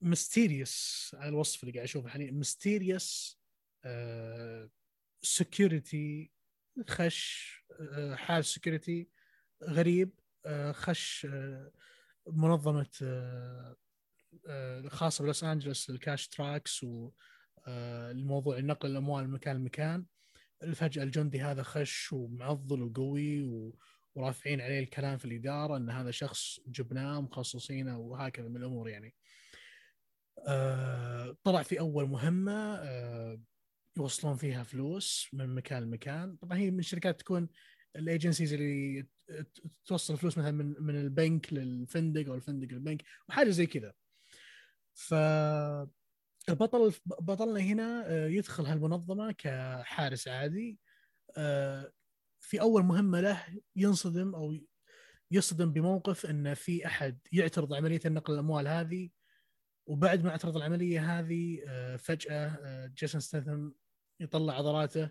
ميستيريوس على الوصف اللي قاعد اشوفه حاليا ميستيريوس سكيورتي خش uh, حال سكيورتي غريب uh, خش uh, منظمة خاصة بلوس أنجلوس ال cash trucks و الموضوع نقل الأموال من مكان لمكان فجأة الجندي هذا خش ومعضل وقوي. ورافعين عليه الكلام في الإدارة إن هذا شخص جبناه مخصصينه وهكذا من الأمور يعني. آه طلع في أول مهمة آه يوصلون فيها فلوس من مكان لمكان، طبعا هي من الشركات تكون ال agencies اللي توصل فلوس مثلا من من البنك للفندق أو الفندق للبنك وحاجه زي كذا. ف البطل بطلنا هنا آه، يدخل هالمنظمة كحارس عادي في أول مهمة له ينصدم أو يصدم بموقف إن في أحد يعترض عملية النقل الأموال هذه وبعد ما أعترض العملية هذه آه، فجأة جيسون ستاثم يطلع عضلاته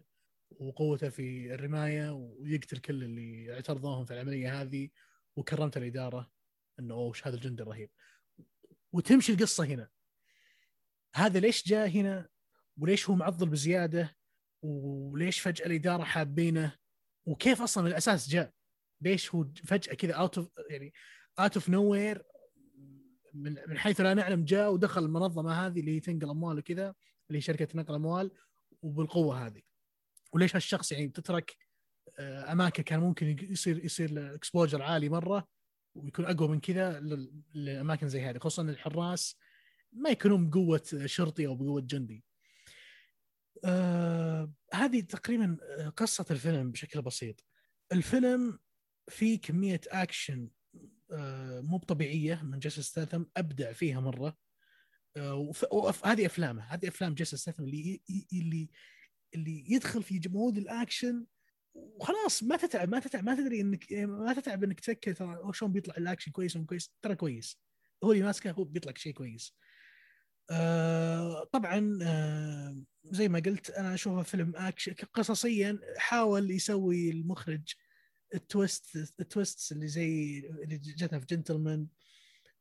وقوته في الرماية ويقتل كل اللي اعترضوهم في العملية هذه وكرمت الإدارة إنه أوه هذا الجندي الرهيب. وتمشي القصة هنا. هذا ليش جاء هنا؟ وليش هو معضل بزيادة؟ وليش فجأة الإدارة حابينه؟ وكيف أصلا من الأساس جاء؟ ليش هو فجأة كذا out of يعني out of nowhere من حيث لا نعلم جاء ودخل المنظمة هذه اللي تنقل اموال وكذا اللي هي شركة نقل أموال وبالقوة هذه وليش هالشخص يعني تترك آه، أماكن كان ممكن يصير يصير exposure عالي مرة ويكون أقوى من كذا للاماكن زي هذه خصوصا الحراس ما يكونون بقوة شرطي أو بقوة جندي. آه هذه تقريبا قصة الفيلم بشكل بسيط. الفيلم فيه كمية اكشن آه مو طبيعيه من جيسون ستاثم أبدع فيها مرة. آه، وف- وف- هذه أفلامه هذه أفلام جيسون ستاثام اللي اللي اللي يدخل في mood ال action. وخلاص ما تتعب ما تتعب ما تدري إنك ما تتعب إنك تفكر ترى شلون بيطلع الأكشن كويس ولا كويس. ترى كويس. هو اللي ماسكه هو بيطلع شيء كويس. آه طبعا آه زي ما قلت أنا أشوفه فيلم اكشن قصصيا حاول يسوي المخرج ال twist ال twist اللي زي اللي جتها في جنتلمان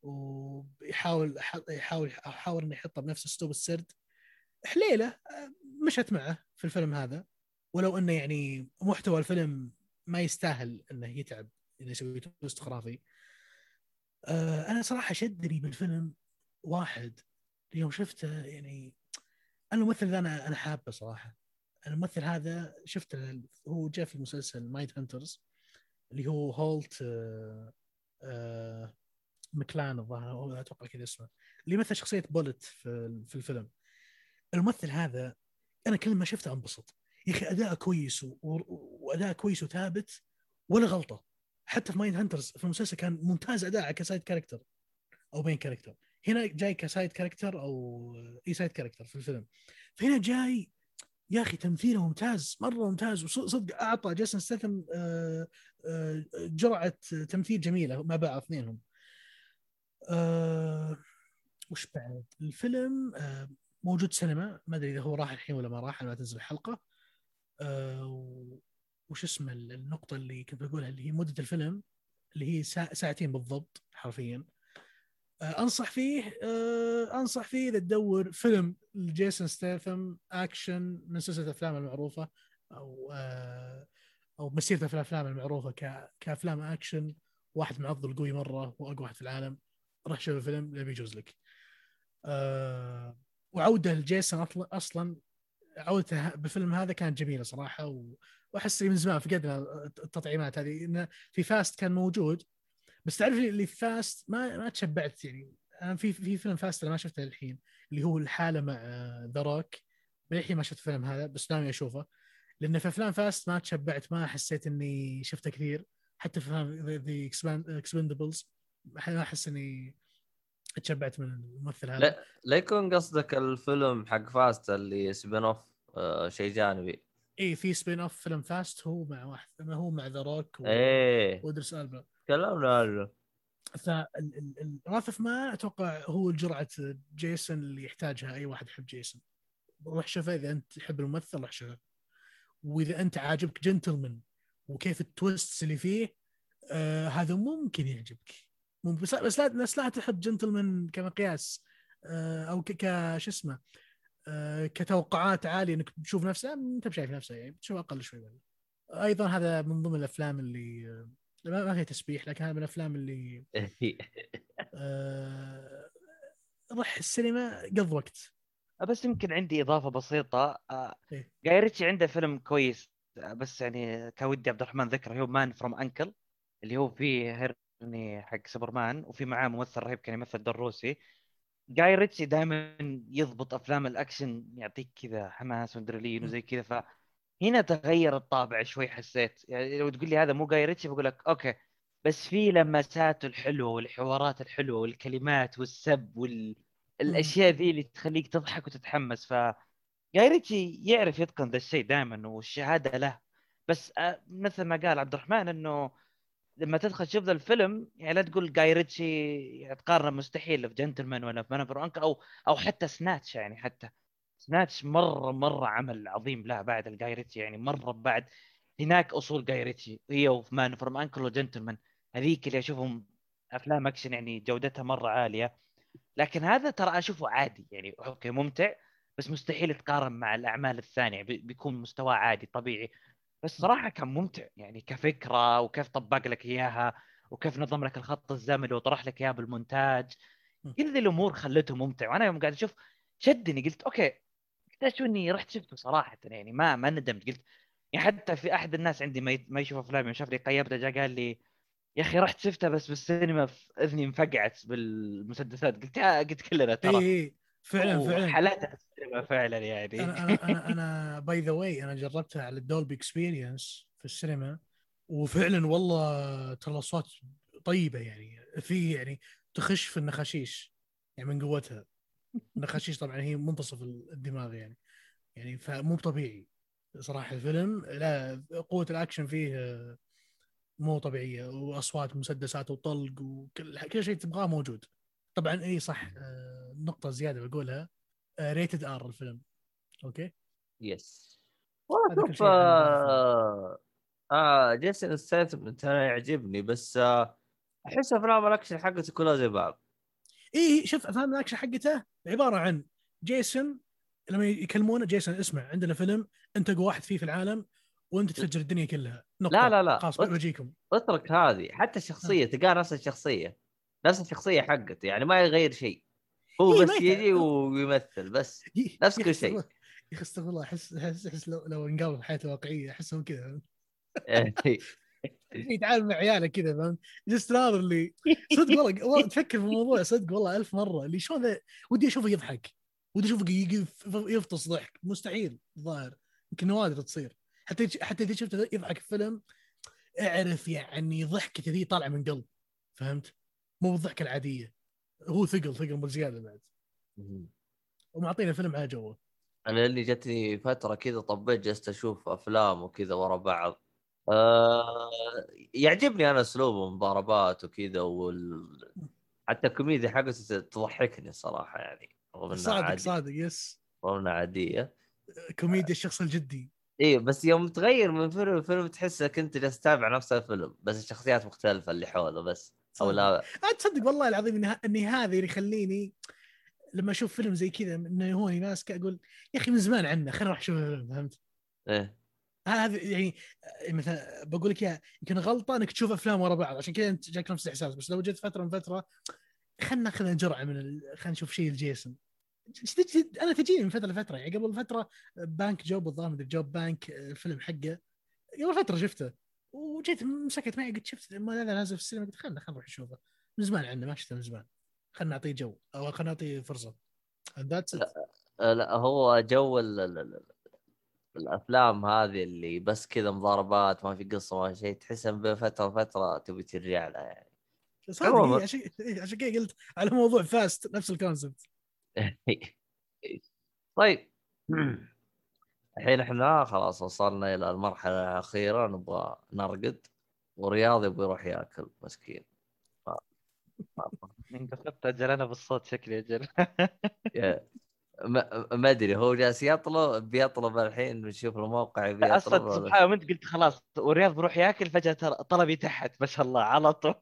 ويحاول يحاول يحاول إنه يحطها بنفس اسلوب السرد. حليله مشت معه في الفيلم هذا. ولو إنه يعني محتوى الفيلم ما يستاهل إنه يتعب إنه يسوي twist خرافي. آه، أنا صراحة شدني بالفيلم واحد. يوم شفته يعني الممثل ذا أنا أنا حابه صراحة. الممثل هذا شفته هو جاء في مسلسل Mindhunter اللي هو هولت آه، آه، مكلان الظاهر أتوقع كذا اسمه اللي مثل شخصية بولت في في الفيلم. الممثل هذا أنا كل ما شفته أنبسط. يا أخي اداءه كويس و- و- واداءه كويس وثابت ولا غلطة. حتى في Mindhunter في المسلسل كان ممتاز أداءه ك side character أو main character هنا جاي ك side character أو a side character في الفيلم. فهنا جاي يا أخي تمثيله ممتاز مرة ممتاز. وصدق أعطى جيسون ستاثم آه، آه، جرعة تمثيل جميلة مع بعض اثنينهم. آه، وش بعد؟ الفيلم آه، موجود سينما ما أدري إذا هو راح الحين ولا ما راح ما تنزل الحلقة. و- وش اسمه ال- النقطة اللي كنت بقولها اللي هي مدة الفيلم اللي هي ساعتين بالضبط حرفيا. أنصح فيه آه، أنصح فيه إذا تدور فيلم لجيسون ستاثم أكشن من سلسلة الافلام المعروفة أو آه، أو مسيرته في الأفلام المعروفة كأفلام أكشن. واحد معضل قوي مرة وأقوى واحد في العالم. راح شوف الفيلم لا بيجوز لك. آه، وعودة لجيسون أصلا عودته بالفيلم هذا كانت جميلة صراحة. وأحس من زمان فقدنا التطعيمات هذه. انه في Fast كان موجود بس تعرف اللي في Fast ما ما تشبعت يعني. أنا في في فيلم Fast أنا ما شفته الحين اللي هو الحالة مع The Rock للحين ما شفت الفيلم هذا بس ناوي أشوفه. لأن في أفلام Fast ما تشبعت ما حسيت إني شفته كثير. حتى في أفلام The Expendables ما احس إني تشبعت من الممثل هذا. لا لا يكون قصدك الفيلم حق Fast اللي spin-off آه شيء جانبي. اي في spin-off فيلم Fast هو مع واحد هو مع The Rock إيه. وإدريس إلبا تكلمنا عنه Wrath of Man أتوقع هو جرعة جيسون اللي يحتاجها أي واحد يحب جيسون. روح شوفه إذا أنت تحب الممثل روح شوفه وإذا أنت عاجبك جنتلمان وكيف ال twist اللي فيه آه هذا ممكن يعجبك. ممكن بس بس لا بس لا تحب جنتلمان كمقياس آه أو ك شو اسمه آه كتوقعات عالية إنك تشوف نفسه. أنت بشايف نفسه يعني بتشوف أقل شوي. أيضا هذا من ضمن الأفلام اللي آه، ما ما فيها تسبيح لكن هذا من الأفلام اللي [LAUGHS] آه، راح السينما قض وقت. بس يمكن عندي إضافة بسيطة. آه، إيه. جاي ريتشي عنده فيلم كويس آه، بس يعني كودي عبد الرحمن ذكره هو Man from U.N.C.L.E. اللي هو فيه هنري حق سوبرمان وفي معاه ممثل رهيب كان يمثل دور روسي. جاي ريتشي دائما يضبط أفلام الأكشن يعطيك كذا حماس وأدرينالين وزي كذا فهنا تغير الطابع شوي حسيت. يعني لو تقول لي هذا مو جاي ريتشي بقول لك okay. بس في لمساته الحلوة والحوارات الحلوة والكلمات والسب والاشياء ذي اللي تخليك تضحك وتتحمس. ف جاي ريتشي يعرف يتقن ذا الشيء دائما والشهادة له. بس آه، مثل ما قال عبد الرحمن إنه لما تدخل تشوف ذا الفيلم يعني لا تقول جاي ريتشي يعني تقارنه مستحيل في جنتلمان ولا في Man أو أو حتى Snatch يعني حتى. Snatch مرة مرة عمل عظيم له بعد الجاي ريتشي يعني مرة بعد هناك أصول جاي ريتشي هي وفي Man from U.N.C.L.E. و Gentlemen هذيك اللي أشوفهم أفلام أكشن يعني جودتها مرة عالية. لكن هذا ترى أشوفه عادي يعني okay ممتع بس مستحيل يتقارن مع الأعمال الثانية بي- بيكون مستواه عادي طبيعي. بس صراحة كان ممتع يعني كفكرة وكيف طبق لك إياها وكيف نظم لك الخط الزمني وطرح لك إياه بالمونتاج كل ذي الأمور خلته ممتع. وأنا يوم قاعد أشوف شدني قلت okay شو اني رحت شفته صراحة يعني ما ما ندمت. قلت يعني حتى في أحد الناس عندي ما ي- ما يشوف أفلامي شاف لي قيمته جاء قال لي يا أخي رحت شفتها بس بالسينما في إذني انفقعت بالمسدسات. قلت يا قلت كلنا ترى. اي فعلا فعلا. حالاتها في السينما فعلا يعني. أنا أنا أنا أنا by the way أنا جربتها على ال Dolby experience في السينما وفعلا والله ترى الاصوات طيبة يعني. في يعني تخش في النخاشيش يعني من قوتها. النخاشيش طبعا هي منتصف الدماغ يعني. يعني فمو طبيعي صراحة الفيلم. لا قوة الأكشن فيه آه، مو طبيعية. وأصوات مسدسات وطلق وكل كل شيء تبغاه موجود. طبعا إي صح آه، نقطة زيادة بقولها. Rated R الفيلم. Okay؟ Yes والله شوف آه, آه جيسون ستيثم أنا يعجبني بس آه أحس أفلام الأكشن حقته كلها زي بعض. إي شوف أفلام الأكشن حقته عباره عن جيسون لما يكلمونه جيسون اسمع عندنا فيلم انت اقوى واحد فيه في العالم وانت تفجر الدنيا كلها نقطة. لا لا لا. خلاص بجيكم اترك هذه حتى الشخصيه تلقاه نفس الشخصيه نفس الشخصيه حقته يعني ما يغير شيء هو إيه، بس يجي ويمثل بس نفس كل شيء. يا أخي استغفر الله احس احس احس لو لو انقابل في حياته واقعيه احسه هو كذا يتعامل مع عياله كذا فهمت؟ جست ناظر اللي [LAUGHS] صدق والله والله تفكر في الموضوع صدق والله ألف مرة. اللي شلون ذا ودي أشوفه يضحك ودي أشوفه يفطس ضحك. مستحيل الظاهر يمكن نوادر تصير. حتى حتى إذا شفته يضحك في فيلم اعرف يعني ضحكته ذي طالعة من قلب فهمت؟ مو بالضحكة العادية. هو ثقل ثقل بزياده بعد. ومعطينا فيلم على جوه. أنا لأني جتني فترة كذا طبيت جلست أشوف أفلام وكذا ورا بعض. آه يعجبني أنا اسلوبه مضاربات وكذا وال... حتى الكوميديا حقته تضحكني صراحة يعني رغم إنها صادق عادي صادق yes. رغم إنها عادية. كوميديا الشخص الجدي. إيه بس يوم تغير من فيلم لفيلم تحسك انت جالس تتابع نفس الفيلم بس الشخصيات مختلفة اللي حوله بس أو. لا. عاد تصدق والله العظيم اني, هذا اللي يخليني لما أشوف فيلم زي كذا إنه هو ماسكه أقول يا أخي من زمان عنه خلينا نروح نشوف الفيلم. فهمت؟ إيه. هذا يعني مثلا بقول لك إياها يمكن غلطه إنك تشوف أفلام ورا بعض عشان كذا أنت جاك نفس الإحساس بس لو جيت فترة من فترة خلينا ناخذ جرعه من ال... خلينا نشوف شيء لجيسون جد- جد- أنا تجيني من فترة لفترة يعني قبل فترة Bank Job الظاهر مدري Job Bank الفيلم حقه قبل فترة شفته وجيت مسكت معي قلت شفت ما هذا نازل في السينما قلت خلنا خلينا نروح نشوفه. من زمان عنه ما شفته من زمان. خلينا نعطيه جو أو خلينا نعطيه فرصة. It. آه، لا هو جو ال... ال... ال... الأفلام هذه اللي بس كذا مضاربات ما في قصة ما في شيء تحس إن بين فتره وفتره تبي ترجع لها يعني. إيه، عشان كذا قلت على موضوع Fast نفس ال concept [LAUGHS] طيب. [CLEARS THROAT] الحين إحنا خلاص وصلنا إلى المرحلة الأخيرة نبغى نرقد ورياض يبغى يروح يأكل مسكين. [LAUGHS] انقصدت أجل أنا بالصوت شكلي أجل. [LAUGHS] ما ما أدري هو جالس يطلب بيطلب الحين نشوف الموقع يبي أصلا سبحان الله أنت قلت خلاص والرياض بروح ياكل فجأة ترى طلبي تحت ما شاء الله على طول.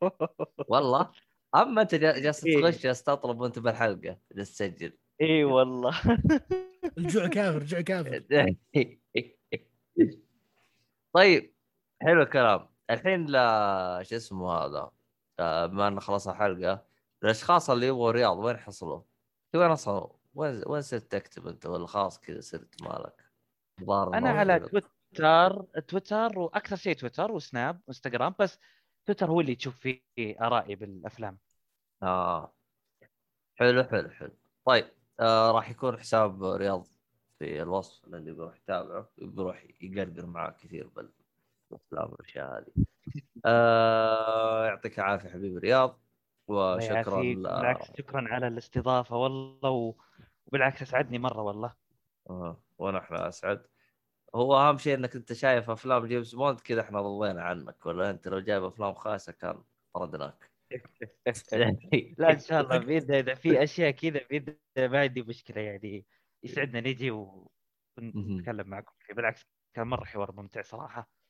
والله؟ أما أنت جا- جالس إيه. تغش جالس تطلب وأنت بالحلقة جالس تسجل. إي والله. الجوع كافر الجوع كافر. [LAUGHS] طيب حلو الكلام. الحين لا شو اسمه هذا؟ آه، بما ان خلص الحلقة الأشخاص اللي يبغوا رياض وين حصلوا؟ وين أصلا وين وين صرت تكتب أنت؟ ولا خلاص كذا صرت مالك؟ أنا على تويتر تويتر وأكثر شيء تويتر وسناب وإنستغرام بس تويتر هو اللي تشوف فيه آرائي بالأفلام. آه. حلو حلو حلو. طيب آه راح يكون حساب رياض في الوصف اللي بيروح يتابعه بيروح يقرقر معاه كثير بالأفلام والأشياء هذه. [LAUGHS] آه يعطيك العافية حبيبي رياض. وشكرا. بالعكس شكرا على الاستضافة والله. وبالعكس أسعدني مرة والله آه ونحن أسعد هو أهم شيء إنك أنت شايف أفلام جيمس بوند كذا إحنا رضينا عنك ولا أنت لو جايب أفلام خاصة كان طردناك [LAUGHS] لا إن شاء الله [LAUGHS] بإذن إذا في أشياء كذا بإذن ما عندي مشكلة يعني يسعدنا نجي ونتكلم معكم بالعكس كان مرة حوار ممتع صراحة.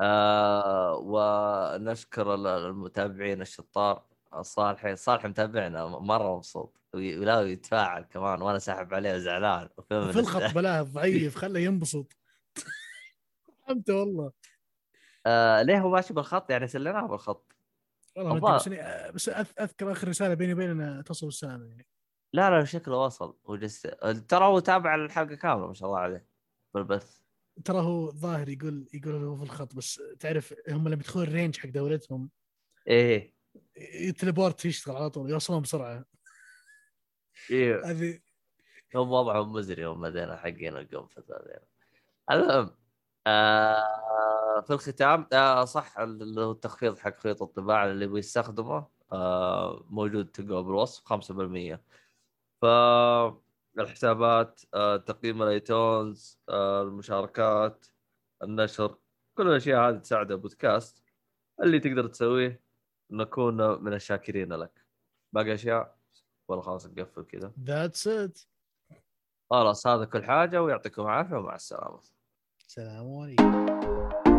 آه ونشكر ال- المتابعين الشطار صالح صالح متابعنا مرة مبسوط. ولا يتفاعل كمان وأنا ساحب عليه وفيلم في الخط بلاه [LAUGHS] ضعيف خله ينبسط. فهمت والله. آه ليه هو ماشي بالخط؟ يعني سليناه بالخط. والله بس, إني- بس أذكر آخر رسالة بيني وبيننا توصل السلامه يعني. لا لا شكله وصل وجس ترى هو تابع الحلقة كاملة ما شاء الله عليه. بالبث. ترى هو ظاهر يقول يقول هو في الخط بس تعرف هم لما يدخلون الرينج حق دولتهم إيه. التليبورت يشتغل على طول يوصلون بسرعة. إيه. هذه هم وضعهم مزري هم ذينا حقين القنفذ هذين المهم آه في الختام آه صح اللي هو التخفيض حق خيط الطباعة اللي بيستخدمه آه موجود تلقاه بالوصف 5% ف الحسابات آه، تقييم الأيتونز آه، المشاركات النشر كل الأشياء هذه تساعد البودكاست. اللي تقدر تسويه نكون من الشاكرين لك. باقي أشياء؟ ولا خلاص نقفل كذا. ذاتس ات خلاص هذا كل حاجة ويعطيكم العافية ومع السلامة. السلام عليكم.